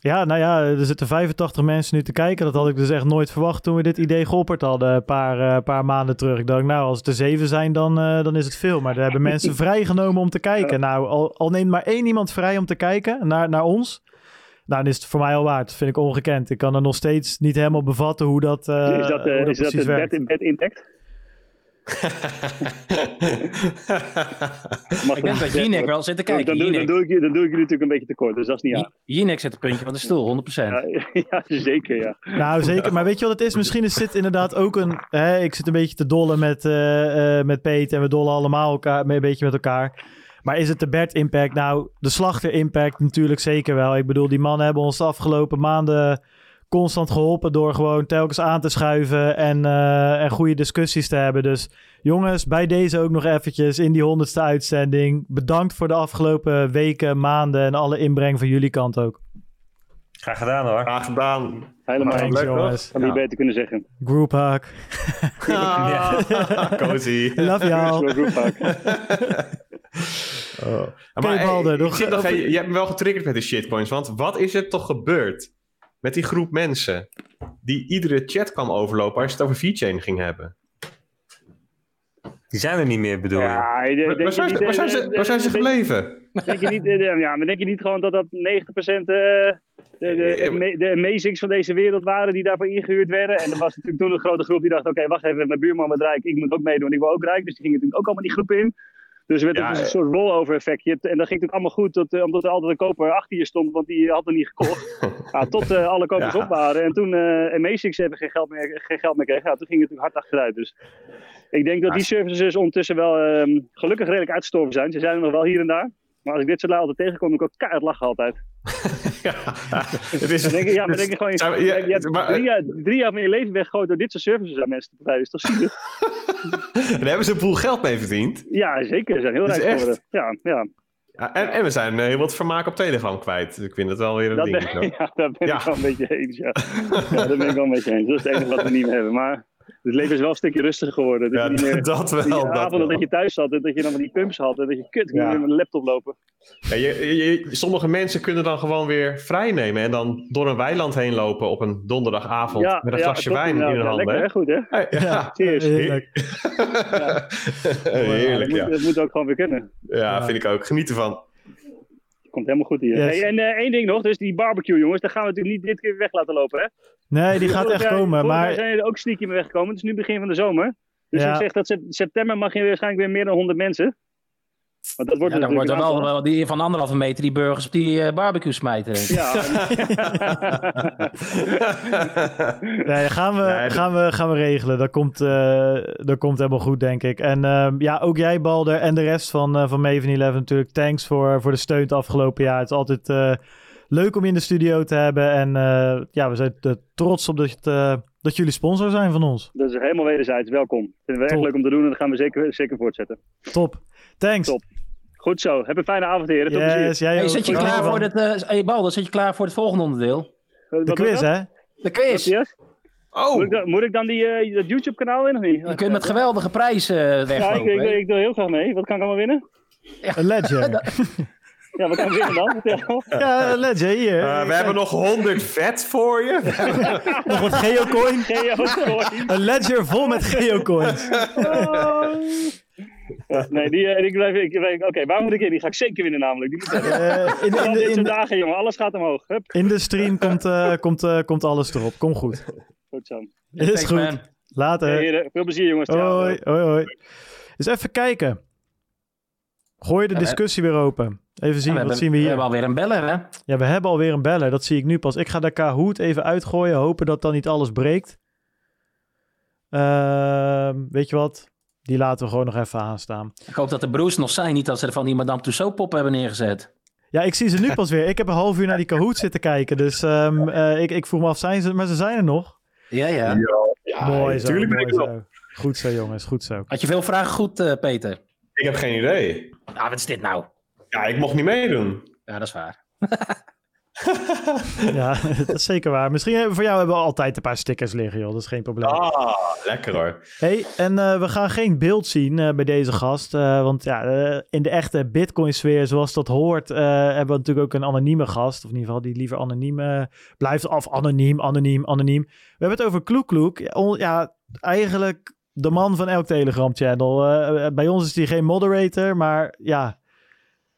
Ja, nou ja, er zitten 85 mensen nu te kijken. Dat had ik dus echt nooit verwacht toen we dit idee geopperd hadden een paar, eh, paar maanden terug. Ik dacht, nou, als het er zeven zijn, dan, eh, dan is het veel. Maar er hebben mensen vrijgenomen om te kijken. Nou, al, al neemt maar één iemand vrij om te kijken naar, naar ons. Nou, dan is het voor mij al waard. Dat vind ik ongekend. Ik kan er nog steeds niet helemaal bevatten hoe dat, eh, is dat, hoe dat is dat precies de werkt. bed, bed impact? Mag Ik denk dat Jinek wel zit te kijken. Dan doe, dan, Jinek. doe ik, dan doe ik jullie natuurlijk een beetje tekort. Dus dat is niet aan. Jinek zet een puntje van de stoel, 100%. Ja, ja, zeker ja. Nou, zeker. Maar weet je wat het is? Misschien is dit inderdaad ook een... Hè, ik zit een beetje te dollen met, eh, eh, met Peter en we dollen allemaal elkaar, een beetje met elkaar. Maar is het de Bert impact? Nou, de slachter impact natuurlijk zeker wel. Ik bedoel, die mannen hebben ons de afgelopen maanden constant geholpen door gewoon telkens aan te schuiven en, eh, en goede discussies te hebben. Dus jongens, bij deze ook nog eventjes in die honderdste uitzending. Bedankt voor de afgelopen weken, maanden en alle inbreng van jullie kant ook. Graag gedaan hoor. Graag gedaan. Helemaal Thanks, leuk, jongens. Had niet beter kunnen zeggen. Group hug. Ah, cozy. Love y'all. Goed vaak. Oh. Maar, Balder, nog- nog, je, je hebt me wel getriggerd met die shitcoins. Want wat is er toch gebeurd met die groep mensen die iedere chat kwam overlopen als je het over VeChain ging hebben? Die zijn er niet meer, bedoel je? Ja, ik denk Waar, zijn, niet, ze, waar, zijn ze, waar zijn ze denk- gebleven? Denk je niet, eh, ja, maar denk je niet gewoon dat dat 90% eh, de, de, de, de amazings van deze wereld waren die daarvoor ingehuurd werden? En er was natuurlijk toen een grote groep die dacht, oké, wacht even, mijn buurman wordt rijk, ik moet ook meedoen, ik wil ook rijk. Dus die gingen natuurlijk ook allemaal die groep in. Dus er werd Ja, ook een eh. soort rollover effectje. En dat ging natuurlijk allemaal goed, tot, eh, omdat er altijd een koper achter je stond, want die had er niet gekocht. ja, tot eh, alle kopers Ja. op waren. En toen uh, Amazings hebben geen geld meer, geen geld meer kregen, ja, toen ging het natuurlijk hard achteruit. Dus ik denk dat die services ondertussen wel ehm, gelukkig redelijk uitgestorven zijn. Ze zijn er nog wel hier en daar. Maar als ik dit soort lui altijd tegenkom, ik ook keihard lachen altijd. ja, het is, Dan denk ik, ja, maar denk ik gewoon, ja, je hebt maar- drie, jaar, drie jaar van je leven weggegooid door dit soort services aan mensen te prijzen. Dat is toch zielig? Daar hebben ze een boel geld mee verdiend. Ja, zeker. Ze zijn heel Dat rijk geworden. Ja, ja. Ja, en, en we zijn eh, heel wat vermaak op Telegram kwijt. Ik vind het wel weer een Dat ding. ja, daar ben Ja. ik wel een beetje eens. Ja. ja, daar ben ik wel een beetje eens. Dat is het enige wat we niet meer hebben. Maar het leven is wel een stukje rustiger geworden. Dus Ja, niet meer, dat wel. die Dat avonden wel. dat je thuis zat en dat je dan van die pumps had en dat je kut, ik Ja. moet weer met een laptop lopen. Ja, je, sommige mensen kunnen dan gewoon weer vrij nemen en dan door een weiland heen lopen op een donderdagavond Ja, met een ja, glasje wijn in inderdaad. hun Ja, handen. lekker, hè? goed hè? ja. Cheers. Heerlijk. Heerlijk, dat, ja. moet, dat moet ook gewoon weer kunnen. Ja, vind ik ook. Geniet ervan. Komt helemaal goed hier. Yes. Hey, en eh, één ding nog, dus die barbecue jongens, daar gaan we natuurlijk niet dit keer weg laten lopen hè? Nee, die gaat echt jaar- komen. Maar zijn er ook stiekem weggekomen. Het is nu begin van de zomer. Dus Ja. ik zeg dat sep- september mag je waarschijnlijk weer meer dan 100 mensen. Want dat wordt Ja, dan wordt er wel, aantal. wel die van anderhalve meter die burgers op die eh, barbecue smijten. Ja, nee, gaan, we, Nee, gaan, we, gaan we regelen. Dat komt, eh, dat komt helemaal goed, denk ik. En ehm, ja, ook jij, Balder, en de rest van, eh van Maven 11 natuurlijk. Thanks voor, voor de steun het afgelopen jaar. Het is altijd eh, leuk om je in de studio te hebben. En eh, ja, we zijn er trots op dat, je het, eh, dat jullie sponsor zijn van ons. dat is helemaal wederzijds. Welkom. Vinden we echt Top. leuk om te doen en dat gaan we zeker, zeker voortzetten. Top. Thanks. Top. Goed zo. Heb een fijne avond, heren. Tot plezier. Yes, jij Hey, zit je klaar voor het, eh hey Balder, zit je klaar voor het volgende onderdeel? De wat quiz, hè? De quiz. Oh, Moet, ik dan, moet ik dan die, eh, dat YouTube-kanaal in of niet? Je kunt met geweldige prijzen Ja, ik, weglopen. ik, hè? ik doe heel graag mee. Wat kan ik allemaal winnen? Een ledger. Ja, wat kan ik winnen dan? Ja, een ledger, hier. eh, we hebben nog 100 vet voor je. nog wat geocoin. Geocoin. Een ledger vol met geocoins. Ja, nee, die, eh, ik blijf, ik, oké, waar moet ik in? Die ga ik zeker winnen namelijk. Die moet. Eh, in, de, dit in, soort dagen, jongen. Alles gaat omhoog. Hup. in de stream komt, eh, komt, eh, komt alles erop. Kom goed. Goed zo. Is Thanks, goed. man. Later. Hey, heren, veel plezier, jongens. Hoi, hoi, hoi. Dus even kijken. Gooi de we- discussie weer open. Even zien, we wat hebben, zien we hier? hebben alweer een beller, hè? Ja, we hebben alweer een beller. Dat zie ik nu pas. Ik ga de Kahoot even uitgooien. Hopen dat dan niet alles breekt. Ehm, weet je wat? Die laten we gewoon nog even aanstaan. Ik hoop dat de broers nog zijn, niet dat ze er van die Madame Tussauds pop hebben neergezet. Ja, ik zie ze nu pas weer. Ik heb een half uur naar die Kahoot zitten kijken. Dus ehm, eh, ik, ik vroeg me af, zijn ze... Maar ze zijn er nog. Ja, ja. mooi zo, tuurlijk ben ik er zo. Goed zo, jongens. Goed zo. Had je veel vragen goed, eh, Peter? Ik heb geen idee. Ah, wat is dit nou? Ja, ik mocht niet meedoen. Ja, dat is waar. Ja, dat is zeker waar. Misschien hebben, voor jou hebben we altijd een paar stickers liggen, joh. Dat is geen probleem. Ah, lekker hoor. Hey, en eh, we gaan geen beeld zien eh, bij deze gast. eh, want ja, in de echte Bitcoin-sfeer, zoals dat hoort, hebben we natuurlijk ook een anonieme gast. Of in ieder geval die liever anoniem blijft. Of anoniem, anoniem, anoniem. We hebben het over Kloek Kloek. Ja, eigenlijk de man van elk Telegram-channel. Bij ons is hij geen moderator, maar ja.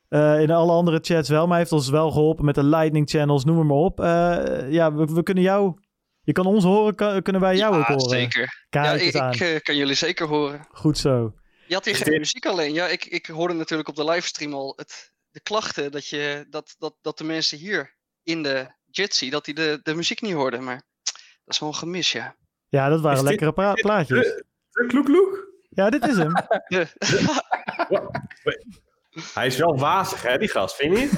Eh, in alle andere chats wel, maar hij heeft ons wel geholpen met de Lightning channels, noem maar op. Eh, ja, we, we kunnen jou, je kan ons horen, kan- kunnen wij jou ja, ook horen. zeker. Kijk ja, ik, aan. ik eh, kan jullie zeker horen. Goed zo. Je had hier geen dit- muziek alleen. Ja, ik, ik hoorde natuurlijk op de livestream al het, de klachten dat, je, dat, dat, dat de mensen hier in de Jitsi, dat die de, de muziek niet hoorden. Maar dat is wel een gemis, ja. Ja, dat waren Is lekkere plaatjes. De kloek-kloek. Ja, dit is hem. Hij is wel wazig, hè, die gast, vind je niet?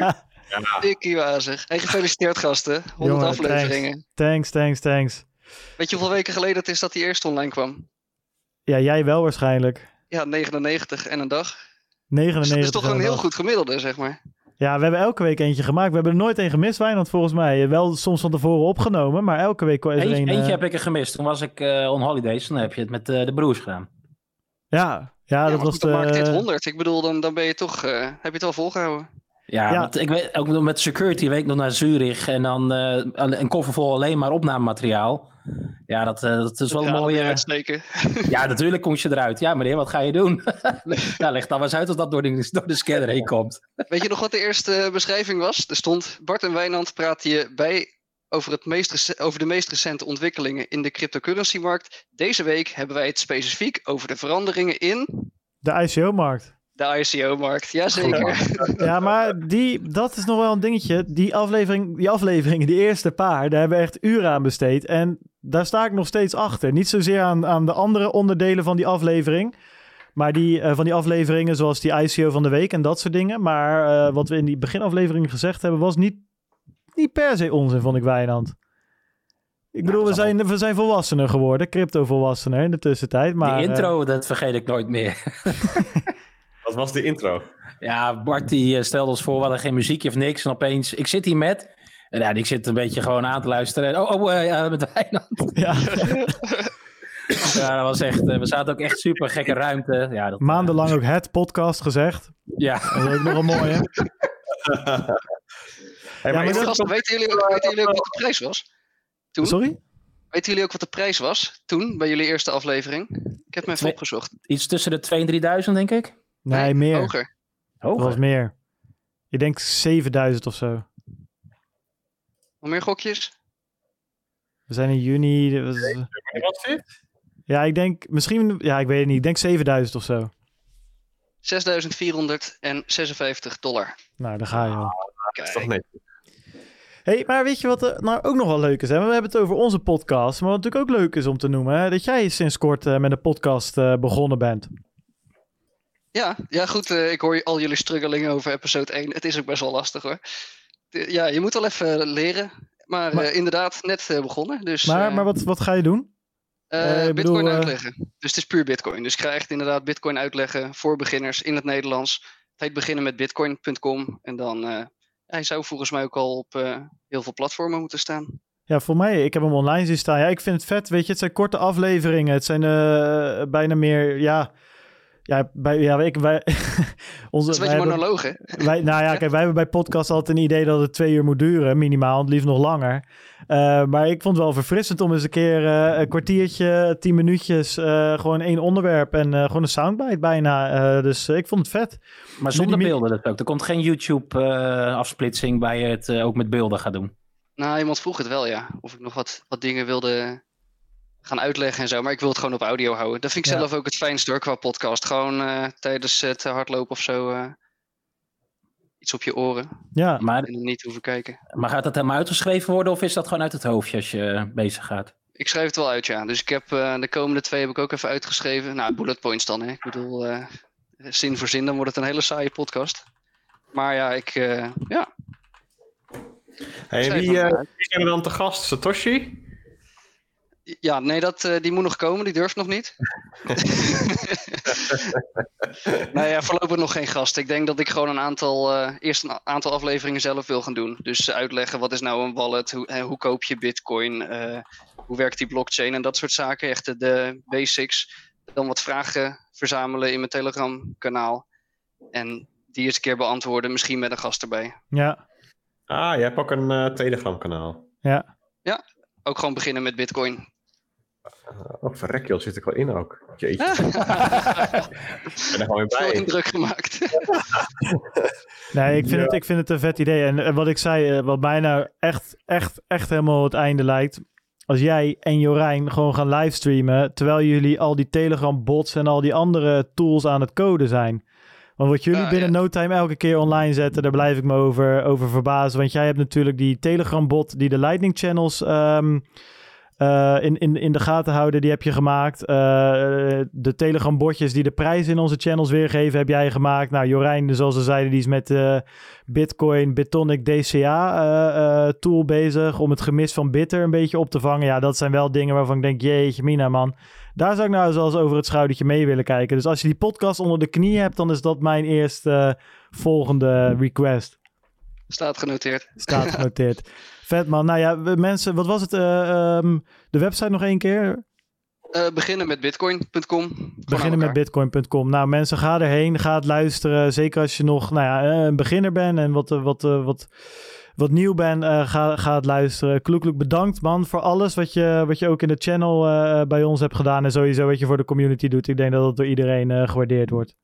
Dikkie wazig. Hey, gefeliciteerd gasten. 100 Jongen, afleveringen. thanks, thanks, thanks. Weet je hoeveel weken geleden het is dat hij eerst online kwam? Ja, jij wel waarschijnlijk. Ja, 99 en een dag. 99. Dus dat is toch en een heel dag. goed gemiddelde, zeg maar. Ja, we hebben elke week eentje gemaakt. We hebben er nooit één gemist, Wijnand, volgens mij. Wel soms van tevoren opgenomen, maar elke week is er Eentje, een... eentje eh, heb ik er gemist. Toen was ik eh, on holidays. Dan heb je het met eh, de broers gedaan. Ja, ja, Ja, dat was goed, dan maakt dit de... 100. Ik bedoel, dan, dan ben je toch, eh, heb je het wel volgehouden. Ja, Ja. want ik weet ook nog met security week nog naar Zurich en dan eh, een koffer vol alleen maar opnamemateriaal. Ja, dat, eh, dat is wel een Ja, mooie. Ja, natuurlijk kom je eruit. Ja, meneer, wat ga je doen? ja, leg dan maar eens uit als dat door de, door de scanner heen komt. Weet je nog wat de eerste beschrijving was? Er stond Bart en Wijnand praten je bij over, het meest over de meest recente ontwikkelingen in de cryptocurrency-markt. Deze week hebben wij het specifiek over de veranderingen in De ICO-markt. de ICO-markt. Jazeker. Ja, maar die, dat is nog wel een dingetje. Die, aflevering, die afleveringen, die eerste paar, daar hebben we echt uren aan besteed. En daar sta ik nog steeds achter. Niet zozeer aan, aan de andere onderdelen van die aflevering. Maar die, eh, van die afleveringen zoals die ICO van de week en dat soort dingen. Maar eh, wat we in die beginaflevering gezegd hebben, was niet, niet per se onzin, vond ik Wijnand. Ik bedoel, we zijn, we zijn volwassener geworden, crypto-volwassener in de tussentijd. Maar, die eh, intro, dat vergeet ik nooit meer. Wat was de intro? Ja, Bart die eh, stelde ons voor, we hadden geen muziekje of niks. En opeens, ik zit hier met... En ja, ik zit een beetje gewoon aan te luisteren. En, oh, oh eh, ja, met Wijnand. ja, Ja, dat was echt... we zaten ook echt super gekke ruimte. Ja, dat, maandenlang ook het podcast gezegd. ja. Dat is ook nog een mooie. Hey, maar dat- Gasten, weten jullie, ook, weten jullie ook wat de prijs was? Toen? Sorry? Weten jullie ook wat de prijs was toen, bij jullie eerste aflevering? Ik heb me even opgezocht. Iets tussen de 2 en 3000, denk ik. Nee, meer. Hoger. Dat was Hoger. meer. Ik denk 7000 of zo. Nog meer gokjes? We zijn in juni. was- was dit? Ja, ik denk misschien. Ja, ik weet het niet. Ik denk 7000 of zo. 6.456 dollar. Nou, daar ga je wel. Dat is toch netjes. Hey, maar weet je wat er nou ook nog wel leuk is? Hè? We hebben het over onze podcast. Maar wat natuurlijk ook leuk is om te noemen. Hè? Dat jij sinds kort eh, met een podcast eh, begonnen bent. Ja, ja goed. eh, ik hoor al jullie struggelingen over episode 1. Het is ook best wel lastig hoor. Ja, je moet wel even leren. Maar, Maar- inderdaad, net begonnen. Dus, Maar, maar wat, wat ga je doen? Bitcoin bedoel, uitleggen. Dus het is puur Bitcoin. Dus ik ga echt inderdaad Bitcoin uitleggen voor beginners in het Nederlands. Het heet beginnen met bitcoin.com. En dan, hij zou volgens mij ook al op eh, heel veel platformen moeten staan. Ja, voor mij, ik heb hem online zien staan. Ja, ik vind het vet. Weet je, het zijn korte afleveringen. Het zijn eh, bijna meer. Ja, ja, bij, ja ik, wij, onze, Dat is een wij beetje hebben- monoloog, hè? Wij, nou ja, kijk, wij hebben bij podcast altijd een idee dat het twee uur moet duren, minimaal, het liefst nog langer. Eh, maar ik vond het wel verfrissend om eens een keer eh, een kwartiertje, tien minuutjes, eh, gewoon één onderwerp en eh, gewoon een soundbite bijna. Eh, dus ik vond het vet. Maar zonder die beelden dat ook. Er komt geen YouTube-afsplitsing bij je het ook met beelden gaat doen. Nou, iemand vroeg het wel, ja. Of ik nog wat, wat dingen wilde gaan uitleggen en zo. Maar ik wil het gewoon op audio houden. Dat vind ik Ja. zelf ook het fijnste hoor, qua podcast. Gewoon eh, tijdens het hardlopen of zo. eh, iets op je oren. Ja, Maar, En niet hoeven kijken. maar gaat dat helemaal uitgeschreven worden of is dat gewoon uit het hoofdje als je eh, bezig gaat? Ik schrijf het wel uit, ja. Dus ik heb eh, de komende twee heb ik ook even uitgeschreven. Nou, bullet points dan, hè. Ik bedoel, eh, zin voor zin, dan wordt het een hele saaie podcast. Maar ja, ik, eh, ja. Hey, wie, eh, wie zijn er dan te gast? Satoshi? Ja, nee, dat, eh, die moet nog komen. Die durft nog niet. nou ja, voorlopig nog geen gast. Ik denk dat ik gewoon een aantal, eh, eerst een aantal afleveringen zelf wil gaan doen. Dus uitleggen wat is nou een wallet, hoe, eh, hoe koop je bitcoin, eh, hoe werkt die blockchain en dat soort zaken. Echt de, de basics. Dan wat vragen verzamelen in mijn Telegram kanaal. En die eens een keer beantwoorden, misschien met een gast erbij. ja, Ah, je hebt ook een eh, Telegram kanaal. ja. Ook gewoon beginnen met bitcoin. Oh, verrek joh, zit ik wel in ook. Jeetje, ik ben er gewoon weer bij. indruk gemaakt. Nee, ik vind, Ja. het, ik vind het een vet idee. En eh, wat ik zei, eh, wat mij nou echt, echt, echt helemaal het einde lijkt. Als jij en Jorijn gewoon gaan livestreamen. Terwijl jullie al die Telegram bots en al die andere tools aan het coden zijn. Want wat jullie Ja, binnen ja. no time elke keer online zetten, daar blijf ik me over, over verbazen. Want jij hebt natuurlijk die Telegram bot die de Lightning channels ehm, eh, in, in, in de gaten houden, die heb je gemaakt. Eh, de Telegram botjes die de prijs in onze channels weergeven, heb jij gemaakt. Nou, Jorijn, zoals ze zeiden, die is met eh, Bitcoin, Bitonic, DCA eh, eh, tool bezig om het gemis van Bitter een beetje op te vangen. Ja, dat zijn wel dingen waarvan ik denk, jeetje mina man. Daar zou ik nou eens over het schoudertje mee willen kijken. Dus als je die podcast onder de knie hebt, dan is dat mijn eerste volgende request. Staat genoteerd. Staat genoteerd. Vet man. Nou ja, mensen, wat was het? eh, ehm, de website nog één keer? Eh, beginnen met bitcoin.com. Beginnen met bitcoin.com. Nou, mensen, ga erheen. Ga het luisteren. Zeker als je nog nou ja, eh, een beginner bent en wat, wat, eh, wat, wat nieuw bent. eh, ga, ga het luisteren. Kloekelijk bedankt, man, voor alles wat je, wat je ook in de channel eh, bij ons hebt gedaan. En sowieso wat je voor de community doet. Ik denk dat het door iedereen eh, gewaardeerd wordt.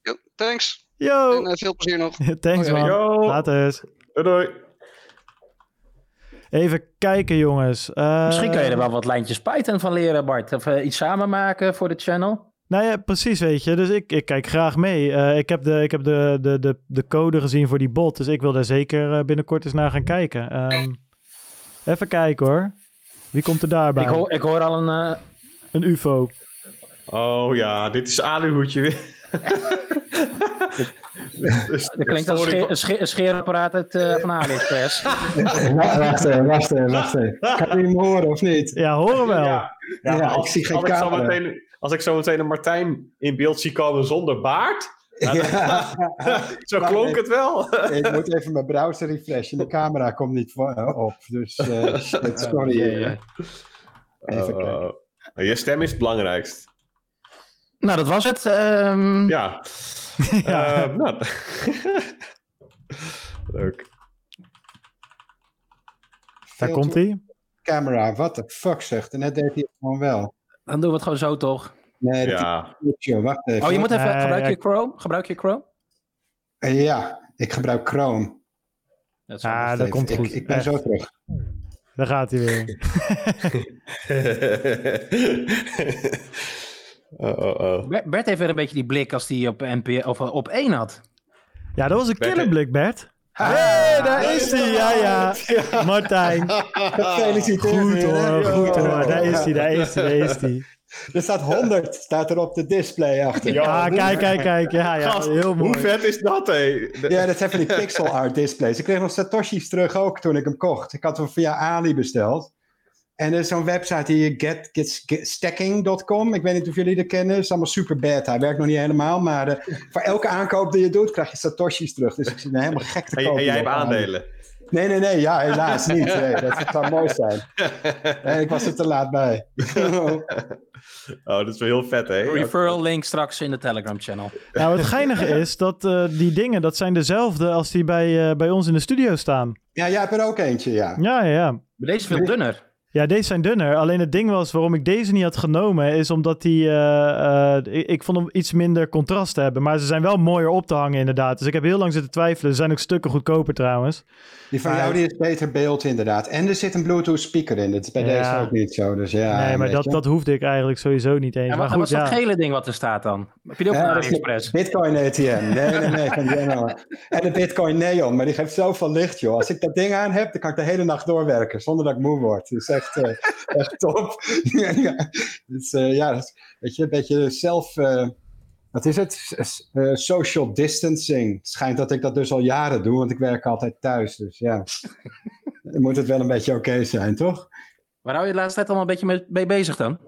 Yo, thanks. Yo! En veel plezier nog. Thanks, man. Yo. Later. Doei, doei. Even kijken, jongens. Eh, Misschien kan je er wel wat lijntjes Python van leren, Bart. Of eh, iets samen maken voor de channel. Nou ja, precies, weet je. Dus ik, ik kijk graag mee. Eh, ik heb, de, ik heb de, de, de, de code gezien voor die bot. Dus ik wil daar zeker eh, binnenkort eens naar gaan kijken. Ehm, even kijken hoor. Wie komt er daarbij? Ik hoor, ik hoor al een... eh, Een UFO. Oh ja, dit is aluhoedje weer. Dat klinkt als een, scheer- een, scheer- een scheerapparaat uit, eh, van AliExpress. Wa- Wacht even, wacht even, wacht even. Kan je me horen of niet? Ja, horen wel. Ja, ja, Ja, als, ik zie geen als ik zo camera. meteen, als ik zo meteen een Martijn in beeld zie komen zonder baard. ja, dan- zo klonk het wel. Ik moet even mijn browser refreshen. De camera komt niet voor- eh, op. Dus eh, sorry. Eh. Even Oh, kijken. oh. Je stem is het belangrijkst. Nou, dat was het. Ehm, Ja. Ja. Eh, nou. Leuk. Daar komt hij. Camera, what the fuck zegt. En net deed hij het gewoon wel. Dan doen we het gewoon zo, toch? Nee, dat Ja. is. Wacht even. Oh, je moet even... Gebruik ja. je Chrome? Gebruik je Chrome? Ja, ik gebruik Chrome. Dat is Ah, dat even, komt ik- goed. Ik, ben Echt. zo terug. Daar gaat hij weer. oh, oh, oh. Bert, Bert heeft weer een beetje die blik als hij op, NP, of eh, op 1 had. Ja, dat was een killerblik, Bert. Hey, daar is hij. Ja, ja. Martijn. Gefeliciteerd. Goed hoor, goed hoor. Daar is hij, daar is hij, daar is hij. Er staat 100, staat er op de display achter. Ja, kijk, kijk, kijk. Ja, ja, Gast, heel mooi. Hoe vet is dat, hé? Ja, dat zijn van die pixel art displays. Ik kreeg nog Satoshi's terug ook toen ik hem kocht. Ik had hem via Ali besteld. En er is zo'n website die get, get, get- stacking.com. Ik weet niet of jullie dat kennen. Het is allemaal super beta. Hij werkt nog niet helemaal. Maar eh, voor elke aankoop die je doet, krijg je Satoshi's terug. Dus ik zit nou helemaal gek te En, kopen. en jij hebt aandelen. Nee, nee, nee. Ja, helaas niet. Nee, dat zou mooi zijn. Nee, ik was er te laat bij. Oh, dat is wel heel vet, hè? Referral link straks in de Telegram channel. Nou, het geinige is dat eh, die dingen, dat zijn dezelfde als die bij, eh, bij ons in de studio staan. Ja, jij hebt er ook eentje, ja. Ja, ja, ja. Maar deze is veel dunner. Ja, deze zijn dunner. Alleen het ding was waarom ik deze niet had genomen, is omdat die. eh, eh, ik, ik vond hem iets minder contrast hebben. Maar ze zijn wel mooier op te hangen, inderdaad. Dus ik heb heel lang zitten twijfelen. Ze zijn ook stukken goedkoper trouwens. Die van Maar- jou die is beter beeld inderdaad. En er zit een Bluetooth speaker in. Dat is bij Ja. deze ook niet zo. Dus ja, nee, maar dat, je. dat hoefde ik eigenlijk sowieso niet eens. En maar en goed, wat is dat ja. gele ding wat er staat dan? Heb je die ook Ja, is AliExpress? Bitcoin ATM. Nee, nee, nee. Van. En de Bitcoin Neon. Maar die geeft zoveel licht, joh. Als ik dat ding aan heb, dan kan ik de hele nacht doorwerken. Zonder dat ik moe word. Dat is echt, eh, echt top. ja, dus, eh, ja, dat weet je, een beetje zelf... eh, wat is het? S- eh, social distancing. Het schijnt dat ik dat dus al jaren doe, want ik werk altijd thuis. Dus ja, dan moet het wel een beetje oké zijn, toch? Waar hou je de laatste tijd allemaal een beetje mee, bezig dan?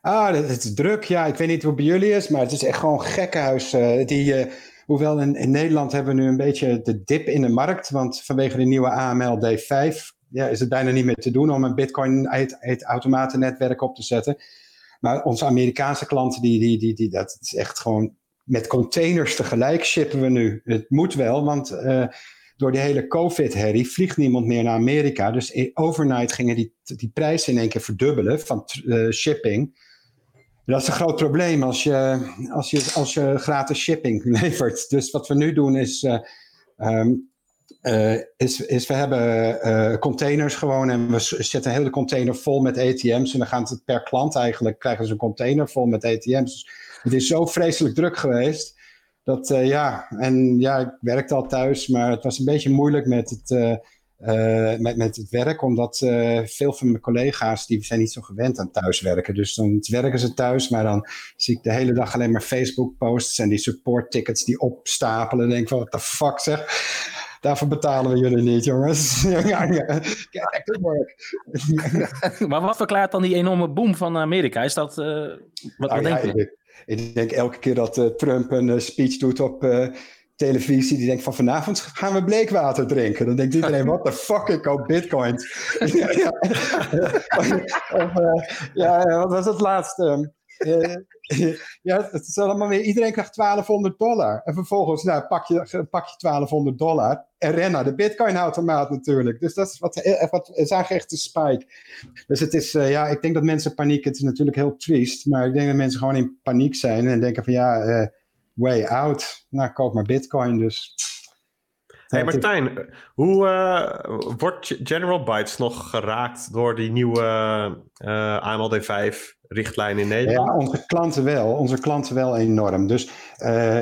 Ah, het is druk. Ja, ik weet niet hoe het bij jullie is, maar het is echt gewoon gekkenhuis. eh die, eh, hoewel in, in Nederland hebben we nu een beetje de dip in de markt, want vanwege de nieuwe AML D5 ja, is het bijna niet meer te doen om een Bitcoin het, het automatennetwerk op te zetten. Maar onze Amerikaanse klanten, die, die, die, die, dat is echt gewoon met containers tegelijk shippen we nu. Het moet wel, want eh, door die hele COVID-herrie vliegt niemand meer naar Amerika. Dus overnight gingen die, die prijzen in één keer verdubbelen van eh, shipping. Dat is een groot probleem als je, als je, als je gratis shipping levert. Dus wat we nu doen is, eh, ehm, eh, is, we hebben eh, containers gewoon en we zetten een hele container vol met ATM's. En dan gaan het per klant eigenlijk, krijgen ze een container vol met ATM's. Dus het is zo vreselijk druk geweest. Dat eh, ja, en ja, ik werkte al thuis, maar het was een beetje moeilijk met het, met, met het werk, omdat veel van mijn collega's die zijn niet zo gewend aan thuiswerken. Dus dan werken ze thuis, maar dan zie ik de hele dag alleen maar Facebook-posts en die support tickets die opstapelen. Dan denk ik van, what the fuck zeg. Daarvoor betalen we jullie niet, jongens. ja, ja. Work. maar wat verklaart dan die enorme boom van Amerika? Is dat... eh, wat, Nou denk ja, je? ik, ik denk elke keer dat eh, Trump een eh, speech doet op televisie die denkt van vanavond gaan we bleekwater drinken. Dan denkt iedereen, what the fuck, ik koop bitcoins. ja, ja. Of, ja, wat was het laatste? ja, het is allemaal weer, iedereen krijgt 1200 dollar. En vervolgens nou, pak, je, pak je 1200 dollar en ren naar de bitcoin-automaat natuurlijk. Dus dat is wat, eh, wat is echt een spike. Dus het is, eh, ja, ik denk dat mensen paniek, het is natuurlijk heel triest, maar ik denk dat mensen gewoon in paniek zijn en denken van ja, eh, way out. Nou, koop maar bitcoin dus. Hey Martijn, hoe eh, wordt General Bytes nog geraakt door die nieuwe uh, AMLD5 richtlijn in Nederland? Ja, onze klanten wel. Onze klanten wel enorm. Dus uh,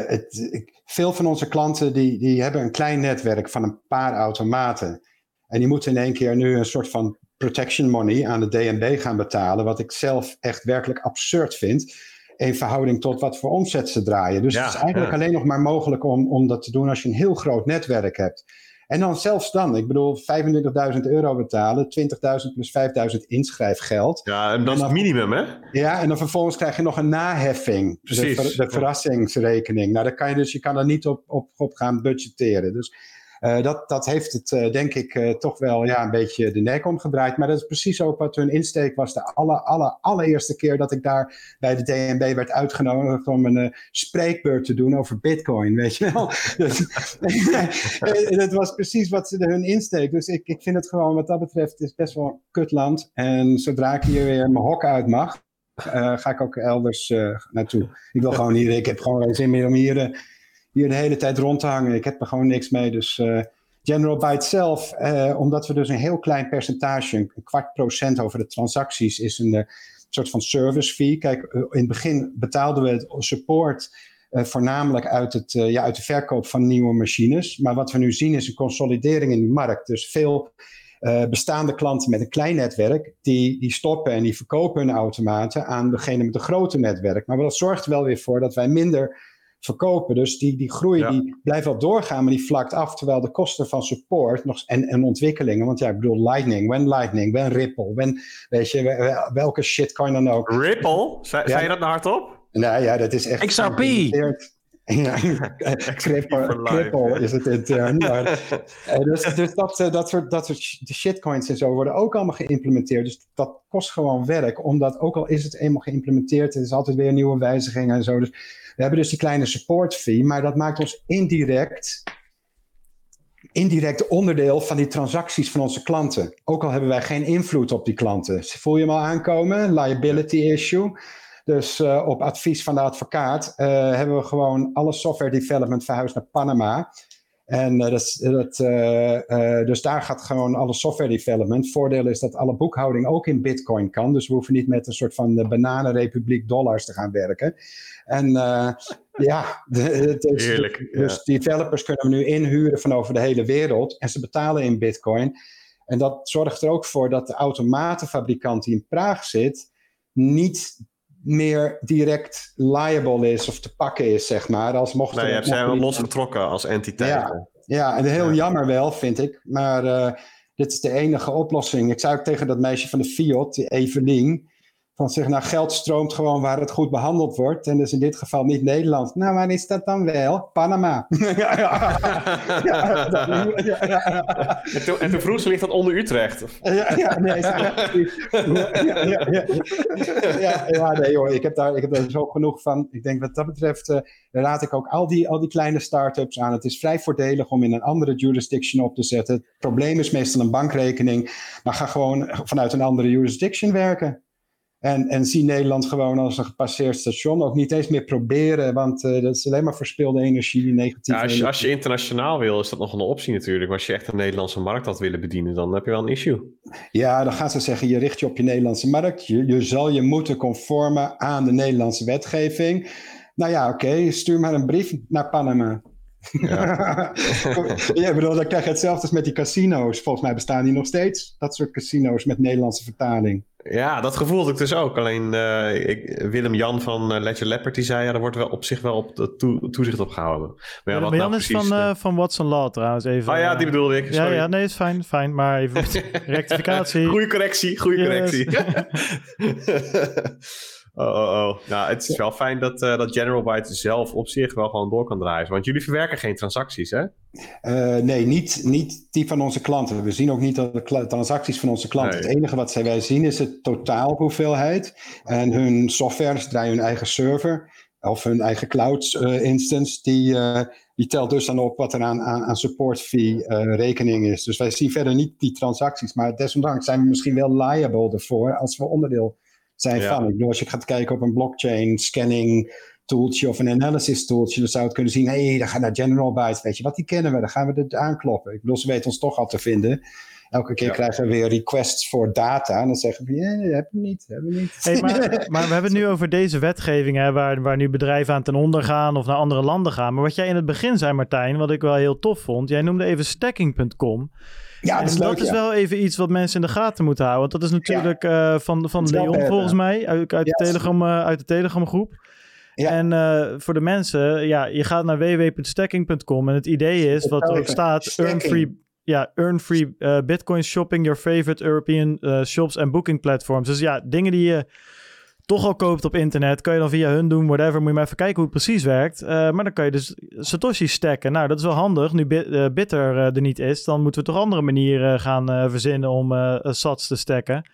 het, veel van onze klanten die, die hebben een klein netwerk van een paar automaten. En die moeten in één keer nu een soort van protection money aan de DNB gaan betalen. Wat ik zelf echt werkelijk absurd vind in verhouding tot wat voor omzet ze draaien. Dus Ja, het is eigenlijk ja. alleen nog maar mogelijk om, om dat te doen als je een heel groot netwerk hebt. En dan zelfs dan, ik bedoel 25.000 euro betalen, 20.000 plus 5.000 inschrijfgeld. Ja, en dat is dan- het minimum, hè? Ja, en dan vervolgens krijg je nog een naheffing. Precies. De, ver- de verrassingsrekening. Nou, daar kan je dus je kan er niet op, op, op gaan budgetteren. Dus dat, dat heeft het, eh, denk ik, eh, toch wel ja, een beetje de nek omgedraaid. Maar dat is precies ook wat hun insteek was. De aller, aller, allereerste keer dat ik daar bij de DNB werd uitgenodigd om een eh, spreekbeurt te doen over Bitcoin, weet je wel. Dus, dat was precies wat ze hun insteek. Dus ik, ik vind het gewoon, wat dat betreft, is best wel een kutland. En zodra ik hier weer mijn hok uit mag, eh, ga ik ook elders eh, naartoe. Ik wil gewoon hier, ik heb gewoon geen zin meer om hier, eh, hier de hele tijd rond te hangen. Ik heb er gewoon niks mee. Dus eh, General Byte zelf, eh, omdat we dus een heel klein percentage, een kwart procent over de transacties, is een eh, soort van service fee. Kijk, in het begin betaalden we het support voornamelijk uit, het, ja, uit de verkoop van nieuwe machines. Maar wat we nu zien is een consolidering in die markt. Dus veel bestaande klanten met een klein netwerk, die, die stoppen en die verkopen hun automaten aan degene met een grote netwerk. Maar dat zorgt er wel weer voor dat wij minder verkopen. Dus die, die groei Ja. die blijft wel doorgaan, maar die vlakt af. Terwijl de kosten van support nog, en, en ontwikkelingen, want ja, ik bedoel Lightning, when Lightning, when Ripple, when, weet je, wel- welke shitcoin dan ook. Ripple? Zei, Ja. je dat nou hardop? Nou ja, dat is echt... XRP. geïmplementeerd. Ja, ja. is het intern. Maar, eh, dus dus dat, eh, dat soort, dat soort shitcoins en zo worden ook allemaal geïmplementeerd. Dus dat kost gewoon werk. Omdat ook al is het eenmaal geïmplementeerd, er is altijd weer nieuwe wijzigingen en zo. Dus we hebben dus die kleine support fee, maar dat maakt ons indirect indirect onderdeel van die transacties van onze klanten. Ook al hebben wij geen invloed op die klanten. Voel je hem al aankomen? Liability issue. Dus eh, op advies van de advocaat eh, hebben we gewoon alle software development verhuisd naar Panama. En eh, dat, dat, dus daar gaat gewoon alle software development. Voordeel is dat alle boekhouding ook in bitcoin kan. Dus we hoeven niet met een soort van bananenrepubliek dollars te gaan werken. En eh, ja, de, het is- Heerlijk, ja. dus developers kunnen we nu inhuren van over de hele wereld. En ze betalen in bitcoin. En dat zorgt er ook voor dat de automatenfabrikant die in Praag zit, niet meer direct liable is of te pakken is, zeg maar. Als mocht Nee, er- je hebt zij mocht wel losgetrokken als entiteit. Ja, ja, en heel jammer wel, vind ik. Maar eh, dit is de enige oplossing. Ik zei ook tegen dat meisje van de Fiat, die Evelien, van zeg, nou geld stroomt gewoon waar het goed behandeld wordt. En dus in dit geval niet Nederland. Nou, waar is dat dan wel? Panama. ja. En, toen, en toen vroeg ze, ligt dat onder Utrecht? Ja, ja, nee, ja, ja, ja, ja. Ja, ja, nee hoor, ik heb, daar, ik heb daar zo genoeg van. Ik denk wat dat betreft, eh, raad ik ook al die, al die kleine start-ups aan. Het is vrij voordelig om in een andere jurisdiction op te zetten. Het probleem is meestal een bankrekening, maar ga gewoon vanuit een andere jurisdiction werken. En, en zie Nederland gewoon als een gepasseerd station. Ook niet eens meer proberen, want eh, dat is alleen maar verspilde energie, negatieve Ja, als, je, als je internationaal wil, is dat nog een optie natuurlijk. Maar als je echt een Nederlandse markt had willen bedienen, dan heb je wel een issue. Ja, dan gaan ze zeggen, je richt je op je Nederlandse markt. Je, je zal je moeten conformen aan de Nederlandse wetgeving. Nou ja, oké, stuur maar een brief naar Panama. Ja. ik bedoel, dan krijg je hetzelfde als met die casino's. Volgens mij bestaan die nog steeds, dat soort casino's met Nederlandse vertaling. Ja, dat gevoel had ik dus ook. Alleen eh, ik, Willem-Jan van uh, Ledger Leopard die zei, ja, er wordt wel op zich wel op de toe, toezicht op gehouden. Maar, ja, wat Jan nou is precies, van, uh, van Watson Law trouwens. Even, oh ja, die bedoelde ik. Sorry. Ja, ja, nee, is fijn, fijn. Maar even rectificatie. Goeie correctie, goede yes. correctie. Oh, oh, oh. Nou, het is wel fijn dat, uh, dat General Byte zelf op zich wel gewoon door kan draaien. Want jullie verwerken geen transacties, hè? Uh, nee, niet, niet die van onze klanten. We zien ook niet de transacties van onze klanten. Nee. Het enige wat zij wij zien is het totaal hoeveelheid. En hun software, draaien hun eigen server of hun eigen cloud uh, instance, die, die telt dus dan op wat er aan, aan, aan support fee rekening is. Dus wij zien verder niet die transacties. Maar desondanks zijn we misschien wel liable ervoor als we onderdeel zijn ja. van. Ik bedoel, als je gaat kijken op een blockchain scanning tooltje of een analysis tooltje, dan zou het kunnen zien, hé, hey, dan gaat naar General Byte, weet je wat, die kennen we, dan gaan we er aankloppen. Ik bedoel, ze weten ons toch al te vinden. Elke keer ja. krijgen we weer requests voor data. En dan zeggen we, ja, dat hebben we niet, hebben we niet. Hey, maar, maar, we hebben het nu over deze wetgeving, hè, waar, waar nu bedrijven aan ten onder gaan of naar andere landen gaan. Maar wat jij in het begin zei, Martijn, wat ik wel heel tof vond, jij noemde even stacking.com. Ja, dat is, dat leuk, is ja. wel even iets wat mensen in de gaten moeten houden. Want dat is natuurlijk uh, van, van Leon volgens mij, uit, uit, de Telegram, uh, uit de Telegram groep. Ja. En uh, voor de mensen, ja, je gaat naar www.stacking.com en het idee is, wat er ook staat, earn free, ja, earn free bitcoin shopping your favorite European shops en booking platforms. Dus ja, dingen die je toch al koopt op internet, kan je dan via hun doen, whatever. Moet je maar even kijken hoe het precies werkt. Uh, maar dan kan je dus Satoshi stacken. Nou, dat is wel handig. Nu bit, uh, Bitter uh, er niet is, dan moeten we toch andere manieren gaan verzinnen om sats te stacken.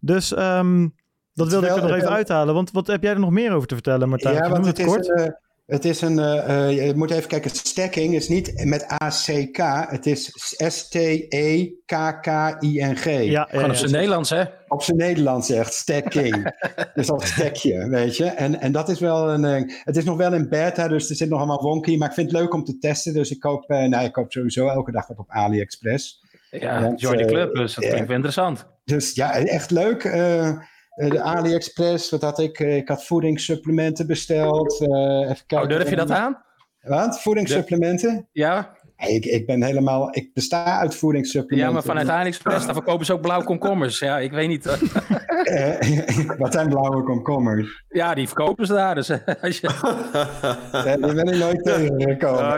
Dus um, dat wilde ik er nog even uithalen. Want wat heb jij er nog meer over te vertellen, Martijn? Ja, want het, het kort. Is een, het is een, uh, je moet even kijken, stacking is niet met ACK, het is S-T-E-K-K-I-N-G. Ja, ja, Gewoon op zijn ja, Nederlands, hè? Op zijn Nederlands echt, stacking. dus als stekje, weet je. En, en dat is wel een, het is nog wel in beta, dus er zit nog allemaal wonky, maar ik vind het leuk om te testen. Dus ik koop, uh, nou, ik koop sowieso elke dag wat op AliExpress. Ja, join the club, dus dat klinkt wel interessant. Dus ja, echt leuk. Uh, de AliExpress, wat had ik? Ik had voedingssupplementen besteld. Uh, even kijken. Oh, durf je dat aan? Wat? Voedingssupplementen? Ja. Ik, ik ben helemaal, ik besta uit voedingssupplementen. Ja, maar vanuit AliExpress, daar verkopen ze ook blauwe komkommers. Ja, ik weet niet. Wat zijn blauwe komkommers? Ja, die verkopen ze daar. Dus, als je... ja, die ben ik nooit tegengekomen.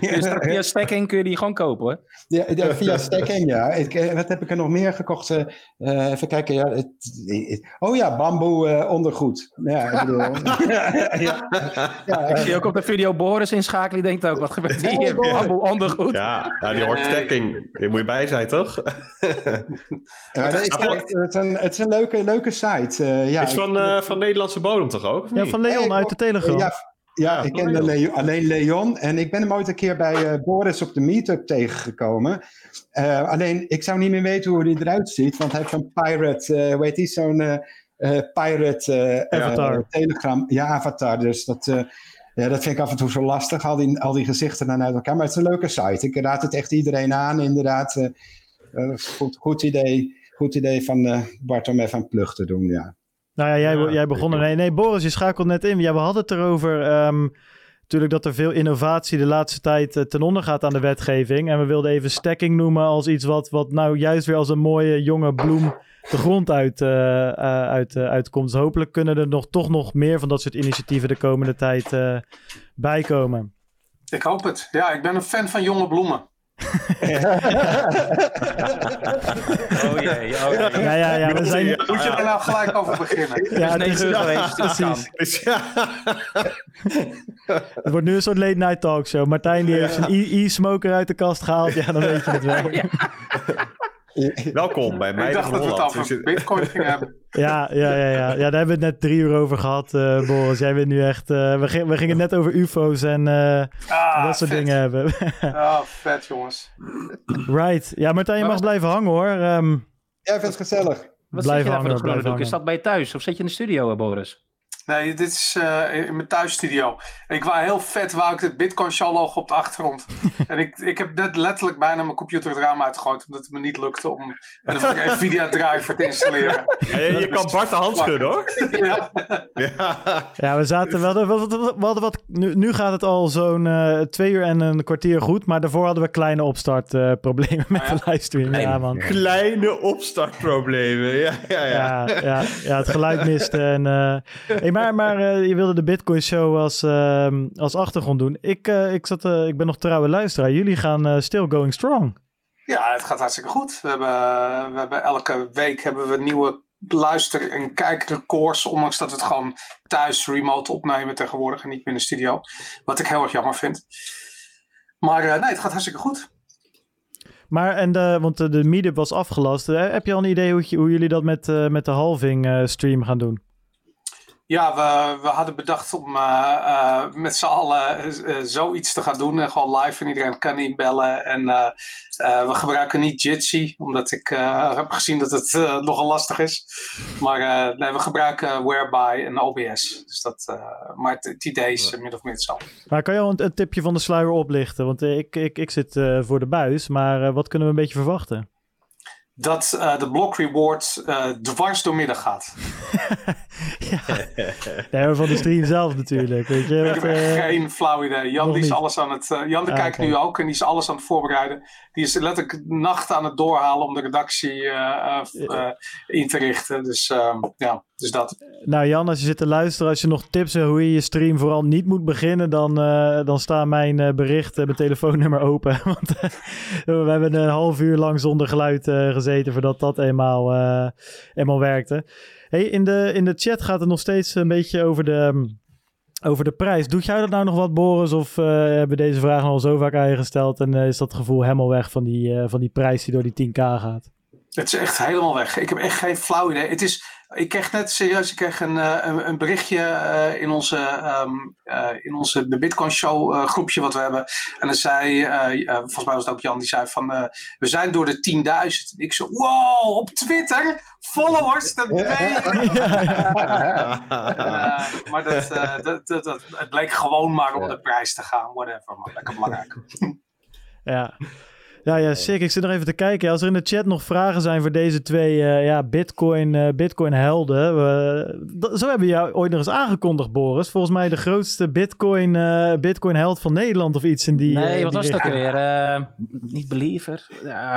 dus via Stacking kun je die gewoon kopen hoor. Ja, ja via Stacking, ja. Ik, wat heb ik er nog meer gekocht? Uh, even kijken. Ja, het, het, oh ja, bamboe uh, ondergoed. Ja, ik bedoel. ja, ja, ik zie ook op de video Boris inschakelen. Die denkt ook, wat gebeurt hier? Bamboe ondergoed. Ja, ja die hoort stacking. Daar moet je bij zijn, toch? ja, nee, ik, het, is een, het is een leuke, leuke site. Uh, ja, het is van, uh, van Nederlandse bodem toch ook? Ja, van Leon uit de Telegram. Ja, ja, ja ik ken Leon, alleen Leon. En ik ben hem ooit een keer bij uh, Boris op de meetup tegengekomen. Uh, alleen, ik zou niet meer weten hoe hij eruit ziet. Want hij heeft zo'n pirate, uh, hoe heet die? Zo'n pirate avatar. Telegram. Ja, avatar. Dus dat, ja, dat vind ik af en toe zo lastig. Al die, al die gezichten dan uit elkaar. Maar het is een leuke site. Ik raad het echt iedereen aan, inderdaad. goed, goed idee. Goed idee van uh, Bart om even een plug te doen, ja. Nou ja, jij, ja, jij begon er... Nee, nee, Boris, je schakelt net in. Ja, we hadden het erover... Um, natuurlijk dat er veel innovatie de laatste tijd uh, ten onder gaat aan de wetgeving. En we wilden even stacking noemen als iets wat, wat nou juist weer als een mooie jonge bloem de grond uit, uh, uit, uitkomt. Dus hopelijk kunnen er nog, toch nog meer van dat soort initiatieven de komende tijd bijkomen. Ik hoop het. Ja, ik ben een fan van jonge bloemen. oh jee, oh jee. Ja, ja, ja. We zijn... Moet je er nou gelijk over beginnen? Ja, het is negen uur geweest. Precies. het wordt nu een soort late night talkshow. Martijn die heeft zijn e-smoker uit de kast gehaald. Ja, dan weet je het wel. Welkom bij mij. Ik dacht dat we het over bitcoin gingen hebben. Ja, ja, ja, ja. ja, daar hebben we het net drie uur over gehad, uh, Boris. Jij bent nu echt... Uh, we, ging, we gingen net over ufo's en uh, ah, dat soort vet. dingen hebben. oh, vet jongens. Right. Ja, Martijn, je mag blijven hangen hoor. Um, ja, ik vind het gezellig. Wat blijf zit je hangen, daar voor? Is dat bij je thuis of zit je in de studio, Boris? Nee, dit is uh, in mijn thuisstudio. Ik wou heel vet, wou ik het Bitcoin logo op de achtergrond. en ik, ik heb net letterlijk bijna mijn computer het raam uitgegooid, omdat het me niet lukte om een Nvidia driver te installeren. Ja, je, je kan Bart de hand schudden hoor. ja. ja. we zaten wel. We hadden, we hadden wat, nu, nu gaat het al zo'n uh, twee uur en een kwartier goed, maar daarvoor hadden we kleine opstartproblemen uh, met ja? de livestream. Ja, man. Kleine opstartproblemen, ja, ja, ja. ja, ja, ja het geluid miste. En, hey, maar, maar uh, je wilde de Bitcoin Show als, uh, als achtergrond doen. Ik, uh, ik, zat, ik ben nog trouwe luisteraar. Jullie gaan still going strong. Ja, het gaat hartstikke goed. We hebben, we hebben elke week hebben we nieuwe luister- en kijkrecords, ondanks dat we het gewoon thuis remote opnemen tegenwoordig en niet meer in de studio. Wat ik heel erg jammer vind. Maar eh, nee, het gaat hartstikke goed. Maar, en de, want de, de meetup was afgelast. Eh, Heb je al een idee hoe, hoe jullie dat met, eh, met de halving eh, stream gaan doen? Ja, we, we hadden bedacht om eh, eh, met z'n allen eh, zoiets te gaan doen. En gewoon live en iedereen kan inbellen. En eh, eh, we gebruiken niet Jitsi, omdat ik eh, heb gezien dat het eh, nogal lastig is. Maar eh, nee, we gebruiken Whereby en OBS. Dus dat, eh, maar het, het idee is min of meer hetzelfde. Maar kan je al een, een tipje van de sluier oplichten? Want ik, ik, ik zit eh, voor de buis, maar eh, wat kunnen we een beetje verwachten? Dat eh, de block reward eh, dwars door midden gaat. Nee, maar van de stream zelf natuurlijk. Weet je, Ik heb echt eh, geen flauw idee. Jan die is alles aan het. Jan Ah, kijkt nu ook en die is alles aan het voorbereiden. Die is letterlijk nachten aan het doorhalen om de redactie in te richten. Dus ehm, ja, dus dat. Nou Jan, als je zit te luisteren, als je nog tips hebt hoe je je stream vooral niet moet beginnen, dan, eh, dan staan mijn eh, berichten, mijn telefoonnummer open. Want eh, we hebben een half uur lang zonder geluid eh, gezeten voordat dat eenmaal, eh, eenmaal werkte. Hey, in, de, in de chat gaat het nog steeds een beetje over de, over de prijs. Doet jij dat nou nog wat, Boris? Of eh, hebben deze vraag al zo vaak aan je gesteld en eh, is dat gevoel helemaal weg van die, eh, van die prijs die door die 10k gaat? Het is echt helemaal weg. Ik heb echt geen flauw idee. Het is, ik kreeg net serieus ik kreeg een, eh, een, een berichtje eh, in onze, ehm, eh, in onze de Bitcoin Show eh, groepje wat we hebben. En dan zei, volgens mij was het ook Jan, die zei van eh, we zijn door de 10.000. Ik zo, wow, op Twitter, followers, dat ben maar dat, eh, dat, dat, dat, het bleek gewoon maar om de prijs te gaan, whatever. Maar lekker belangrijk. Ja. Ja, ja, sick. Ik zit nog even te kijken. Als er in de chat nog vragen zijn voor deze twee eh, ja, Bitcoin, eh, Bitcoin helden. we- dat- zo hebben we jou ooit nog eens aangekondigd, Boris. Volgens mij de grootste Bitcoin, eh, Bitcoin held van Nederland of iets in die. Nee, eh, wat die was het ook richting. weer? Eh, niet Believer? Ja,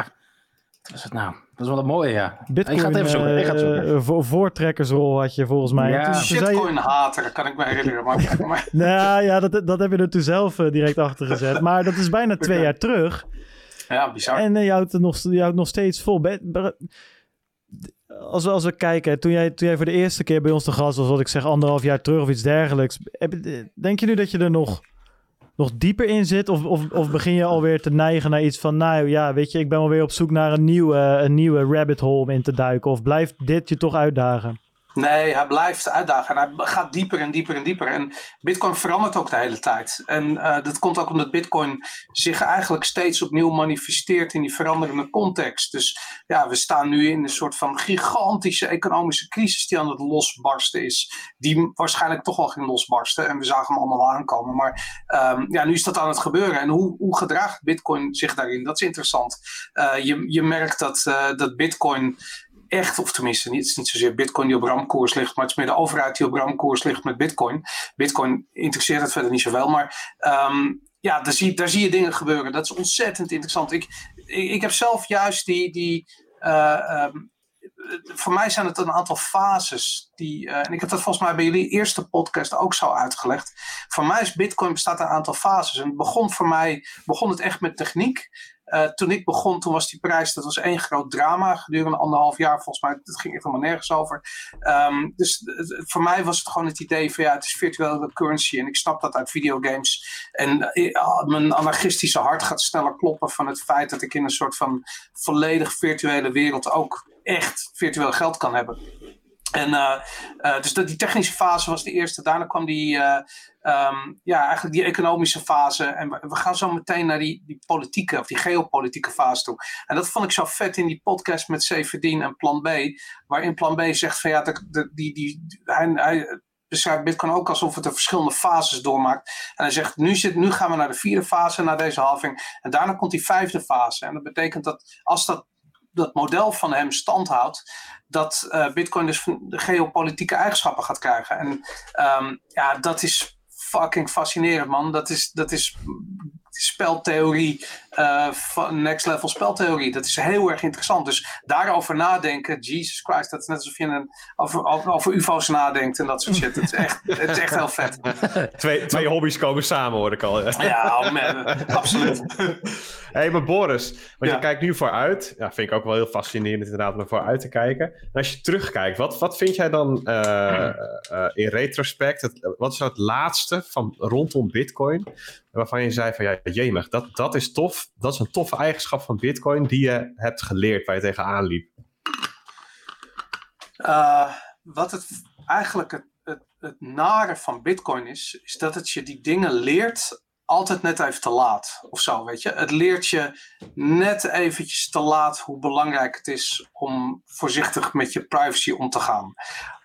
wat was het nou? Dat is wel een mooie, ja. Bitcoin, ik ga het even zoeken. Ik ga het zoeken. eh, voor, voortrekkersrol had je volgens mij. Ja. Zei je- Shitcoin hater, kan ik me herinneren. Maar, Nou ja, dat, dat heb je er toen zelf eh, direct achter gezet. Maar dat is bijna twee jaar terug. ja, bizar. En eh, je, houdt nog, je houdt nog steeds vol. Als we, als we kijken, toen jij, toen jij voor de eerste keer bij ons te gast was, wat ik zeg, anderhalf jaar terug of iets dergelijks. je- Denk je nu dat je er nog, nog dieper in zit? Of, of, of begin je alweer te neigen naar iets van, nou ja, weet je, ik ben wel weer op zoek naar een nieuwe, een nieuwe rabbit hole om in te duiken? Of blijft dit je toch uitdagen? Nee, hij blijft uitdagen. En hij gaat dieper en dieper en dieper. En Bitcoin verandert ook de hele tijd. En eh, dat komt ook omdat Bitcoin zich eigenlijk steeds opnieuw manifesteert in die veranderende context. Dus ja, we staan nu in een soort van gigantische economische crisis die aan het losbarsten is. Die waarschijnlijk toch wel ging losbarsten. En we zagen hem allemaal aankomen. Maar ehm, ja, nu is dat aan het gebeuren. En hoe, hoe gedraagt Bitcoin zich daarin? Dat is interessant. Eh, je, je merkt dat, eh, dat Bitcoin echt, of tenminste, niet, het is niet zozeer Bitcoin die op ramkoers ligt, maar het is meer de overheid die op ramkoers ligt met Bitcoin. Bitcoin interesseert het verder niet zoveel, maar ehm, ja, daar zie, daar zie je dingen gebeuren. Dat is ontzettend interessant. Ik, ik, heb zelf juist die. die eh, ehm, voor mij zijn het een aantal fases. Die, eh, en ik heb dat volgens mij bij jullie eerste podcast ook zo uitgelegd. Voor mij is Bitcoin bestaat een aantal fases. En het begon voor mij begon het echt met techniek. Eh, toen ik begon, toen was die prijs, dat was één groot drama gedurende anderhalf jaar. Volgens mij, dat ging echt helemaal nergens over. Ehm, dus het- het- voor mij was het gewoon het idee van ja, het is virtuele currency. En ik snap dat uit videogames. En eh, mijn anarchistische hart gaat sneller kloppen van het feit dat ik in een soort van volledig virtuele wereld ook echt virtueel geld kan hebben. En eh, eh, dus dat, die technische fase was de eerste. Daarna kwam die, eh, ehm, ja, eigenlijk die economische fase. En we, gaan zo meteen naar die, die politieke of die geopolitieke fase toe. En dat vond ik zo vet in die podcast met Severdien en Plan B. Waarin Plan B zegt van ja, de, die, die, hij, hij beschrijft Bitcoin ook alsof het de verschillende fases doormaakt. En hij zegt nu, zit, nu gaan we naar de vierde fase, naar deze halving. En daarna komt die vijfde fase. En dat betekent dat als dat dat model van hem standhoudt, dat eh, Bitcoin dus de geopolitieke eigenschappen gaat krijgen. En ehm, ja, dat is fucking fascinerend, man. Dat is, dat is speltheorie eh, van next level speltheorie. Dat is heel erg interessant. Dus daarover nadenken, Jesus Christ, dat is net alsof je een, over, over, over UFO's nadenkt en dat soort shit. Het is echt, het is echt heel vet. Twee, twee hobby's komen samen, hoor ik al. Ja, oh man, absoluut. Hé, hey, maar Boris, want je kijkt nu vooruit. Ja, vind ik ook wel heel fascinerend inderdaad om er vooruit te kijken. En als je terugkijkt, wat, wat vind jij dan eh, eh, in retrospect, het, wat is nou het laatste van rondom Bitcoin, waarvan je zei van ja, jemig, dat, dat is tof, dat is een toffe eigenschap van Bitcoin die je hebt geleerd waar je tegenaan liep? Uh, wat het eigenlijk het, het, het nare van Bitcoin is, is dat het je die dingen leert altijd net even te laat of zo, weet je. Het leert je net eventjes te laat hoe belangrijk het is om voorzichtig met je privacy om te gaan.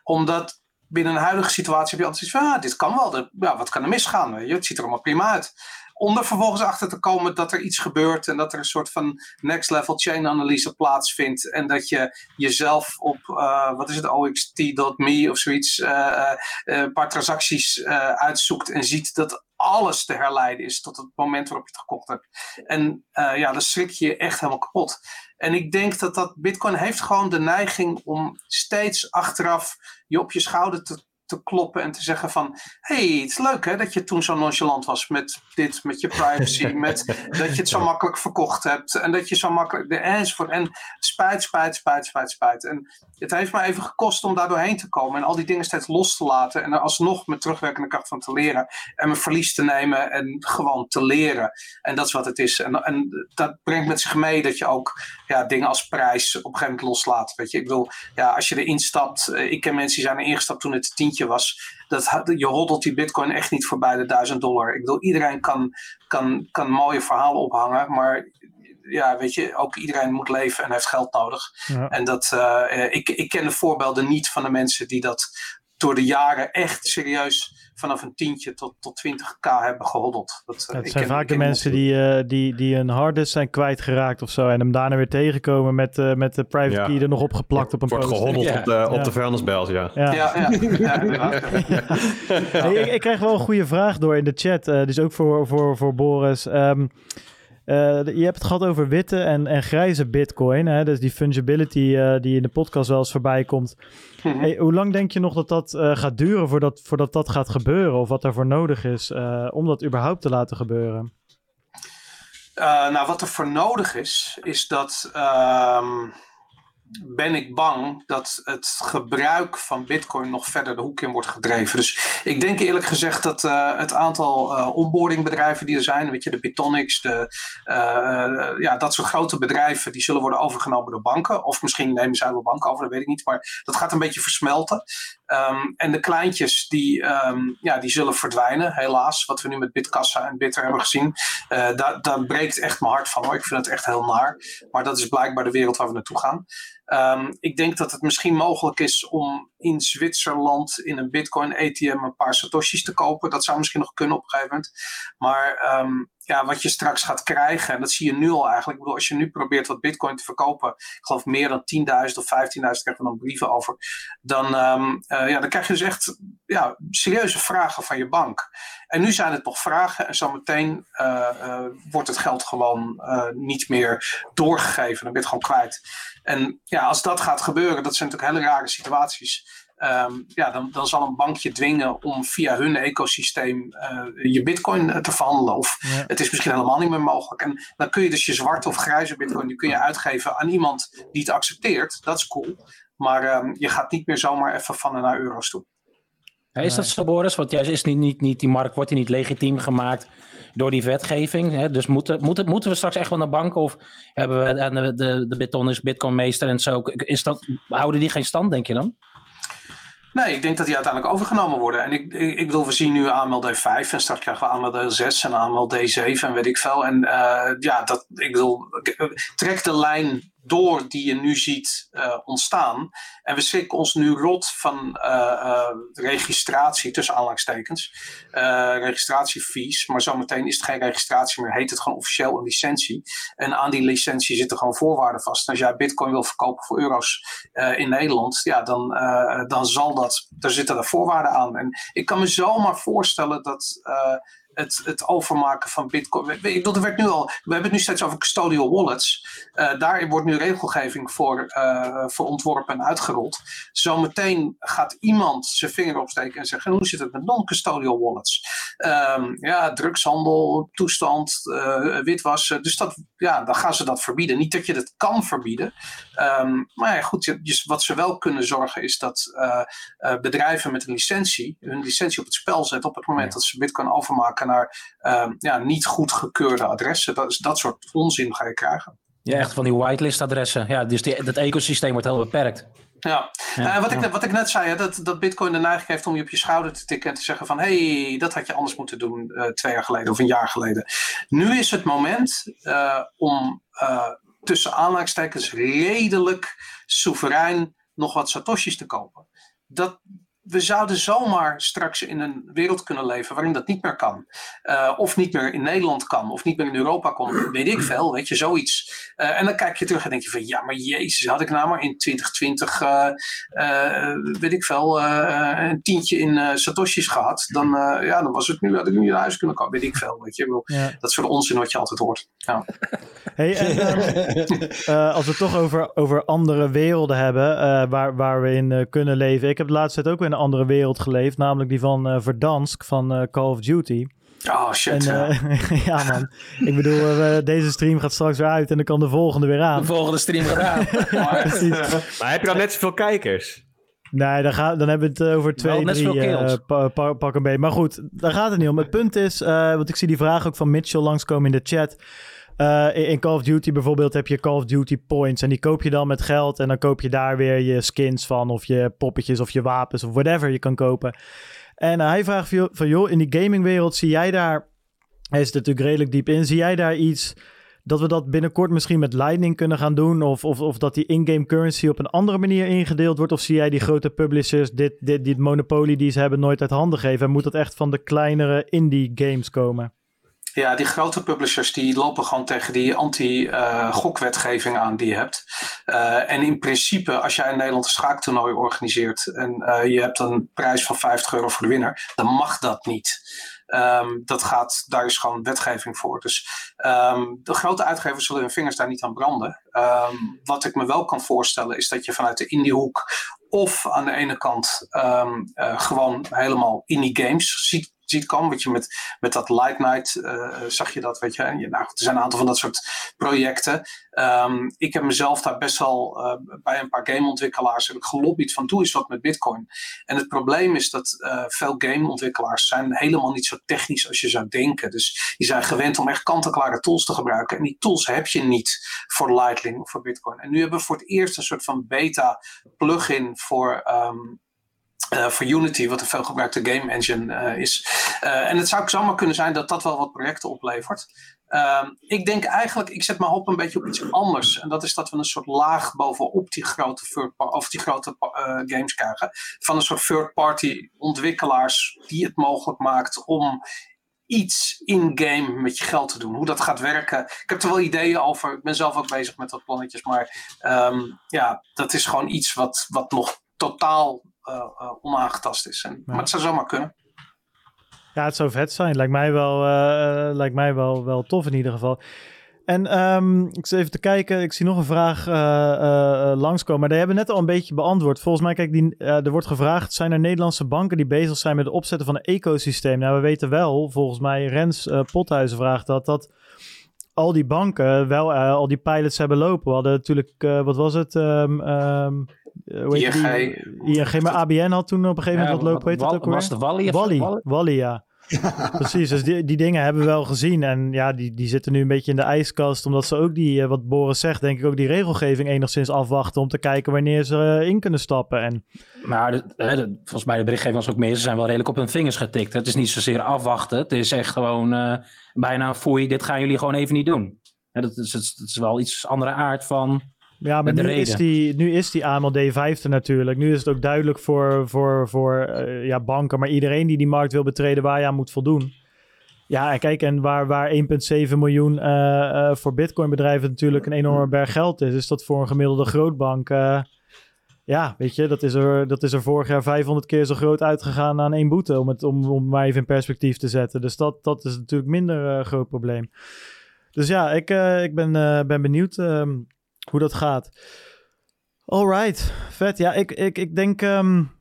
Omdat binnen een huidige situatie heb je altijd zoiets van, ah, dit kan wel, ja, wat kan er misgaan? Je? Het ziet er allemaal prima uit. Om er vervolgens achter te komen dat er iets gebeurt en dat er een soort van next level chain analyse plaatsvindt. En dat je jezelf op, uh, wat is het, oxt.me of zoiets, uh, uh, een paar transacties uitzoekt en ziet dat alles te herleiden is tot het moment waarop je het gekocht hebt. En ja, dan schrik je echt helemaal kapot. En ik denk dat dat Bitcoin heeft gewoon de neiging om steeds achteraf je op je schouder te te kloppen en te zeggen van... hey, het is leuk hè, dat je toen zo nonchalant was met dit, met je privacy... met dat je het zo makkelijk verkocht hebt en dat je zo makkelijk... De enzovoort. En spijt, spijt, spijt, spijt, spijt. En het heeft me even gekost om daar doorheen te komen... en al die dingen steeds los te laten... en er alsnog met terugwerkende kracht van te leren... en mijn verlies te nemen en gewoon te leren. En dat is wat het is. En, en dat brengt met zich mee dat je ook ja, dingen als prijs op een gegeven moment loslaat. Weet je, ik bedoel, ja, als je erin stapt... Eh, ik ken mensen die zijn er ingestapt toen het tientje was. Dat, je hoddelt die bitcoin echt niet voorbij de 1000 dollar. Ik bedoel, iedereen kan, kan, kan mooie verhalen ophangen, maar ja, weet je, ook iedereen moet leven en heeft geld nodig. En dat, uh, ik, ik ken de voorbeelden niet van de mensen die dat door de jaren echt serieus vanaf een tientje tot, tot 20k hebben gehoddeld. Dat, uh, het zijn vaak de mensen die, uh, die, die een harddisk zijn kwijtgeraakt of zo en hem daarna weer tegenkomen met, uh, met de private ja. key er nog opgeplakt op een Wordt gehoddeld ja. op de, op ja. de vuilnisbelt, ja. Ja, ja. hey, ik, ik, krijg wel een goede vraag door in de chat, dus ook voor, voor, voor Boris. Um, uh, je hebt het gehad over witte en, en grijze bitcoin. Hè? Dus die fungibility uh, die in de podcast wel eens voorbij komt. Mm -hmm. hey, hoe lang denk je nog dat dat uh, gaat duren voordat, voordat dat gaat gebeuren? Of wat daarvoor nodig is om dat überhaupt te laten gebeuren? nou, wat er voor nodig is, is dat... Uh, ben ik bang dat het gebruik van Bitcoin nog verder de hoek in wordt gedreven. Dus ik denk eerlijk gezegd dat uh, het aantal uh, onboardingbedrijven die er zijn, weet je, de Bitonics, de, uh, ja, dat soort grote bedrijven, die zullen worden overgenomen door banken. Of misschien nemen zij wel banken over, dat weet ik niet. Maar dat gaat een beetje versmelten. Um, en de kleintjes, die, um, ja, die zullen verdwijnen, helaas. Wat we nu met Bitkassa en Bitter hebben gezien. daar, daar breekt echt mijn hart van hoor. Ik vind het echt heel naar. Maar dat is blijkbaar de wereld waar we naartoe gaan. Um, ik denk dat het misschien mogelijk is om in Zwitserland in een Bitcoin ATM een paar Satoshis te kopen. Dat zou misschien nog kunnen op een gegeven moment. Maar um, ja, wat je straks gaat krijgen, en dat zie je nu al eigenlijk. Ik bedoel, als je nu probeert wat Bitcoin te verkopen, ik geloof meer dan 10.000 of 15.000 krijgen we dan brieven over. Dan, um, uh, ja, dan krijg je dus echt ja, serieuze vragen van je bank. En nu zijn het nog vragen en zometeen uh, wordt het geld gewoon niet meer doorgegeven. Dan ben je het gewoon kwijt. En ja, als dat gaat gebeuren, dat zijn natuurlijk hele rare situaties. Um, ja, dan, dan zal een bankje dwingen om via hun ecosysteem uh, je bitcoin te verhandelen. Of ja. het is misschien helemaal niet meer mogelijk. En dan kun je dus je zwarte of grijze bitcoin die kun je uitgeven aan iemand die het accepteert. Dat is cool. Maar um, je gaat niet meer zomaar even van en naar euro's toe. Ja, is dat zo, Boris? Want juist is niet, niet, niet, die markt wordt niet legitiem gemaakt door die wetgeving. Hè? Dus moeten, moeten, moeten we straks echt wel naar banken? Of hebben we de, de, de Biton is Bitcoinmeester en zo? Is dat, houden die geen stand, denk je dan? Nee, ik denk dat die uiteindelijk overgenomen worden. En ik, ik, bedoel, we zien nu AML D5 en straks krijgen we AML D6 en AML D7 en weet ik veel. En uh, ja, dat, ik bedoel, trek de lijn door die je nu ziet uh, ontstaan. En we schrikken ons nu rot van uh, uh, registratie, tussen aanhalingstekens, registratiefees. Maar zometeen is het geen registratie meer, heet het gewoon officieel een licentie. En aan die licentie zitten gewoon voorwaarden vast. Als jij bitcoin wil verkopen voor euro's in Nederland, ja, dan, dan zal dat, daar zitten er voorwaarden aan. En ik kan me zomaar voorstellen dat het, het overmaken van bitcoin. Ik bedoel, er werd nu al, we hebben het nu steeds over custodial wallets. Eh daar wordt nu regelgeving voor, eh, voor ontworpen en uitgerold. Zometeen gaat iemand zijn vinger opsteken en zeggen: hoe zit het met non-custodial wallets? Ehm, ja, drugshandel, toestand, eh, witwassen. Dus dat, ja, dan gaan ze dat verbieden. Niet dat je dat kan verbieden. Ehm, maar ja, goed, je- wat ze wel kunnen zorgen is dat bedrijven met een licentie hun licentie op het spel zetten op het moment dat ze bitcoin overmaken naar ehm, ja, niet goedgekeurde adressen. Dat, is, dat soort onzin ga je krijgen. Ja, echt van die whitelist adressen. Ja, dus die, dat ecosysteem wordt heel beperkt. Ja, Ja, Eh, wat, ik, wat ik net zei, hè, dat, dat Bitcoin de neiging heeft om je op je schouder te tikken en te zeggen van hé, hey, dat had je anders moeten doen eh, twee jaar geleden of een jaar geleden. Nu is het moment eh, om tussen aanhalingstekens redelijk soeverein nog wat satoshis te kopen. Dat, we zouden zomaar straks in een wereld kunnen leven waarin dat niet meer kan. Eh, of niet meer in Nederland kan, of niet meer in Europa kan, weet ik veel, weet je, zoiets. Eh, en dan kijk je terug en denk je van, ja, maar jezus, had ik nou maar in 2020, eh, weet ik veel, een tientje in satoshis gehad, dan, ja, dan was het nu, had ik nu naar huis kunnen komen, weet ik veel, weet je. Ik bedoel, Ja. Dat soort onzin wat je altijd hoort. Ja. Hey, en, als we het toch over, over andere werelden hebben waar, waar we in kunnen leven. Ik heb de laatste tijd ook weer een andere wereld geleefd, namelijk die van eh, Verdansk van eh, Call of Duty. Oh shit. En, ja. eh, ja man, ik bedoel, eh, we- deze stream gaat straks weer uit en dan kan de volgende weer aan. De volgende stream gedaan. Precies. Maar heb je dan net zoveel kijkers? Nee, dan, ga, dan hebben we het over twee, drie eh, pa- pa- pak een beetje. Maar goed, daar gaat het niet om. Het punt is, eh, want ik zie die vraag ook van Mitchell langskomen in de chat. Eh, in, Call of Duty bijvoorbeeld heb je Call of Duty points. En die koop je dan met geld. En dan koop je daar weer je skins van. Of je poppetjes of je wapens of whatever je kan kopen. En eh, hij vraagt van, joh- in die gamingwereld zie jij daar... Hij er natuurlijk redelijk diep in. Zie jij daar iets dat we dat binnenkort misschien met Lightning kunnen gaan doen? Of, of, of dat die in-game currency op een andere manier ingedeeld wordt? Of zie jij die grote publishers dit, dit, dit monopolie die ze hebben nooit uit handen geven? En moet dat echt van de kleinere indie games komen? Ja, die grote publishers die lopen gewoon tegen die anti-gokwetgeving aan die je hebt. Eh, en in principe, als jij in Nederland een schaaktoernooi organiseert en eh, je hebt een prijs van 50 euro voor de winnaar, dan mag dat niet. Ehm, dat gaat, daar is gewoon wetgeving voor. Dus ehm, de grote uitgevers zullen hun vingers daar niet aan branden. Ehm, wat ik me wel kan voorstellen is dat je vanuit de indiehoek of aan de ene kant eh, gewoon helemaal indie games ziet, ziet komen. Wat je met, met dat Light Night eh, zag je dat, weet je. Nou, er zijn een aantal van dat soort projecten. Ehm, ik heb mezelf daar best wel eh, bij een paar gameontwikkelaars gelobbyd van doe eens wat met bitcoin. En het probleem is dat eh, veel gameontwikkelaars zijn helemaal niet zo technisch als je zou denken. Dus die zijn gewend om echt kant-en-klare tools te gebruiken. En die tools heb je niet voor Lightning of voor bitcoin. En nu hebben we voor het eerst een soort van beta plugin voor... ehm, eh, voor Unity, wat een veelgebruikte game engine eh, is. Eh, en het zou zomaar kunnen zijn dat dat wel wat projecten oplevert. Ehm, ik denk eigenlijk, ik zet mijn hoop een beetje op iets anders. En dat is dat we een soort laag bovenop die grote, of die grote eh, games krijgen. Van een soort third-party ontwikkelaars die het mogelijk maakt om iets in-game met je geld te doen. Hoe dat gaat werken. Ik heb er wel ideeën over. Ik ben zelf ook bezig met wat plannetjes. Maar ehm, ja, dat is gewoon iets wat, wat nog totaal eh, eh, onaangetast is. En, Maar het zou zomaar kunnen. Ja, het zou vet zijn. Lijkt mij wel, eh, lijkt mij wel, wel tof in ieder geval. En ehm, ik zit even te kijken. Ik zie nog een vraag eh, eh, eh, langskomen. Maar die hebben we net al een beetje beantwoord. Volgens mij, kijk, die, eh, er wordt gevraagd... zijn er Nederlandse banken die bezig zijn met het opzetten van een ecosysteem? Nou, we weten wel, volgens mij, Rens eh, Pothuizen vraagt dat... dat al die banken wel eh, al die pilots hebben lopen. We hadden natuurlijk, eh, wat was het? Hoe heet die? ING, maar ABN had toen op een gegeven moment Ja, wat lopen. Weet dat Wal- ook was het Wally of- Wally, Wally? Wally, ja. Precies, dus die, die dingen hebben we wel gezien. En ja, die, die zitten nu een beetje in de ijskast. Omdat ze ook die, eh, wat Boris zegt, denk ik ook die regelgeving enigszins afwachten. Om te kijken wanneer ze eh, in kunnen stappen. En Maar volgens mij de berichtgeving was ook meer. Ze zijn wel redelijk op hun vingers getikt. Het is niet zozeer afwachten. Het is echt gewoon eh, bijna foei. Dit gaan jullie gewoon even niet doen. Hè, dat, is, dat is wel iets andere aard van Ja, maar nu reden. is, die, nu is die AML D5 er natuurlijk. Nu is het ook duidelijk voor, voor, voor eh, ja, banken, maar iedereen die die markt wil betreden waar je aan moet voldoen. Ja, en kijk, en waar, waar 1,7 miljoen eh, eh, voor Bitcoin bedrijven natuurlijk een enorme berg geld is, is dat voor een gemiddelde grootbank. ja, weet je, dat is, er, dat is er vorig jaar 500 keer zo groot uitgegaan aan één boete. Om het om, om maar even in perspectief te zetten. Dus dat, dat is natuurlijk minder uh, groot probleem. Dus ja, ik, uh, ik ben, uh, ben benieuwd um, hoe dat gaat. Alright, vet. Ja, ik, ik, ik denk. Um,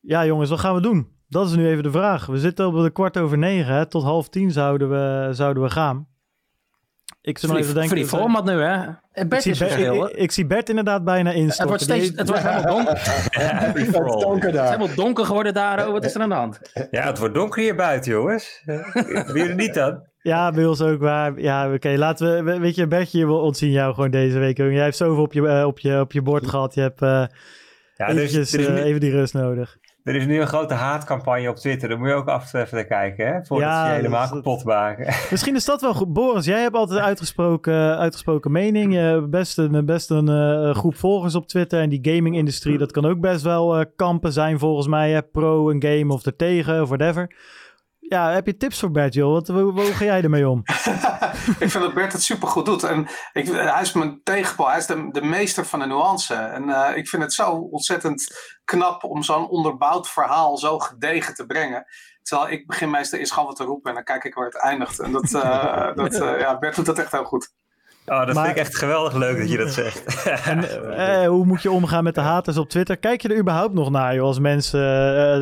ja, jongens, wat gaan we doen? Dat is nu even de vraag. We zitten op de kwart over negen. Tot half tien zouden we, zouden we gaan. Ik zou even denken... Voor die format nu, hè? Bert ik, zie Bert, ik, ik, zie Bert inderdaad bijna instorten. Het wordt, steeds, het wordt helemaal donker. ja, het, wordt donker daar. het is helemaal donker geworden daar. Oh, wat is er aan de hand? Ja, het wordt donker hier buiten, jongens. Wie er niet dan? Ja, bij ons ook waar. Ja, oké. Okay, laten we... Weet je, Bertje wil ontzien jou gewoon deze week. Jij hebt zoveel op je, uh, op je, op je bord gehad. Je hebt uh, ja, eventjes, dus, uh, even die rust nodig. Er is nu een grote haatcampagne op Twitter. Daar moet je ook af even kijken, hè? Voordat ja, je helemaal kapot maken. Misschien is dat wel goed. Boris, jij hebt altijd uitgesproken, uitgesproken mening. Je hebt best een, best een uh, groep volgers op Twitter. En die gaming-industrie, dat kan ook best wel uh, kampen zijn volgens mij. Hè? Pro een game of ertegen of whatever. Ja, heb je tips voor Bert, joh? Wat, hoe, hoe ga jij ermee om? ik vind dat Bert het supergoed doet. En ik, hij is mijn tegenpol. Hij is de, de meester van de nuance. En uh, ik vind het zo ontzettend knap om zo'n onderbouwd verhaal zo gedegen te brengen. Terwijl ik begin meestal eerst gewoon wat te roepen en dan kijk ik waar het eindigt. En dat, uh, dat uh, ja, Bert doet dat echt heel goed. Oh, dat vind ik echt geweldig leuk dat je dat zegt. en eh, hoe moet je omgaan met de haters op Twitter? Kijk je er überhaupt nog naar, joh, als mensen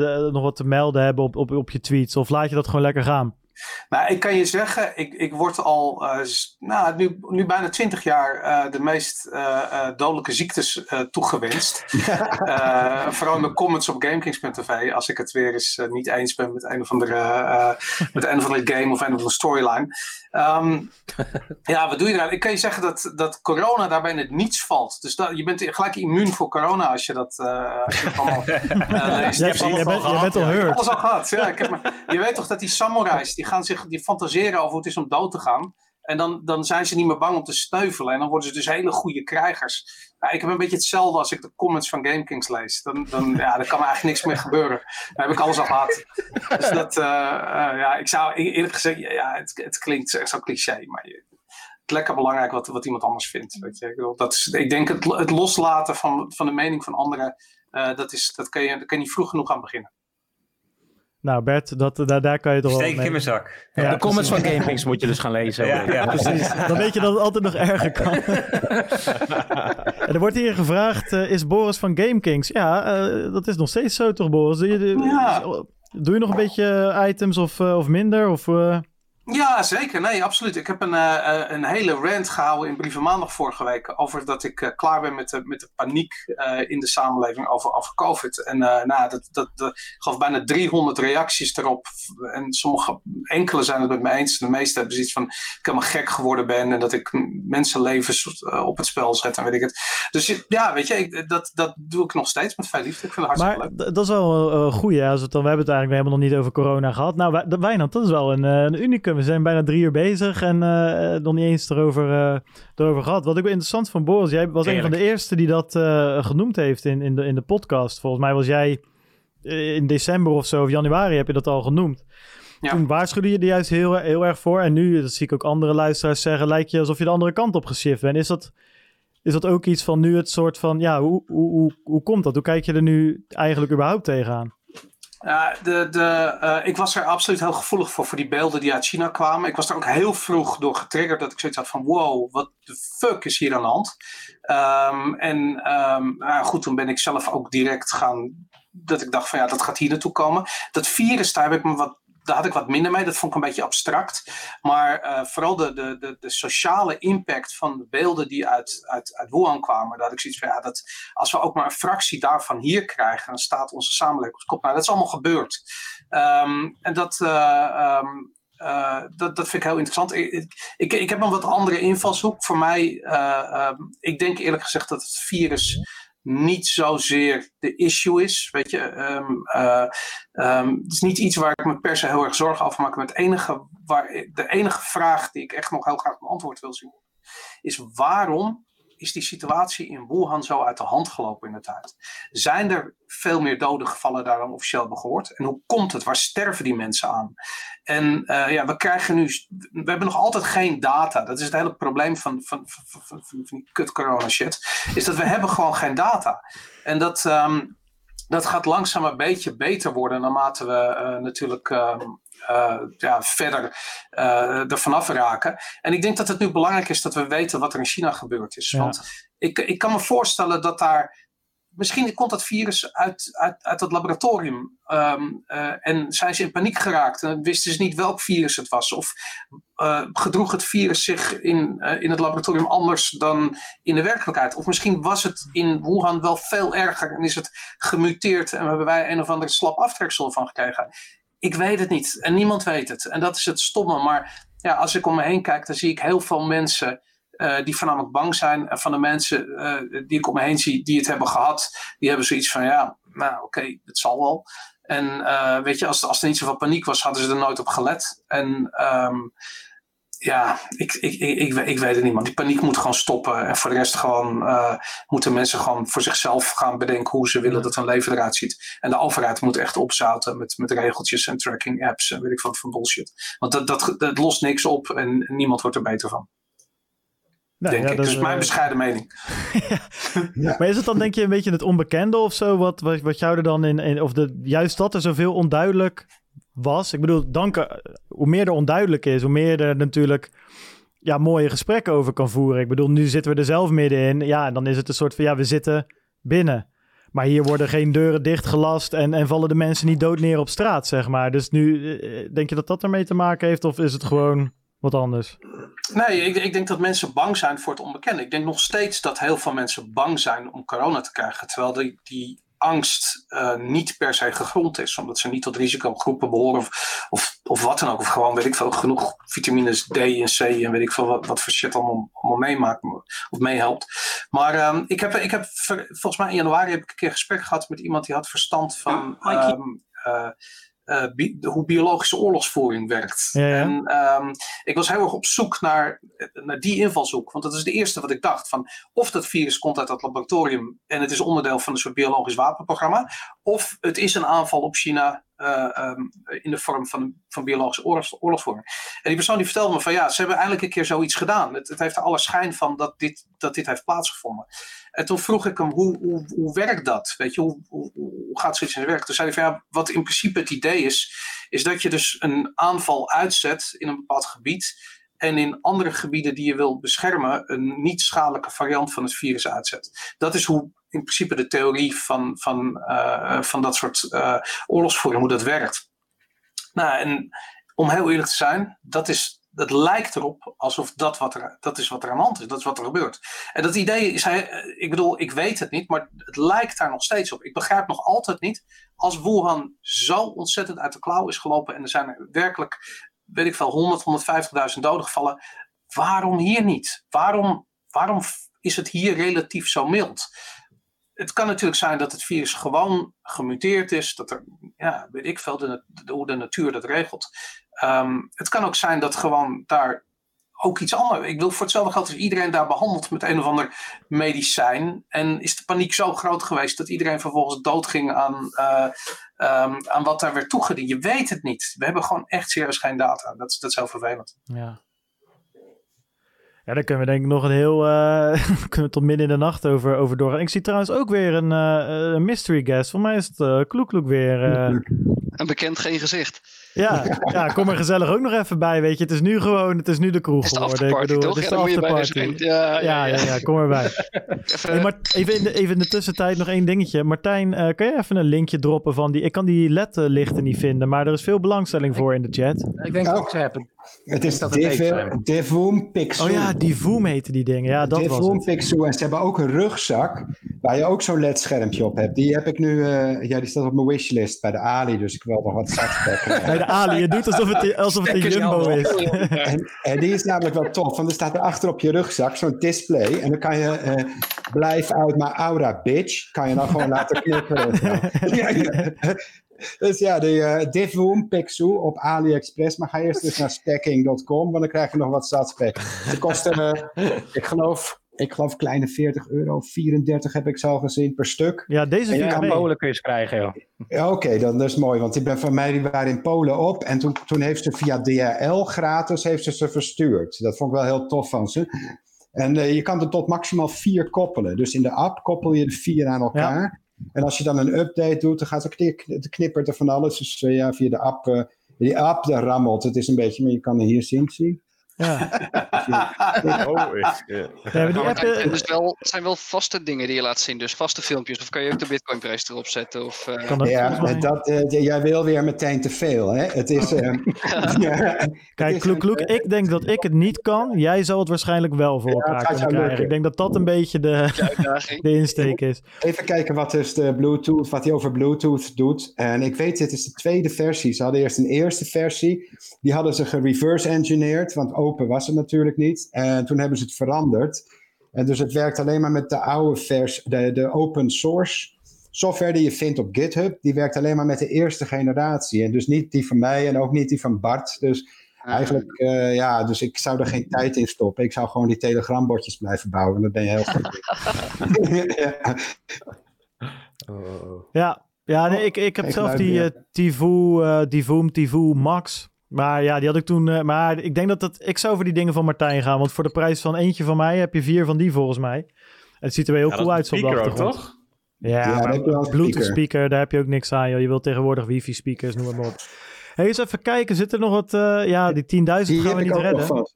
uh, nog wat te melden hebben op, op, op je tweets? Of laat je dat gewoon lekker gaan? Nou, ik kan je zeggen, ik, ik word al uh, nou, nu, nu bijna twintig jaar uh, de meest uh, dodelijke ziektes toegewenst. vooral in de comments op GameKings.tv, als ik het weer eens niet eens ben met een of andere, met een of andere game of een of andere storyline. Um, ja, wat doe je daar? Ik kan je zeggen dat, dat corona daarbij in het niets valt. Dus dat, je bent gelijk immuun voor corona als je dat, als je allemaal leest. Je, je, je, bent, je bent al alles al gehad. Ja, ik heb maar, je weet toch dat die samurais, die gaan zich, die fantaseren over hoe het is om dood te gaan. En dan, dan zijn ze niet meer bang om te sneuvelen. En dan worden ze dus hele goede krijgers. ik heb een beetje hetzelfde als ik de comments van GameKings lees. Dan, dan, ja, dan kan er eigenlijk niks meer gebeuren. Dan heb ik alles al gehad. Dus dat, uh, uh, ja, ik zou eerlijk gezegd, ja, het, het klinkt zo cliché, maar je, het is lekker belangrijk wat, wat iemand anders vindt. Weet je. Ik, bedoel, dat is, ik denk het, het loslaten van, van de mening van anderen, uh, dat, is, dat, kan je, daar kan je niet vroeg genoeg aan beginnen. Nou Bert, dat, daar, daar kan je toch Steek in mijn zak. Ja, de comments van GameKings moet je dus gaan lezen. Ja, ja, precies. Dan weet je dat het altijd nog erger kan. er wordt hier gevraagd, uh, is Boris van GameKings? Ja, uh, dat is nog steeds zo toch Boris? Doe je, ja. doe je nog een beetje items of, uh, of minder? Of, ja, zeker. Nee, absoluut. Ik heb een, uh, een hele rant gehouden in Brieven Maandag vorige week. Over dat ik uh, klaar ben met de, met de paniek uh, in de samenleving over, over COVID. En nou, dat, dat, dat gaf bijna 300 reacties erop. En sommige, enkele zijn het met me eens. De meeste hebben zoiets van ik helemaal gek geworden ben. En dat ik mensenlevens op het spel zet en weet ik het. Dus ja, weet je, ik, dat, dat doe ik nog steeds met veel liefde. Ik vind het hartstikke maar leuk. dat is wel een dan, we hebben het eigenlijk helemaal nog niet over corona gehad. Nou, Wijnand, dat is wel een, een unicum we zijn bijna drie uur bezig en uh, nog niet eens erover, uh, erover gehad. Wat ik wel interessant van Boris, jij was Eerlijk. een van de eerste die dat uh, genoemd heeft in, in, de, in de podcast. Volgens mij was jij in december of zo, of januari heb je dat al genoemd. Ja. Toen waarschuwde je er juist heel, heel erg voor. En nu, dat zie ik ook andere luisteraars zeggen, lijkt je alsof je de andere kant op geshift bent. Is dat, is dat ook iets van nu het soort van, ja, hoe, hoe, hoe, hoe komt dat? Hoe kijk je er nu eigenlijk überhaupt tegenaan? Ja, de, de, uh, ik was er absoluut heel gevoelig voor, voor die beelden die uit China kwamen. Ik was er ook heel vroeg door getriggerd dat ik zoiets had van wow, wat de fuck is hier aan de hand? Um, en nou goed, toen ben ik zelf ook direct gaan, dat ik dacht van ja, dat gaat hier naartoe komen. Dat virus, daar heb ik me wat daar had ik wat minder mee. Dat vond ik een beetje abstract. Maar uh, vooral de, de, de, sociale impact van de beelden die uit, uit, uit Wuhan kwamen. Had ik zoiets van, ja, dat, als we ook maar een fractie daarvan hier krijgen, dan staat onze samenleving op kop. Nou, dat is allemaal gebeurd. Um, en dat, uh, um, uh, dat, dat vind ik heel interessant. Ik, ik, ik heb een wat andere invalshoek. Voor mij, um, ik denk eerlijk gezegd dat het virus niet zozeer de issue is. Weet je, um, uh, um, het is niet iets waar ik me per se heel erg zorgen over maak. Maar het enige, waar, de enige vraag die ik echt nog heel graag beantwoord wil zien, is waarom is die situatie in Wuhan zo uit de hand gelopen in de tijd? Zijn er veel meer doden gevallen daar dan officieel hebben gehoord? En hoe komt het? Waar sterven die mensen aan? En uh, ja, we krijgen nu, we hebben nog altijd geen data. Dat is het hele probleem van, van, van, van, van die kut corona shit. Is dat we hebben gewoon geen data. En dat, um, dat gaat langzaam een beetje beter worden naarmate we uh, natuurlijk uh, ja, verder uh, er vanaf raken. En ik denk dat het nu belangrijk is dat we weten wat er in China gebeurd is. Ja. Want ik, ik kan me voorstellen dat daar. Misschien komt dat virus uit, uit, uit het laboratorium. Um, uh, en zijn ze in paniek geraakt en wisten ze niet welk virus het was. Of gedroeg het virus zich in, in het laboratorium anders dan in de werkelijkheid. Of misschien was het in Wuhan wel veel erger en is het gemuteerd en hebben wij een of ander slap aftreksel van gekregen ik weet het niet. En niemand weet het. En dat is het stomme. Maar ja, als ik om me heen kijk, dan zie ik heel veel mensen uh, die voornamelijk bang zijn. En van de mensen uh, die ik om me heen zie, die het hebben gehad, die hebben zoiets van, ja, nou oké, het zal wel. En uh, weet je, als, als er niet zoveel paniek was, hadden ze er nooit op gelet. En um, ja, ik, ik, ik, ik, weet het niet, man. Die paniek moet gewoon stoppen. En voor de rest gewoon uh, moeten mensen gewoon voor zichzelf gaan bedenken hoe ze willen dat hun leven eruit ziet. En de overheid moet echt opzouten met, met regeltjes en tracking apps en weet ik wat van bullshit. Want dat, dat, dat lost niks op en niemand wordt er beter van. Nou, denk ja, ik. Dat is mijn bescheiden mening. ja. Maar is het dan denk je een beetje het onbekende of zo? Wat, wat, wat jou er dan in, in of de, juist dat er zoveel onduidelijk was. Ik bedoel, dank, hoe meer er onduidelijk is, hoe meer er natuurlijk ja, mooie gesprekken over kan voeren. Ik bedoel, nu zitten we er zelf middenin. Ja, en dan is het een soort van, ja, we zitten binnen. Maar hier worden geen deuren dichtgelast en, en vallen de mensen niet dood neer op straat, zeg maar. Dus nu, eh, denk je dat dat ermee te maken heeft of is het gewoon wat anders? Nee, ik, ik, denk dat mensen bang zijn voor het onbekende. Ik denk nog steeds dat heel veel mensen bang zijn om corona te krijgen. Terwijl die, die angst uh, niet per se gegrond is. Omdat ze niet tot risicogroepen behoren of, of, of wat dan ook. Of gewoon, weet ik veel, genoeg vitamines D en C en weet ik veel wat, wat voor shit allemaal, allemaal meemaakt of meehelpt. Maar um, ik, heb, ik heb, volgens mij in januari heb ik een keer een gesprek gehad met iemand die had verstand van... Um, uh, uh, bi hoe biologische oorlogsvoering werkt. Ja, ja. En um, ik was heel erg op zoek naar, naar die invalshoek. Want dat is de eerste wat ik dacht. Van of dat virus komt uit dat laboratorium en het is onderdeel van een soort biologisch wapenprogramma. Of het is een aanval op China um, in de vorm van, van biologische oorlogs, oorlogsvoering. En die persoon die vertelde me van ja, ze hebben eindelijk een keer zoiets gedaan. Het, het heeft er alle schijn van dat dit, dat dit heeft plaatsgevonden. En toen vroeg ik hem, hoe, hoe, hoe werkt dat? Weet je, hoe, hoe, gaat zoiets in werk? Toen zei hij van ja, wat in principe het idee is, is dat je dus een aanval uitzet in een bepaald gebied. En in andere gebieden die je wil beschermen, een niet schadelijke variant van het virus uitzet. Dat is hoe in principe de theorie van, van, uh, van dat soort uh, oorlogsvoering, hoe dat werkt. Nou, en om heel eerlijk te zijn, dat is dat lijkt erop alsof dat, wat er, dat is wat er aan de hand is. Dat is wat er gebeurt. En dat idee is, ik bedoel, ik weet het niet, maar het lijkt daar nog steeds op. Ik begrijp nog altijd niet, als Wuhan zo ontzettend uit de klauw is gelopen en er zijn er werkelijk, weet ik veel, 100, 150.000 doden gevallen. Waarom hier niet? Waarom, waarom is het hier relatief zo mild? Het kan natuurlijk zijn dat het virus gewoon gemuteerd is, dat er, ja, weet ik veel, de, de, hoe de natuur dat regelt. Um, het kan ook zijn dat gewoon daar ook iets anders. Ik wil voor hetzelfde geld is iedereen daar behandeld met een of ander medicijn. En is de paniek zo groot geweest dat iedereen vervolgens doodging aan, uh, um, aan wat daar werd toegediend. Je weet het niet. We hebben gewoon echt serieus geen data. Dat, dat is heel vervelend. Ja. Ja, daar kunnen we denk ik nog een heel... Uh, kunnen we tot midden in de nacht over, over doorgaan. Ik zie trouwens ook weer een, een mystery guest. Voor mij is het uh, Kloek Kloek weer. Een bekend geen gezicht. Ja, ja, kom er gezellig ook nog even bij, weet je. Het is nu gewoon, het is nu de kroeg geworden. Ik bedoel, toch? Het is de afterparty. Ja, ja, ja, ja, kom erbij. even, hey, maar even, in de, even in de tussentijd nog één dingetje. Martijn, uh, kan je even een linkje droppen van die... Ik kan die LED-lichten niet vinden, maar er is veel belangstelling voor in de chat. Ik denk ook ze hebben. Het is dat Devoom Pixel. Oh ja, Divoom heten die dingen. Ja, dat Devoom was het. Pixel. En ze hebben ook een rugzak waar je ook zo'n LED-schermpje op hebt. Die heb ik nu, uh, ja, die staat op mijn wishlist bij de Ali. Dus ik wil nog wat zakspekken. de Ali, je doet alsof het, alsof het een Jumbo is. en, en, die is namelijk wel tof, want er staat er achter op je rugzak zo'n display. En dan kan je uh, blijf uit mijn aura, bitch. Kan je dan gewoon laten knipperen. Dus ja, de uh, Divoom Pixel op AliExpress. Maar ga eerst dus naar stacking.com, want dan krijg je nog wat zatspek. Ze kosten, uh, ik geloof, ik geloof kleine 40 euro, 34 heb ik zo gezien per stuk. Ja, deze ja, mee. Polen kun je ze krijgen, joh. Ja, Oké, dan dat is mooi, want ik ben van mij die waren in Polen op en toen, toen heeft ze via DHL gratis heeft ze, ze verstuurd. Dat vond ik wel heel tof van ze. En eh, je kan er tot maximaal vier koppelen. Dus in de app koppel je de vier aan elkaar. En als je dan een update doet, dan gaat het knippert er van alles. Dus eh, ja, via de app, eh, die app rammelt. Het is een beetje, maar je kan er hier zien, zie. Ja. Oh, is, die app, eh, dus wel, het zijn wel vaste dingen die je laat zien, dus vaste filmpjes. Of kan je ook de bitcoinprijs erop zetten? Of, eh, kan dat Ja, dat, eh, jij wil weer meteen te veel, hè? Het is... eh, ja, Kijk, Kloek, Kloek, ik denk dat ik het niet kan. Jij zal het waarschijnlijk wel voor elkaar kunnen krijgen. lukken. Ik denk dat dat een beetje de, de insteek is. Even kijken wat dus de Bluetooth, wat hij over Bluetooth doet. En ik weet, dit is de tweede versie. Ze hadden eerst een eerste versie. Die hadden ze gereverse engineerd, want open was het natuurlijk niet. En toen hebben ze het veranderd. En dus het werkt alleen maar met de oude versie, de, de open source software die je vindt op GitHub. Die werkt alleen maar met de eerste generatie. En dus niet die van mij en ook niet die van Bart. Dus Ah. eigenlijk, eh, ja, dus ik zou er geen tijd in stoppen. Ik zou gewoon die Telegram-botjes blijven bouwen. En dat ben je heel goed. ja. Oh. Ja, ja nee, ik, ik heb Ik zelf die eh Tivoe, eh Tivoom, Tivoe Max. Maar ja, die had ik toen. eh, maar ik denk dat het. Ik zou voor die dingen van Martijn gaan. Want voor de prijs van eentje van mij heb je vier van die volgens mij. Het ziet er weer heel Ja, cool dat uit is zo een op de speaker ook, toch? Ja, maar wel Bluetooth speaker. speaker, daar heb je ook niks aan. Joh. Je wilt tegenwoordig wifi speakers, noem maar op. Hey, eens even kijken, zit er nog wat... eh, ja, die 10.000 Die gaan we niet redden. vast.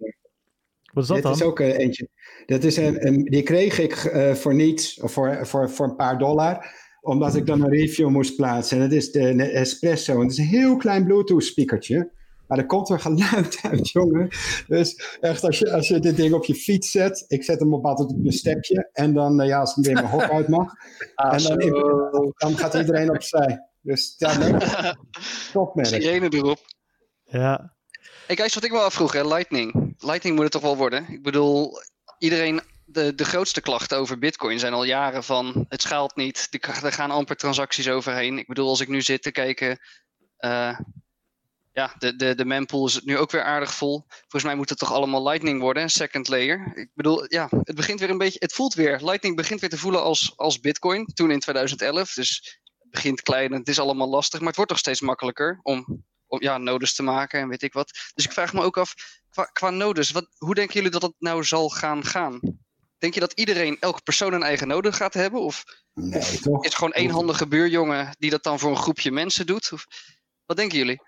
Wat is dat Dit dan? is ook eh, eentje. Dat is een, een- die kreeg ik eh, voor niets, of voor, voor, voor een paar dollar, omdat ik dan een review moest plaatsen. En dat is de Espresso. En het is een heel klein Bluetooth speakertje. Maar er komt er geluid uit, jongen. Dus echt, als je, als je dit ding op je fiets zet, ik zet hem op altijd op een stepje. En dan, eh, ja, als ik weer mijn hok uit mag, Ah, en dan, dan gaat iedereen opzij. Dus ja, nee, topmerk. Sirene erop. Ja, Hey guys, wat ik me afvroeg, hè, Lightning. Lightning moet het toch wel worden? Ik bedoel, iedereen, de, de grootste klachten over Bitcoin zijn al jaren van het schaalt niet, er er gaan amper transacties overheen. Ik bedoel, als ik nu zit te kijken, eh, ja, de, de, de mempool is nu ook weer aardig vol. Volgens mij moet het toch allemaal Lightning worden, second layer. Ik bedoel, ja, het begint weer een beetje, het voelt weer, Lightning begint weer te voelen als, als Bitcoin, toen in 2011. Dus het begint klein en het is allemaal lastig, maar het wordt toch steeds makkelijker om om ja, nodes te maken en weet ik wat. Dus ik vraag me ook af, qua, qua nodes, wat, hoe denken jullie dat het nou zal gaan gaan? Denk je dat iedereen, elke persoon een eigen node gaat hebben? Of Nee, toch? is het gewoon één handige buurjongen die dat dan voor een groepje mensen doet? Of, wat denken jullie?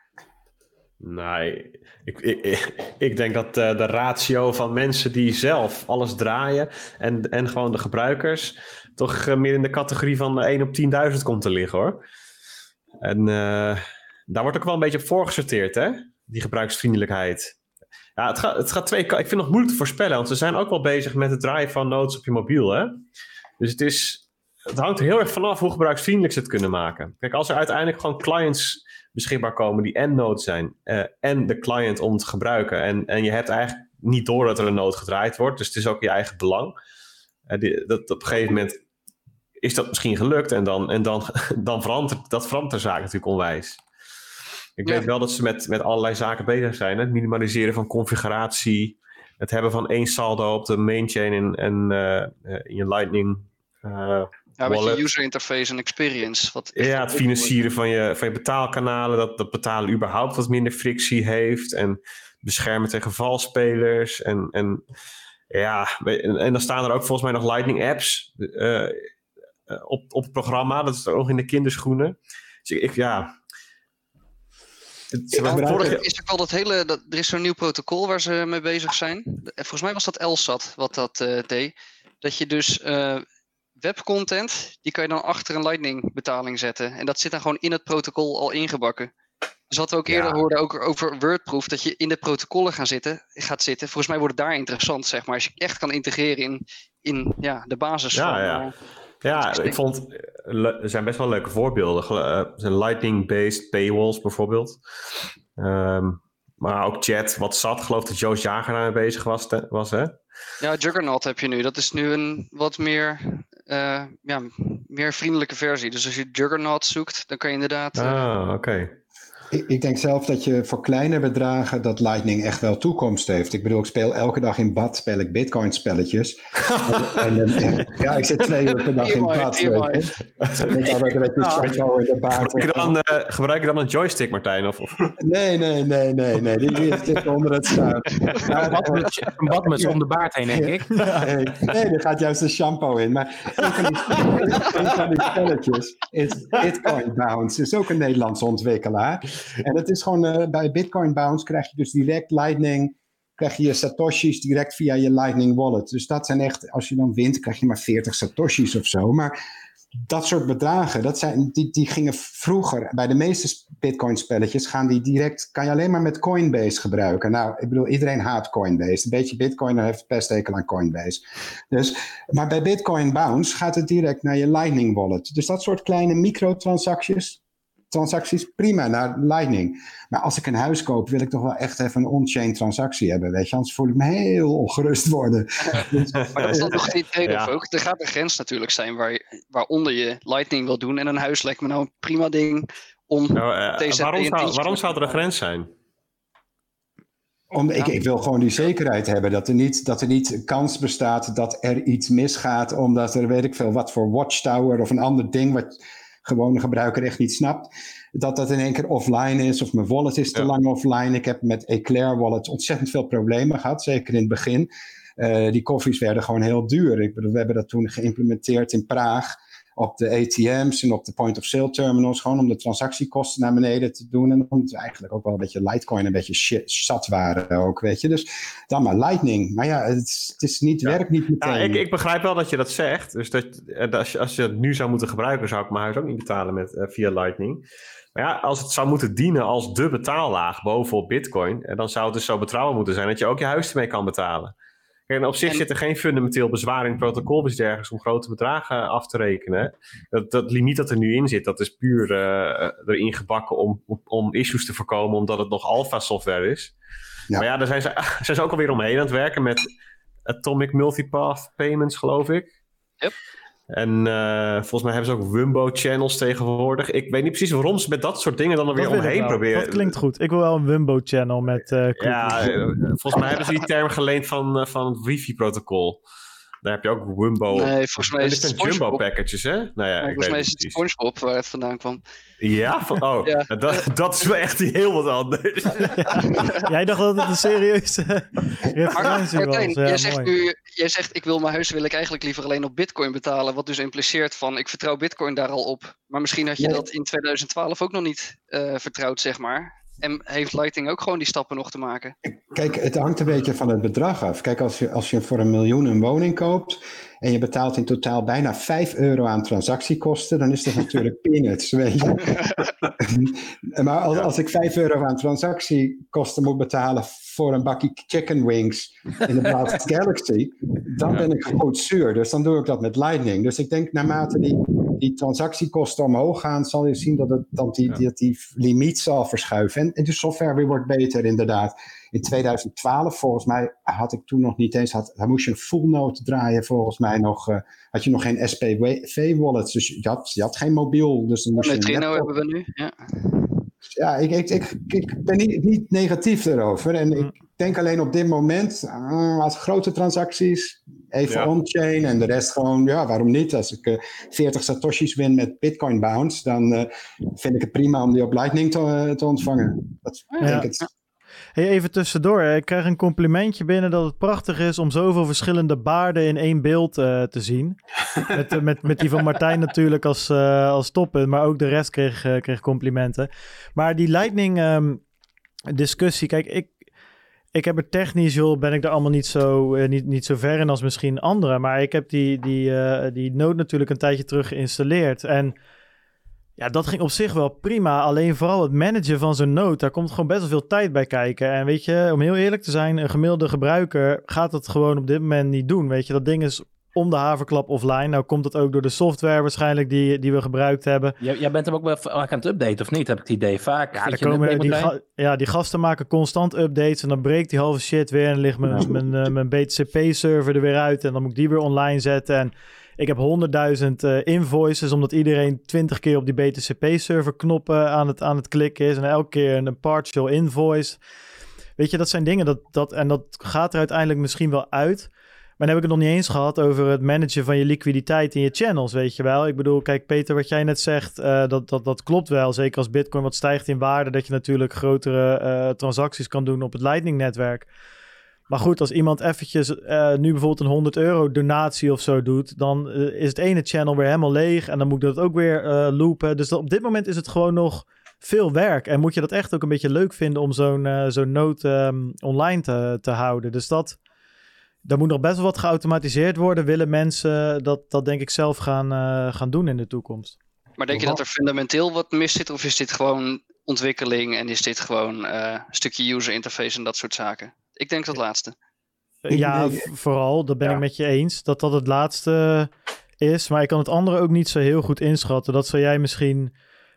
Nee, ik, ik, ik, denk dat eh, de ratio van mensen die zelf alles draaien en, en gewoon de gebruikers toch eh, meer in de categorie van 1 op 10.000 komt te liggen hoor. En eh, daar wordt ook wel een beetje op voorgesorteerd hè, die gebruiksvriendelijkheid. Ja, het gaat, het gaat twee Ik vind het nog moeilijk te voorspellen, want ze zijn ook wel bezig met het draaien van nodes op je mobiel hè. Dus het is, het hangt er heel erg vanaf hoe gebruiksvriendelijk ze het kunnen maken. Kijk, als er uiteindelijk gewoon clients beschikbaar komen die en node zijn eh, en de client om te gebruiken. En, en je hebt eigenlijk niet door dat er een node gedraaid wordt, dus het is ook je eigen belang. Eh, die, dat, op een gegeven moment is dat misschien gelukt en dan, en dan, dan verandert dat verandert de zaak natuurlijk onwijs. Ik Ja. weet wel dat ze met, met allerlei zaken bezig zijn. hè. Het minimaliseren van configuratie, het hebben van één saldo op de main chain en, en eh, in je Lightning. Ja, een beetje wallet. user interface en experience. Wat Ja, het financieren van je, van je betaalkanalen, dat, dat betalen überhaupt wat minder frictie heeft. En beschermen tegen valspelers. En, en ja, en, en dan staan er ook volgens mij nog Lightning apps eh, eh, op, op het programma. Dat is ook nog in de kinderschoenen. Dus ik, ja. Ja, vorige- is ook al dat hele, dat, er is zo'n nieuw protocol waar ze mee bezig zijn. Volgens mij was dat LSAT wat dat eh, deed. Dat je dus webcontent, die kan je dan achter een Lightning betaling zetten. En dat zit dan gewoon in het protocol al ingebakken. Dus wat we ook eerder hoorden ook over WordProof, dat je in de protocollen gaan zitten, gaat zitten. Volgens mij wordt het daar interessant, zeg maar. Als je echt kan integreren in, in ja, de basis Ja, van... ja. eh, Ja, ik vond eh, er zijn best wel leuke voorbeelden. Eh, Lightning-based paywalls bijvoorbeeld. Ehm, maar ook chat, wat zat. geloof dat Joost Jager daarmee bezig was, was hè? Ja, Juggernaut heb je nu. Dat is nu een wat meer, ja, meer vriendelijke versie. Dus als je Juggernaut zoekt, dan kan je inderdaad... eh, Ah, oké. Ik, ik denk zelf dat je voor kleine bedragen dat Lightning echt wel toekomst heeft. Ik bedoel, ik speel elke dag in bad, speel ik bitcoin spelletjes. en, en, en, ja, ik zit twee uur per dag in bad. Gebruik je, dan, eh, gebruik je dan een joystick, Martijn? Of, of? Nee, nee, nee, nee, nee. Die, die zit onder het schuim. Een badmuts, een badmuts om de baard heen, denk ik. Nee, nee, er gaat juist een shampoo in. Maar een van die, een van die spelletjes is Bitcoin Bounce. is ook een Nederlandse ontwikkelaar. En het is gewoon, eh, bij Bitcoin Bounce krijg je dus direct Lightning, krijg je je satoshis direct via je Lightning wallet. Dus dat zijn echt, als je dan wint, krijg je maar 40 satoshis of zo. Maar dat soort bedragen, dat zijn, die, die gingen vroeger, bij de meeste Bitcoin spelletjes, gaan die direct, kan je alleen maar met Coinbase gebruiken. Nou, ik bedoel, iedereen haat Coinbase. Een beetje Bitcoin heeft best hekel aan Coinbase. Dus, maar bij Bitcoin Bounce gaat het direct naar je Lightning wallet. Dus dat soort kleine microtransacties, transacties, prima naar Lightning. Maar als ik een huis koop, wil ik toch wel echt even een on-chain transactie hebben, weet je. Anders voel ik me heel ongerust worden. Dus- Maar dat is toch het idee Ja. ook. Er gaat een grens natuurlijk zijn waar je, waaronder je Lightning wil doen. En een huis lijkt me nou een prima ding om Nou, eh, TZT waarom, zou, waarom zou er een grens zijn? Om, ik, ik wil gewoon die zekerheid hebben dat er, niet, dat er niet een kans bestaat dat er iets misgaat, omdat er weet ik veel wat voor watchtower of een ander ding wat gewone gebruiker echt niet snapt, dat dat in één keer offline is of mijn wallet is te Ja. lang offline. Ik heb met Eclair Wallet ontzettend veel problemen gehad, zeker in het begin. Eh, die koffies werden gewoon heel duur. Ik we hebben dat toen geïmplementeerd in Praag op de ATM's en op de point-of-sale terminals, gewoon om de transactiekosten naar beneden te doen. En omdat we eigenlijk ook wel een beetje Litecoin een beetje shit, zat waren ook, weet je. Dus dan maar Lightning. Maar ja, het is, het is niet, werkt niet meteen. Ja, ik, ik begrijp wel dat je dat zegt. Dus dat, eh, als, je, als je het nu zou moeten gebruiken, zou ik mijn huis ook niet betalen met, eh, via Lightning. Maar ja, als het zou moeten dienen als de betaallaag bovenop Bitcoin, eh, dan zou het dus zo betrouwbaar moeten zijn dat je ook je huis ermee kan betalen. Kijk, en op zich En- zit er geen fundamenteel bezwaar in het protocol, dus dergelijks om grote bedragen af te rekenen. Dat, dat limiet dat er nu in zit, dat is puur eh, erin gebakken om, om, om issues te voorkomen, omdat het nog alpha software is. Ja. Maar ja, daar zijn ze, zijn ze ook alweer omheen aan het werken met Atomic Multipath Payments, geloof ik. Yep. En eh, volgens mij hebben ze ook Wumbo channels tegenwoordig. Ik weet niet precies waarom ze met dat soort dingen dan er weer omheen proberen. Dat klinkt goed. Ik wil wel een Wumbo-channel met eh Ja, eh, volgens mij hebben ze die term geleend van, van het wifi-protocol. Daar heb je ook Wumbo. Nee, volgens mij is dit het zijn jumbo packages, hè? Nou ja, ik volgens weet mij het is het. SpongeBob waar het vandaan kwam. Ja, van, oh, Ja. Dat, dat is wel echt heel wat anders. Jij dacht dat het een serieuze referentie Martijn, was. Ja, jij, zegt mooi. nu, jij zegt ik wil mijn huis wil ik eigenlijk liever alleen op bitcoin betalen. Wat dus impliceert van ik vertrouw bitcoin daar al op. Maar misschien had je Nee. dat in 2012 ook nog niet eh, vertrouwd, zeg maar. En heeft Lightning ook gewoon die stappen nog te maken? Kijk, het hangt een beetje van het bedrag af. Kijk, als je, als je voor een miljoen een woning koopt en je betaalt in totaal bijna 5 euro aan transactiekosten, dan is dat natuurlijk peanuts, weet je. maar als, als ik 5 euro aan transactiekosten moet betalen voor een bakje chicken wings in de Blauw Galaxy, dan ben ik goed zuur. Dus dan doe ik dat met Lightning. Dus ik denk naarmate die, die transactiekosten omhoog gaan, zal je zien dat, het, dat, die, dat die limiet zal verschuiven. En, en de software weer wordt beter, inderdaad. In 2012, volgens mij, had ik toen nog niet eens, had, daar moest je een full node draaien, volgens mij nog, eh, had je nog geen SPV-wallets, dus je had, je had geen mobiel. Dus dan moest je een Neutrino laptop- hebben we nu. Ja. Ja, ik, ik, ik, ik ben niet, niet negatief erover. En ik denk alleen op dit moment, ah, als grote transacties, even Ja. on-chain en de rest gewoon, ja, waarom niet? Als ik eh, 40 satoshis win met Bitcoin Bounce, dan eh, vind ik het prima om die op Lightning te, eh, te ontvangen. Dat Ja. denk ik het. Hey, even tussendoor. Ik krijg een complimentje binnen dat het prachtig is om zoveel verschillende baarden in één beeld eh, te zien. met, eh, met, met die van Martijn natuurlijk als, eh, als toppunt, maar ook de rest kreeg, kreeg complimenten. Maar die Lightning ehm, discussie, kijk, ik, ik heb er technisch, joh, ben ik er allemaal niet zo, niet, niet zo ver in als misschien anderen. Maar ik heb die, die, die node natuurlijk een tijdje terug geïnstalleerd. En ja, dat ging op zich wel prima. Alleen vooral het managen van zo'n node, daar komt gewoon best wel veel tijd bij kijken. En weet je, om heel eerlijk te zijn, een gemiddelde gebruiker gaat dat gewoon op dit moment niet doen. Weet je, dat ding is om de haverklap offline. Nou komt dat ook door de software waarschijnlijk die, die we gebruikt hebben. Jij, jij bent hem ook wel vaak aan het updaten, of niet? Heb ik het idee. Vaak. Ja, komen, die, ga- ja, die gasten maken constant updates en dan breekt die halve shit weer en ligt mijn, mijn, eh, mijn BTCP-server er weer uit en dan moet ik die weer online zetten. En Ik heb honderdduizend uh, invoices, omdat iedereen twintig keer op die BTCP-server knoppen aan het, aan het klikken is. En elke keer een partial invoice. Weet je, dat zijn dingen dat, dat, en dat gaat er uiteindelijk misschien wel uit. Maar dan heb ik het nog niet eens gehad over het managen van je liquiditeit in je channels, weet je wel. Ik bedoel, kijk Peter, wat jij net zegt, uh, dat, dat, dat klopt wel. Zeker als bitcoin wat stijgt in waarde, dat je natuurlijk grotere uh, transacties kan doen op het Lightning-netwerk. Maar goed, als iemand eventjes uh, nu bijvoorbeeld een 100 euro donatie of zo doet, dan is het ene channel weer helemaal leeg en dan moet ik dat ook weer loopen. Dus op dit moment is het gewoon nog veel werk. En moet je dat echt ook een beetje leuk vinden om zo'n zo'n note um, online te, te houden. Dus dat, daar moet nog best wel wat geautomatiseerd worden. Willen mensen dat, dat denk ik zelf gaan, uh, gaan doen in de toekomst. Maar denk je dat er fundamenteel wat mis zit? Of is dit gewoon ontwikkeling en is dit gewoon uh, een stukje user interface en dat soort zaken? Ik denk dat laatste. Ja, vooral. Dat ben ja. ik met je eens. Dat dat het laatste is. Maar ik kan het andere ook niet zo heel goed inschatten. Dat zou jij misschien,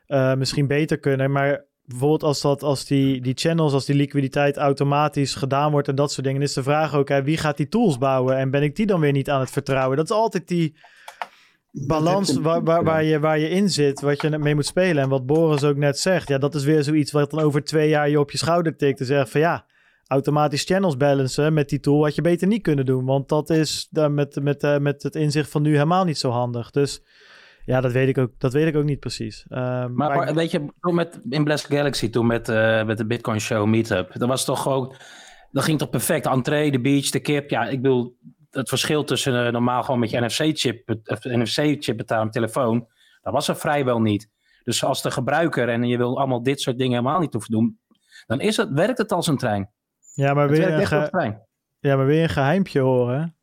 uh, misschien beter kunnen. Maar bijvoorbeeld als, dat, als die, die channels, als die liquiditeit automatisch gedaan wordt en dat soort dingen, is de vraag ook, hè, wie gaat die tools bouwen en ben ik die dan weer niet aan het vertrouwen? Dat is altijd die balans waar, waar, waar, je, waar je in zit, wat je mee moet spelen. En wat Boris ook net zegt, ja, dat is weer zoiets wat dan over twee jaar je op je schouder tikt en zegt van ja, automatisch channels balancen met die tool had je beter niet kunnen doen, want dat is met, met, met, met het inzicht van nu helemaal niet zo handig. Dus ja, dat weet ik ook, dat weet ik ook niet precies. Uh, maar, maar, weet je, met, in Blast Galaxy toen met, uh, met de Bitcoin Show Meetup, dat was toch gewoon, dat ging toch perfect. Entree, de beach, de kip. Ja, ik bedoel, het verschil tussen uh, normaal gewoon met je NFC-chip NFC betalen op telefoon, dat was er vrijwel niet. Dus als de gebruiker en je wil allemaal dit soort dingen helemaal niet hoeven doen, dan is het, werkt het als een trein. Ja, maar weer een, ge- ja, maar weer een geheimpje horen.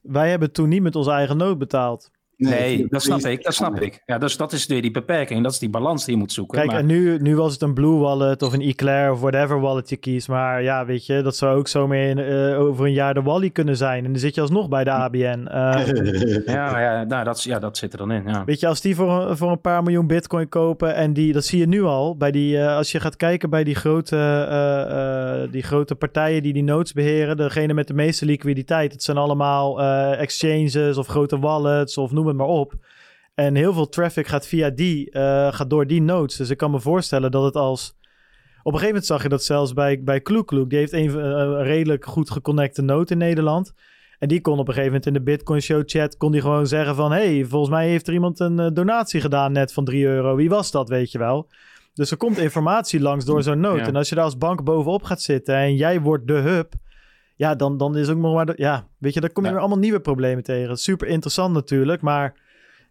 Wij hebben toen niet met onze eigen nood betaald. Nee, dat snap ik. Dat snap ik. Ja, dus dat is weer die beperking. Dat is die balans die je moet zoeken. Kijk, maar... en nu, nu was het een Blue Wallet of een Eclair of whatever wallet je kiest. Maar ja, weet je, dat zou ook zo meer uh, over een jaar de Wally kunnen zijn. En dan zit je alsnog bij de ABN. Uh, ja, ja, nou, dat, ja, dat zit er dan in. Ja. Weet je, als die voor, voor een paar miljoen bitcoin kopen en die, dat zie je nu al, bij die, uh, als je gaat kijken bij die grote, die grote partijen die die nodes beheren, degene met de meeste liquiditeit, het zijn allemaal exchanges of grote wallets of noem het maar op. En heel veel traffic gaat via die, uh, gaat door die nodes. Dus ik kan me voorstellen dat het als... Op een gegeven moment zag je dat zelfs bij, bij Kloek Kloek. Die heeft een, uh, een redelijk goed geconnecte node in Nederland. En die kon op een gegeven moment in de Bitcoin Show chat... kon die gewoon zeggen van... hey, volgens mij heeft er iemand een uh, donatie gedaan net van 3 euro. Wie was dat, weet je wel? Dus er komt informatie langs door zo'n node. Ja. En als je daar als bank bovenop gaat zitten... en jij wordt de hub... Ja, dan, dan is ook nog maar... De, ja, weet je, dan kom je ja. weer allemaal nieuwe problemen tegen. Super interessant natuurlijk, maar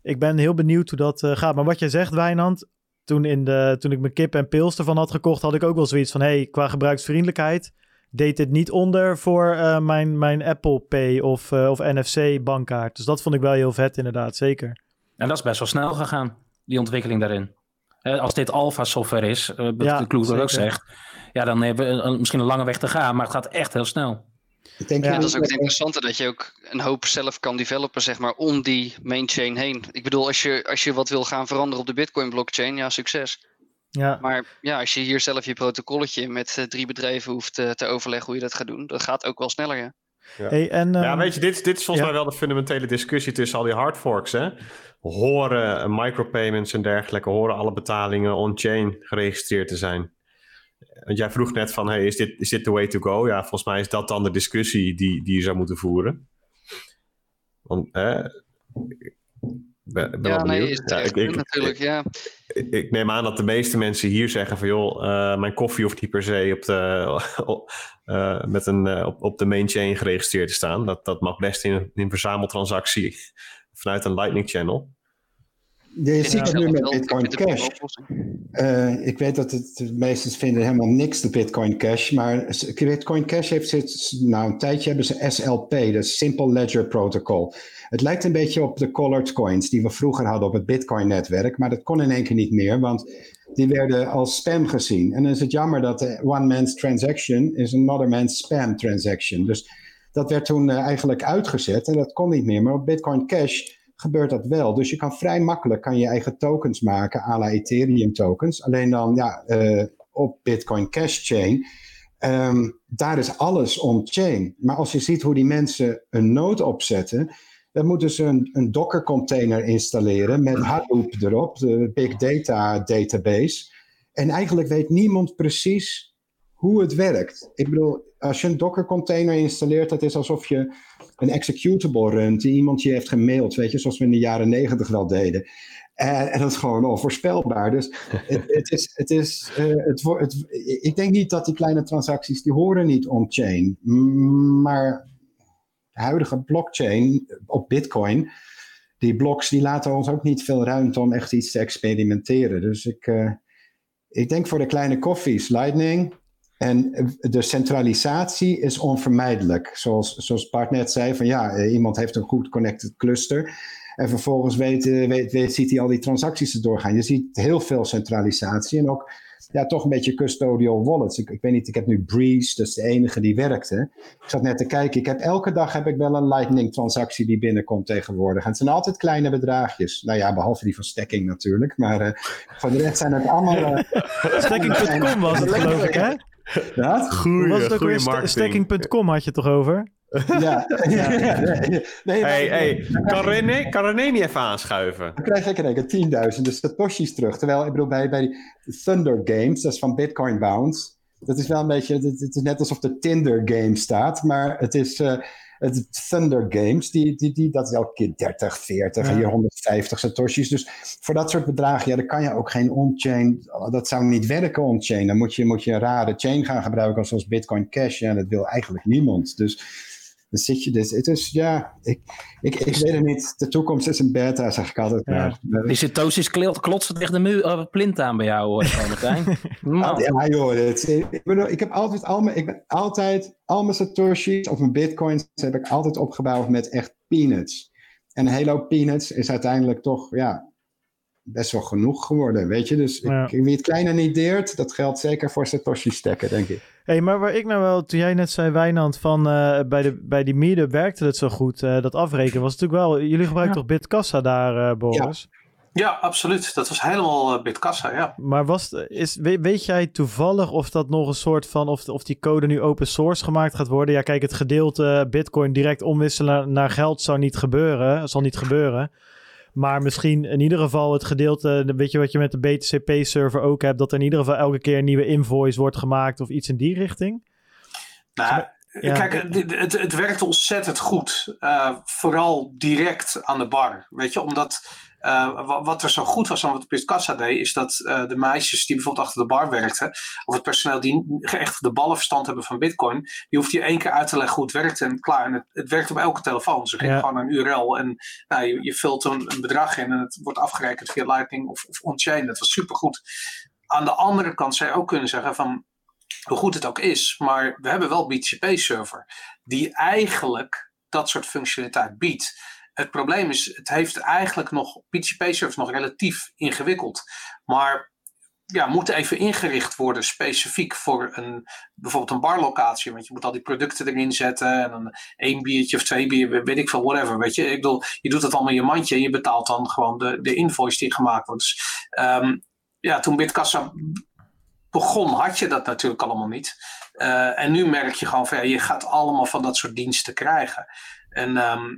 ik ben heel benieuwd hoe dat uh, gaat. Maar wat jij zegt, Wijnand, toen, in de, toen ik mijn kip en pils ervan had gekocht, had ik ook wel zoiets van: hey, qua gebruiksvriendelijkheid deed dit niet onder voor uh, mijn, mijn Apple Pay of, uh, of NFC bankkaart. Dus dat vond ik wel heel vet, inderdaad, zeker. En dat is best wel snel gegaan, die ontwikkeling daarin. als dit alpha software is, wat ja, de Kloek ook zegt, ja, dan hebben we misschien een lange weg te gaan, maar het gaat echt heel snel. Ik denk ja, dat is ook het interessante, dat je ook een hoop zelf kan developen, zeg maar, om die main chain heen. Ik bedoel, als je, als je wat wil gaan veranderen op de Bitcoin blockchain, ja, succes. Ja. Maar ja, als je hier zelf je protocolletje met uh, drie bedrijven hoeft te, te overleggen hoe je dat gaat doen, dat gaat ook wel sneller, ja. Ja, hey, en, um, ja weet je, dit, dit is volgens ja. mij wel de fundamentele discussie tussen al die hardforks. Hè? Horen micropayments en dergelijke, horen alle betalingen on-chain geregistreerd te zijn? Want jij vroeg net van, hey, is dit, is dit the way to go? Ja, volgens mij is dat dan de discussie die, die je zou moeten voeren. Want, hè, ben, ben ja, nee, is ja, ik, ik, natuurlijk, ja. Ik, ik, neem aan dat de meeste mensen hier zeggen van, joh, uh, mijn koffie hoeft niet per se op de, uh, met een, uh, op, op de main chain geregistreerd te staan. Dat, dat mag best in, in een verzameltransactie vanuit een Lightning channel. Je ziet het nu met Bitcoin Cash. Uh, ik weet dat het de meesten vinden helemaal niks, de Bitcoin Cash. Maar Bitcoin Cash heeft zit, nou een tijdje hebben ze SLP, de Simple Ledger Protocol. Het lijkt een beetje op de colored coins die we vroeger hadden op het Bitcoin-netwerk. Maar dat kon in één keer niet meer, want die werden als spam gezien. En dan is het jammer dat de one man's transaction is another man's spam transaction. Dus dat werd toen uh, eigenlijk uitgezet en dat kon niet meer. Maar op Bitcoin Cash gebeurt dat wel. Dus je kan vrij makkelijk kan je eigen tokens maken, à la Ethereum tokens. Alleen dan ja, uh, op Bitcoin Cash Chain. Um, daar is alles on-chain. Maar als je ziet hoe die mensen een node opzetten, dan moeten ze een, een Docker container installeren met Hadoop erop, de Big Data database. En eigenlijk weet niemand precies hoe het werkt. Ik bedoel, als je een Docker container installeert, dat is alsof je een executable runt die iemand je heeft gemaild, weet je, zoals we in de jaren negentig wel deden. En, en dat is gewoon onvoorspelbaar. Dus het, het is, het is, eh, het, het, ik denk niet dat die kleine transacties, die horen niet on-chain. Mm, Maar de huidige blockchain op Bitcoin, die blocks, die laten ons ook niet veel ruimte om echt iets te experimenteren. Dus ik, eh, ik denk voor de kleine koffies, Lightning. En de centralisatie is onvermijdelijk. Zoals, zoals Bart net zei, van ja, eh, iemand heeft een goed connected cluster. En vervolgens weet, eh, weet, weet, ziet hij al die transacties er doorgaan. Je ziet heel veel centralisatie en ook ja, toch een beetje custodial wallets. Ik, ik weet niet, ik heb nu Breeze, dat is de enige die werkte. Ik zat net te kijken, ik heb elke dag heb ik wel een Lightning transactie die binnenkomt tegenwoordig. En het zijn altijd kleine bedragjes. Nou ja, behalve die van Stacking natuurlijk. Maar eh, voor de rest zijn het allemaal... eh, Stacking.com was het geloof ik, hè? Wat? Hoe was het ook weer? Sta- Stacking.com had je het toch over? Ja. ja. Nee, nee, hey, hey, kan René, kan René niet even aanschuiven? Dan krijg ik in één keer tienduizenden satoshis terug. Terwijl, ik bedoel, bij, bij die Thunder Games, dat is van Bitcoin Bounce. Dat is wel een beetje, het, het is net alsof de Tinder game staat. Maar het is eh, het Thunder Games, die, die, die, dat is elke keer 30, 40 en Ja. hier 150 satoshis. Dus voor dat soort bedragen, ja, dan kan je ook geen on-chain, dat zou niet werken on-chain. Dan moet je, moet je een rare chain gaan gebruiken, zoals Bitcoin Cash. Ja, dat wil eigenlijk niemand. Dus dan zit je dus, het is, ja, ik, ik, ik weet het niet. De toekomst is een beta, zeg ik altijd maar. Die satoshis kl- klotsen tegen de muur, eh, plint aan bij jou, hoor, Martijn. Man. Ja, joh, het, ik, bedoel, ik heb altijd al mijn, ik ben altijd, al mijn satoshis of mijn bitcoins heb ik altijd opgebouwd met echt peanuts. En een hele hoop peanuts is uiteindelijk toch, ja, best wel genoeg geworden, weet je. Dus ik- Ja. wie het kleine niet deert, dat geldt zeker voor satoshi stekken, denk ik. Hey, maar waar ik nou wel, toen jij net zei, Wijnand, van eh, bij, de, bij die meetup werkte het zo goed, eh, dat afrekenen was natuurlijk wel, jullie gebruiken toch Bitkassa daar, eh, Boris? Ja, absoluut. Dat was helemaal uh, Bitkassa, ja. Maar was, het- is, weet, weet jij toevallig of dat nog een soort van, of, of die code nu open source gemaakt gaat worden? Ja, kijk, het gedeelte Bitcoin direct omwisselen naar geld zou niet gebeuren, zal niet gebeuren. Maar misschien in ieder geval het gedeelte, weet je wat je met de BTCP-server ook hebt, dat er in ieder geval elke keer een nieuwe invoice wordt gemaakt of iets in die richting? Nou, Ja. kijk, het, het, het werkt ontzettend goed. Eh, vooral direct aan de bar. Weet je, omdat eh, wa- wat er zo goed was aan wat Bitkassa deed, is dat eh, de meisjes die bijvoorbeeld achter de bar werkten, of het personeel die echt de ballenverstand hebben van Bitcoin, die hoeft je één keer uit te leggen hoe het werkt en klaar. En het, het werkt op elke telefoon. Ze Ja. gewoon een URL en nou, je, je vult een, een bedrag in en het wordt afgerekend via Lightning of, of on-chain. Dat was supergoed. Aan de andere kant zou je ook kunnen zeggen van hoe goed het ook is, maar we hebben wel BTP-server die eigenlijk dat soort functionaliteit biedt. Het probleem is, het heeft eigenlijk nog, is nog relatief ingewikkeld, maar ja, moet even ingericht worden specifiek voor een, bijvoorbeeld een barlocatie. Want je moet al die producten erin zetten en dan één biertje of twee bier, weet ik veel, whatever. Weet je, ik bedoel, je doet het allemaal in je mandje en je betaalt dan gewoon de, de invoice die gemaakt wordt. Dus ehm, ja, toen Bitkassa begon, had je dat natuurlijk allemaal niet. Eh, en nu merk je gewoon van ja, je gaat allemaal van dat soort diensten krijgen. En ehm,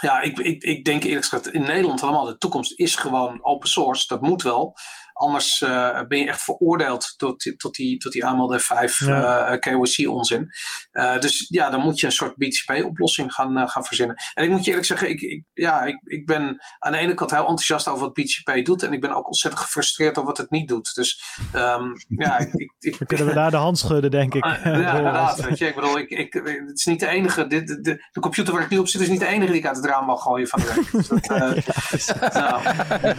ja, ik, ik, ik denk eerlijk gezegd, in Nederland allemaal, de toekomst is gewoon open source. Dat moet wel. Anders eh, ben je echt veroordeeld tot, die- tot die, tot die AML 5 Ja. eh, KYC onzin. Eh, dus ja, dan moet je een soort BTP-oplossing gaan, gaan verzinnen. En ik moet je eerlijk zeggen, ik, ik, ja, ik, ik ben aan de ene kant heel enthousiast over wat BTP doet. En ik ben ook ontzettend gefrustreerd over wat het niet doet. Dus ehm, ja, ik, ik, ik, Dan kunnen we daar de hand schudden, denk ik. ja, Boris. inderdaad. Weet je, ik bedoel, ik, ik, het is niet de enige. Dit, de, de, de computer waar ik nu op zit, is niet de enige die ik uit het raam mag gooien van de week. Dus dat, nou,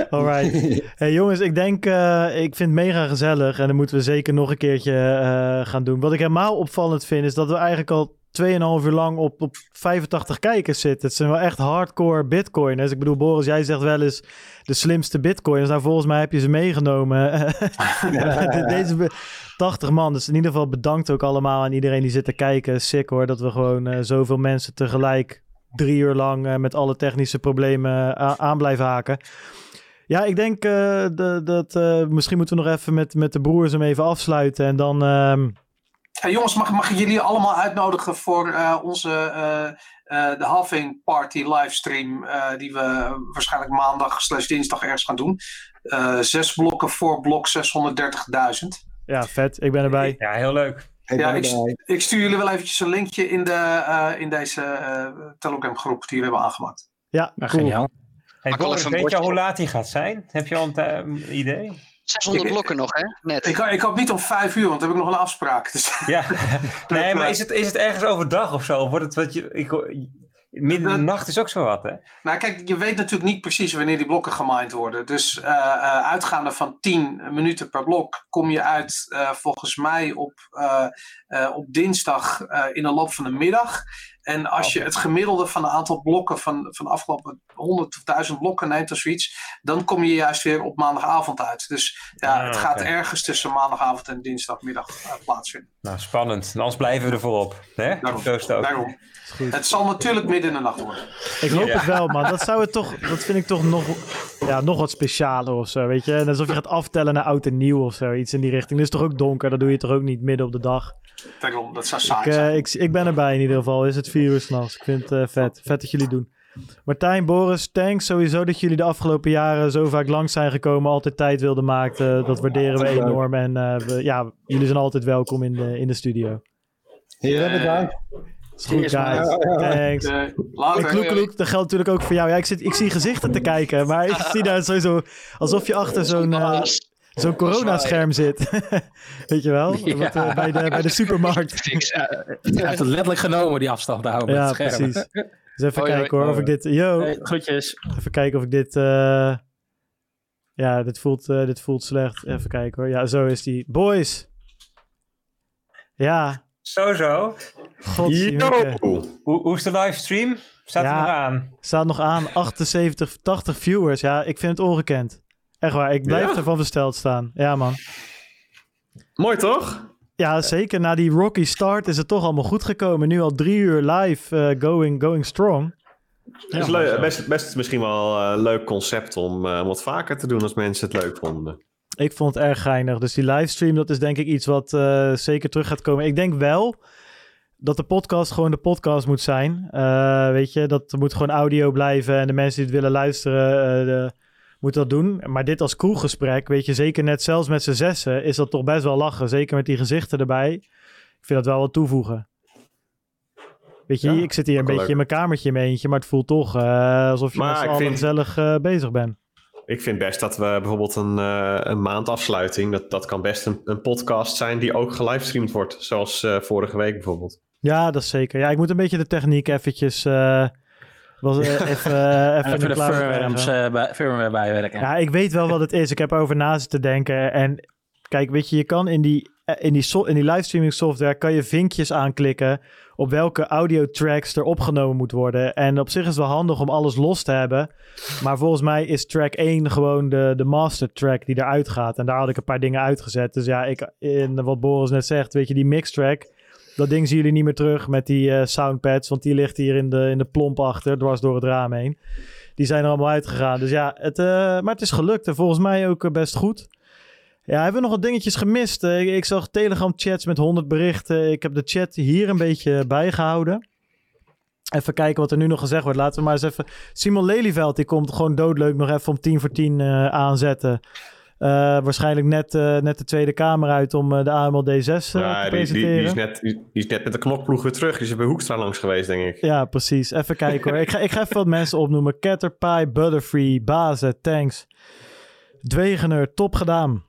Alright. Hey jongens, ik denk, eh, ik vind het mega gezellig en dat moeten we zeker nog een keertje eh, gaan doen. Wat ik helemaal opvallend vind, is dat we eigenlijk al 2,5 uur lang op, op 85 kijkers zitten. Het zijn wel echt hardcore bitcoiners. Ik bedoel, Boris, jij zegt wel eens de slimste bitcoiners. Nou, volgens mij heb je ze meegenomen. Deze be- 80 man. Dus in ieder geval bedankt ook allemaal aan iedereen die zit te kijken. Sick hoor, dat we gewoon eh, zoveel mensen tegelijk drie uur lang met alle technische problemen aan blijven haken. Ja, ik denk eh, de- dat eh, misschien moeten we nog even met, met de broers hem even afsluiten. En dan, ehm, Hey, jongens, mag, mag ik jullie allemaal uitnodigen voor eh, onze eh, eh, de halving party livestream eh, die we waarschijnlijk maandag slash dinsdag ergens gaan doen. Eh, zes blokken voor blok 630.000. Ja, vet. Ik ben erbij. Ja, heel leuk. Ja, ik, ik stuur jullie wel eventjes een linkje in, de, eh, in deze eh, Telegram groep die we hebben aangemaakt. Ja, Nou, cool. geniaal. Hey, Boris, weet je al bordje. hoe laat die gaat zijn? Heb je al een eh, idee? 600 Ik- blokken nog, hè? Net. Ik, ik hoop niet om vijf uur, want dan heb ik nog een afspraak. Dus, Ja, nee, maar is het, is het ergens overdag of zo? Of Wordt het wat je, ik, hoor- midden in de nacht is ook zo wat, hè? Nou, kijk, je weet natuurlijk niet precies wanneer die blokken gemined worden. Dus eh, eh, uitgaande van 10 minuten per blok kom je uit eh, volgens mij op, eh, eh, op dinsdag eh, in de loop van de middag. En als je het gemiddelde van een aantal blokken van, van de afgelopen 100 of 1000 blokken neemt of zoiets, dan kom je juist weer op maandagavond uit. Dus ja, Ah, het gaat ergens tussen maandagavond en dinsdagmiddag eh, plaatsvinden. Nou, spannend. En Anders blijven we er voorop. Hè? Daarom. Zo is het ook. Daarom. Het zal natuurlijk midden in de nacht worden. Ik hoop Ja. het wel, man. Dat zou het toch, dat vind ik toch nog, ja, nog wat specialer of zo, weet je. Net alsof je gaat aftellen naar oud en nieuw of zo, iets in die richting. Het is toch ook donker, dat doe je toch ook niet midden op de dag. Daarom, dat zou Ik, saai eh, zijn. ik, ik ben erbij in ieder geval, is het vier uur s'nachts. Ik vind het eh, vet. Vet dat jullie doen. Martijn, Boris, thanks sowieso dat jullie de afgelopen jaren zo vaak langs zijn gekomen, altijd tijd wilden maken. Dat waarderen we enorm en eh, we, ja, jullie zijn altijd welkom in de, in de studio. Heren, bedankt. Is goed, guys. Thanks. Eh, kloek, kloek, dat geldt natuurlijk ook voor jou. Ja, ik, zit, ik zie gezichten te kijken, maar ik zie daar sowieso alsof je achter zo'n eh, zo'n coronascherm zit. Weet je wel? Ja. Wat, eh, bij, de, bij de supermarkt. Hij heeft het letterlijk genomen, die afstand te houden Ja, met het scherm. precies. Dus even Hoi, kijken hoi. hoor, of ik dit... Yo, Hey, groetjes. even kijken of ik dit... eh, Ja, dit voelt, eh, dit voelt slecht. Even kijken hoor. Ja, zo is die. Boys! Ja, Zo, zo. godzijdank. Hoe, hoe is de livestream? Staat er Ja. nog aan? Staat nog aan, 78, 80 viewers. Ja, ik vind het ongekend. Echt waar, ik blijf Ja? ervan versteld staan. Ja, man. Mooi toch? Ja, zeker. Na die rocky start is het toch allemaal goed gekomen. Nu al drie uur live, eh, going, going strong. Is leuk, best, best misschien wel een leuk concept om eh, wat vaker te doen als mensen het leuk vonden. Ik vond het erg geinig. Dus die livestream, dat is denk ik iets wat eh, zeker terug gaat komen. Ik denk wel dat de podcast gewoon de podcast moet zijn. Eh, weet je, dat moet gewoon audio blijven. En de mensen die het willen luisteren, eh, de- moeten dat doen. Maar dit als kroeggesprek, weet je, zeker net zelfs met z'n zessen, is dat toch best wel lachen. Zeker met die gezichten erbij. Ik vind dat wel wat toevoegen. Weet je, Ja, ik zit hier een beetje in mijn kamertje in mijn eentje, maar het voelt toch eh, alsof je Maar met z'n vind- gezellig eh, bezig bent. Ik vind best dat we bijvoorbeeld een, eh, een maandafsluiting, dat, dat kan best een, een podcast zijn die ook gelivestreamd wordt. Zoals vorige week bijvoorbeeld. Ja, dat is zeker. Ja, ik moet een beetje de techniek eventjes... was, eh, even, eh, even, Even in de eh, firmware bijwerken. Ja, ik weet wel wat het is. Ik heb erover na zitten denken. En kijk, weet je, je kan in die, in die, so- in die livestreaming software... kan je vinkjes aanklikken op welke audio tracks er opgenomen moet worden. En op zich is het wel handig om alles los te hebben. Maar volgens mij is track 1 gewoon de, de master track die eruit gaat. En daar had ik een paar dingen uitgezet. Dus ja, ik, in wat Boris net zegt, weet je, die mix track... Dat ding zien jullie niet meer terug met die eh, soundpads, want die ligt hier in de, in de plomp achter, dwars door het raam heen. Die zijn er allemaal uitgegaan. Dus ja, het, eh, maar het is gelukt en volgens mij ook eh, best goed. Ja, hebben we nog wat dingetjes gemist? Ik, zag Telegram-chats met 100 berichten. Ik heb de chat hier een beetje bijgehouden. Even kijken wat er nu nog gezegd wordt. Laten we maar eens even... Simon Lelyveld, die komt gewoon doodleuk nog even om 10 voor 10 eh, aanzetten. Eh, waarschijnlijk net, eh, net de Tweede Kamer uit om eh, de AMLD 6 eh, Ja, te die, die, presenteren. die, is net, die, is net met de knokploeg weer terug. Die is bij Hoekstra langs geweest, denk ik. Ja, precies. Even kijken hoor. Ik ga, ik ga even wat mensen opnoemen. Caterpie, Butterfree, Bazen, Thanks. Dwegener, top gedaan.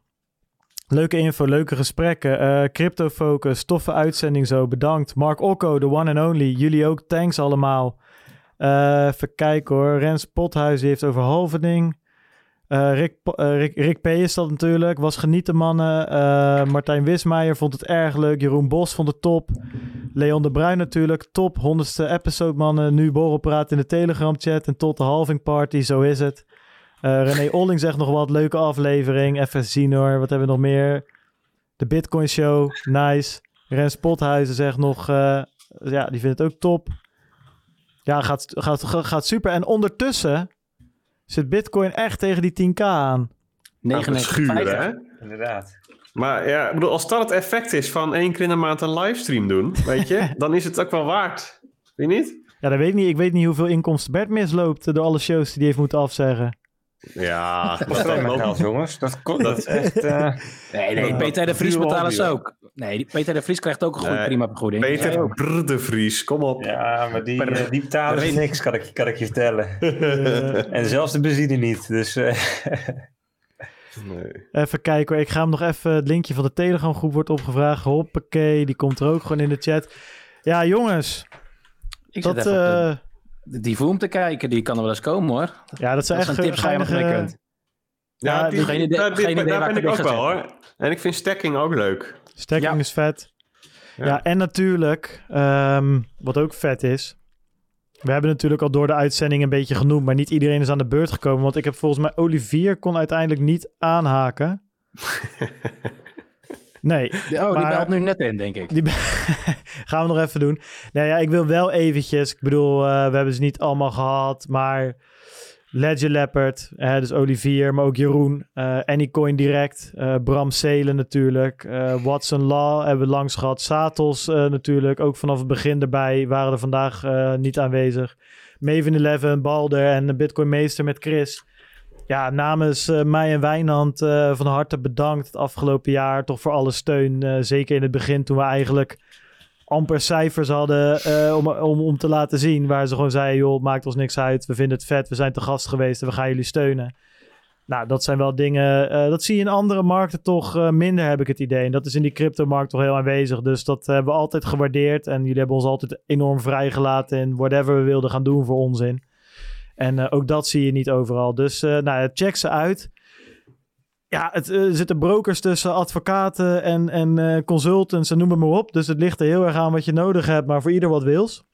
Leuke info, leuke gesprekken. Crypto Focus, toffe uitzending zo. Bedankt. Mark Okko, the one and only. Jullie ook, thanks allemaal. Even kijken hoor. Rens Pothuis heeft over Halverding. Eh Rick, eh, Rick, Rick P. is dat natuurlijk. Was genieten mannen. Eh, Martijn Wismeijer vond het erg leuk. Jeroen Bos vond het top. Leon de Bruin natuurlijk. Top. Honderdste episode mannen. Nu borrelpraat in de Telegram chat. En tot de halving party. Zo is het. René Olling zegt nog wat. Leuke aflevering. Even zien hoor. Wat hebben we nog meer? De Bitcoin Show. Nice. Rens Pothuizen zegt nog... ja, die vindt het ook top. Ja, gaat, gaat, gaat super. En ondertussen zit Bitcoin echt tegen die 10k aan. Aan het schuren, hè? Inderdaad. Maar ja, ik bedoel, als dat het effect is van één keer in de maand een livestream doen, weet je, dan is het ook wel waard. Weet je niet? Ja, dat weet ik niet. Ik weet niet hoeveel inkomsten Bert misloopt door alle shows die hij heeft moeten afzeggen. Ja, Dat geld, jongens. Dat, kon, dat is echt... eh, Nee, nee, Peter de Vries betalen ze ook. Nee, Peter de Vries krijgt ook een goede Nee, prima vergoeding. Peter Jij ook. Brr de Vries, kom op. Ja, maar die, Per- eh, die betalen per- niks, kan ik, kan ik je vertellen. en zelfs de benzine niet. Dus eh, Nee. Even kijken hoor. Ik ga hem nog even... Het linkje van de Telegram groep wordt opgevraagd. Hoppakee, die komt er ook gewoon in de chat. Ja, jongens. Ik zit Dat, even de Divoom te kijken, die kan er wel eens komen hoor. ja, dat zijn Dat echt een tip waar je wat mee geinige- kunt. Ja, Ja, die, geen idee- daar, die- geen idee daar waar ben ik ook wel hoor. En ik vind stacking ook leuk. Stacking Ja. is vet. Ja. Ja, en natuurlijk, ehm, wat ook vet is. We hebben natuurlijk al door de uitzending een beetje genoemd, maar niet iedereen is aan de beurt gekomen. Want ik heb volgens mij Olivier kon uiteindelijk niet aanhaken. Nee, Oh, die belt nu net in, denk ik. die gaan we nog even doen. Nou ja, ik wil wel eventjes, ik bedoel, eh, we hebben ze niet allemaal gehad, maar Ledger Leopard, eh, dus Olivier, maar ook Jeroen, eh Anycoin Direct, eh, Bram Selen natuurlijk, eh, Watson Law hebben we langs gehad, Satos natuurlijk, ook vanaf het begin erbij, waren er vandaag niet aanwezig. Maven 11, Balder en de Bitcoin Meester met Chris. Ja, namens eh, mij en Wijnand eh, van harte bedankt het afgelopen jaar. Toch voor alle steun. eh, zeker in het begin toen we eigenlijk amper cijfers hadden om, om, om te laten zien. Waar ze gewoon zeiden, joh, maakt ons niks uit. We vinden het vet, we zijn te gast geweest en we gaan jullie steunen. Nou, dat zijn wel dingen, dat zie je in andere markten toch minder, heb ik het idee. En dat is in die cryptomarkt toch heel aanwezig. Dus dat hebben we altijd gewaardeerd. En jullie hebben ons altijd enorm vrijgelaten in whatever we wilden gaan doen voor onzin. En eh, ook dat zie je niet overal. Dus eh, nou, check ze uit. Ja, het, eh, er zitten brokers tussen, advocaten en, en eh, consultants en noem het maar op. Dus het ligt er heel erg aan wat je nodig hebt, maar voor ieder wat wils.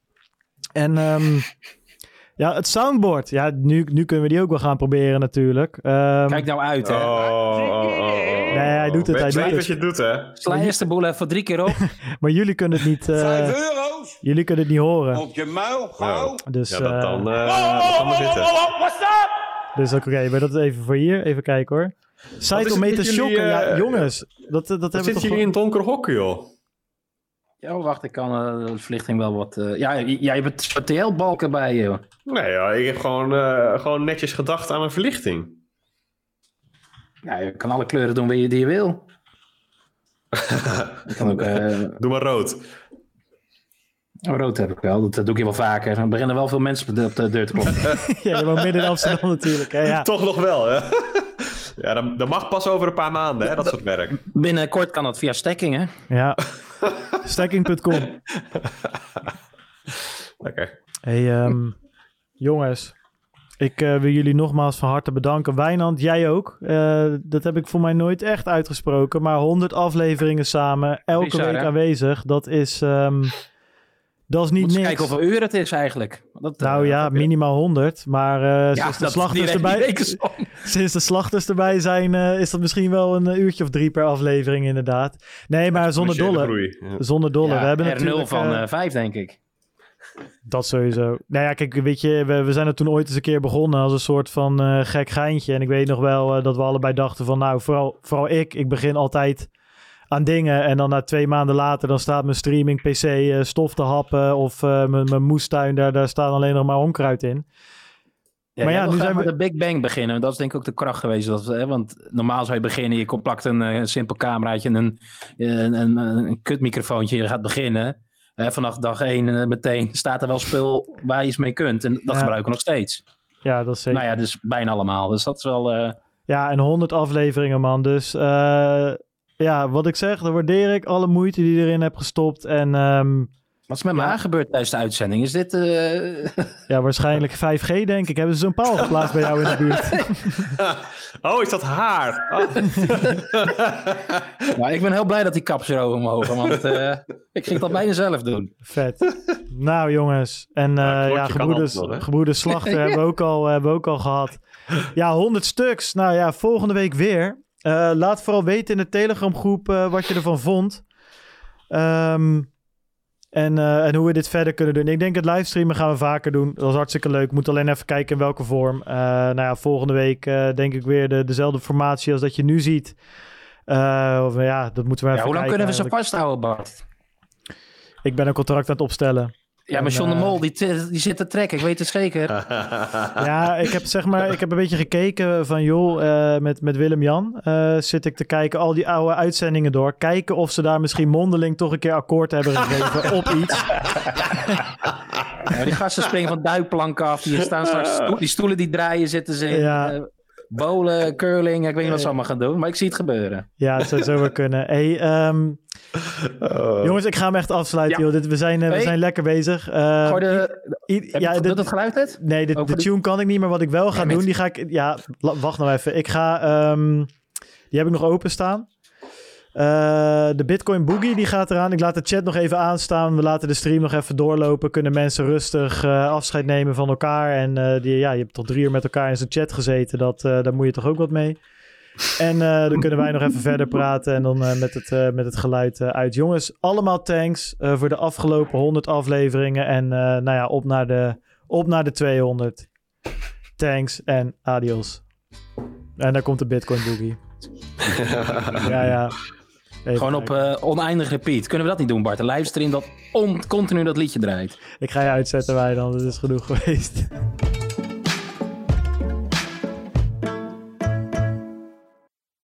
En ehm, ja, het soundboard. Ja, nu, nu kunnen we die ook wel gaan proberen natuurlijk. Ehm, Kijk nou uit, hè. Oh, oh, oh, oh. Nee, hij doet het, hij Weet, doet het. wat je doet, hè? Sla eerst de boel even drie keer op. Maar jullie kunnen het niet, eh, Vijf euro's jullie kunnen het niet horen. op je muil, gauw. Dus, Ja, dat dan, dat kan maar zitten. dus oké, maar dat is even voor hier. Even kijken hoor. Om mee te. Ja, eh, jongens, dat, dat hebben Wat we zitten toch jullie in donker hokken, joh? Ja, wacht, ik kan eh, de verlichting wel wat... eh, ja, jij hebt TL-balken bij je. Nee, ja, ik heb gewoon, eh, gewoon netjes gedacht aan een verlichting. Ja, je kan alle kleuren doen die je, wil. Kan ook, eh, Doe maar rood. oh, rood heb ik wel, dat, dat doe ik wel vaker. Dan beginnen wel veel mensen op de, deur te komen. ja, je woont midden in Amsterdam natuurlijk. Hè? Ja. Toch nog wel, hè? ja, dat, dat mag pas over een paar maanden, hè, dat soort werk. Binnenkort kan dat via stekking, hè? Ja. Stacking.com. Lekker. Hey, ehm, jongens. Ik eh, wil jullie nogmaals van harte bedanken. Wijnand, jij ook. Eh, dat heb ik voor mij nooit echt uitgesproken. Maar 100 afleveringen samen, elke Bizar, week hè? aanwezig. Dat is, ehm, dat is niet Moet eens niks. kijken hoeveel uur het is eigenlijk. Dat, eh, nou ja, dat- minimaal 100. Maar eh, Ja, sinds, de slachters erbij, sinds de slachters erbij zijn, eh, is dat misschien wel een eh, uurtje of drie per aflevering inderdaad. Nee, maar zonder dolle. ja. Zonder dolle. Ja, We hebben R0 natuurlijk... van eh, eh, 5, denk ik. Dat sowieso. Nou ja, kijk, weet je, we, we zijn er toen ooit eens een keer begonnen als een soort van eh, gek geintje. En ik weet nog wel eh, dat we allebei dachten van, nou, vooral, vooral ik, ik begin altijd aan dingen. En dan na twee maanden later, dan staat mijn streaming PC eh, stof te happen. Of mijn, mijn moestuin, daar, daar staat alleen nog maar onkruid in. Ja, Maar ja, nu zijn we- met de Big Bang beginnen. Dat is denk ik ook de kracht geweest. Dat, hè, want normaal zou je beginnen, je plakt een, een simpel cameraatje en een, een, een, een kutmicrofoontje. Je gaat beginnen. Hè, vanaf dag één meteen staat er wel spul waar je iets mee kunt. En dat Ja. gebruiken we nog steeds. Ja, dat is zeker. Nou ja, dus bijna allemaal. Dus dat is wel... eh, Ja, en 100 afleveringen, man. Dus eh, ja, wat ik zeg, dan waardeer ik alle moeite die je erin hebt gestopt. En ehm, wat is met mij gebeurd tijdens de uitzending? Is dit... eh, ja, waarschijnlijk 5G, denk ik. Hebben ze zo'n paal geplaatst bij jou in de buurt? Oh, is dat haar? Oh. nou, ik ben heel blij dat die kaps erover mogen. Want eh, ik ging dat bijna zelf doen. Vet. Nou jongens, en eh, klokje ja, gebroeders, nog, hè? gebroeders Slachter hebben, we ook al, hebben we ook al gehad. Ja, 100 stuks. Nou ja, volgende week weer. Eh, laat vooral weten in de Telegram groep eh, wat je ervan vond. Ehm, en, eh, en hoe we dit verder kunnen doen. Ik denk het livestreamen gaan we vaker doen. Dat is hartstikke leuk. Moet alleen even kijken in welke vorm. Eh, nou ja, volgende week eh, denk ik weer de, dezelfde formatie als dat je nu ziet. Of, ja, dat moeten we Ja, even hoe lang kunnen we ze vasthouden, Bart? Ik ben een contract aan het opstellen. Ja, maar John de eh, Mol, die, die zit te trekken, ik weet het zeker. Ja, ik heb zeg maar, ik heb een beetje gekeken van joh, eh, met, met Willem-Jan eh, zit ik te kijken al die oude uitzendingen door. Kijken of ze daar misschien mondeling toch een keer akkoord hebben gegeven op iets. Ja, die gasten springen van duikplanken af. Die staan straks, die stoelen die draaien zitten ze in. Ja. Eh, bowlen, curling, ik weet niet wat ze allemaal gaan doen. Maar ik zie het gebeuren. Ja, het zou zo wel kunnen. Hey, ehm, jongens, ik ga hem echt afsluiten. Ja. Joh. Dit, we, zijn, eh, we Hey. zijn lekker bezig. Eh, Gooi de, i- heb ja, dit- het geluid uit? Nee, de, tune kan ik niet, maar wat ik wel ga doen, die ga ik... Ja, wacht nou even. Ik ga... ehm, die heb ik nog openstaan. Eh de Bitcoin Boogie, die gaat eraan. Ik laat de chat nog even aanstaan. We laten de stream nog even doorlopen. Kunnen mensen rustig eh, afscheid nemen van elkaar. En eh, die, ja, je hebt tot drie uur met elkaar in zijn chat gezeten. Dat, daar moet je toch ook wat mee. En dan kunnen wij nog even verder praten en dan met, het, met het geluid uit. Jongens, allemaal thanks voor de afgelopen 100 afleveringen. En nou ja, op naar, de, op naar de 200. Thanks en adios. En daar komt de Bitcoin Boogie. ja, ja. Even Gewoon op eh, oneindig repeat. Kunnen we dat niet doen, Bart? Een livestream dat on- continu dat liedje draait. Ik ga je uitzetten, wij dan. Dat is genoeg geweest.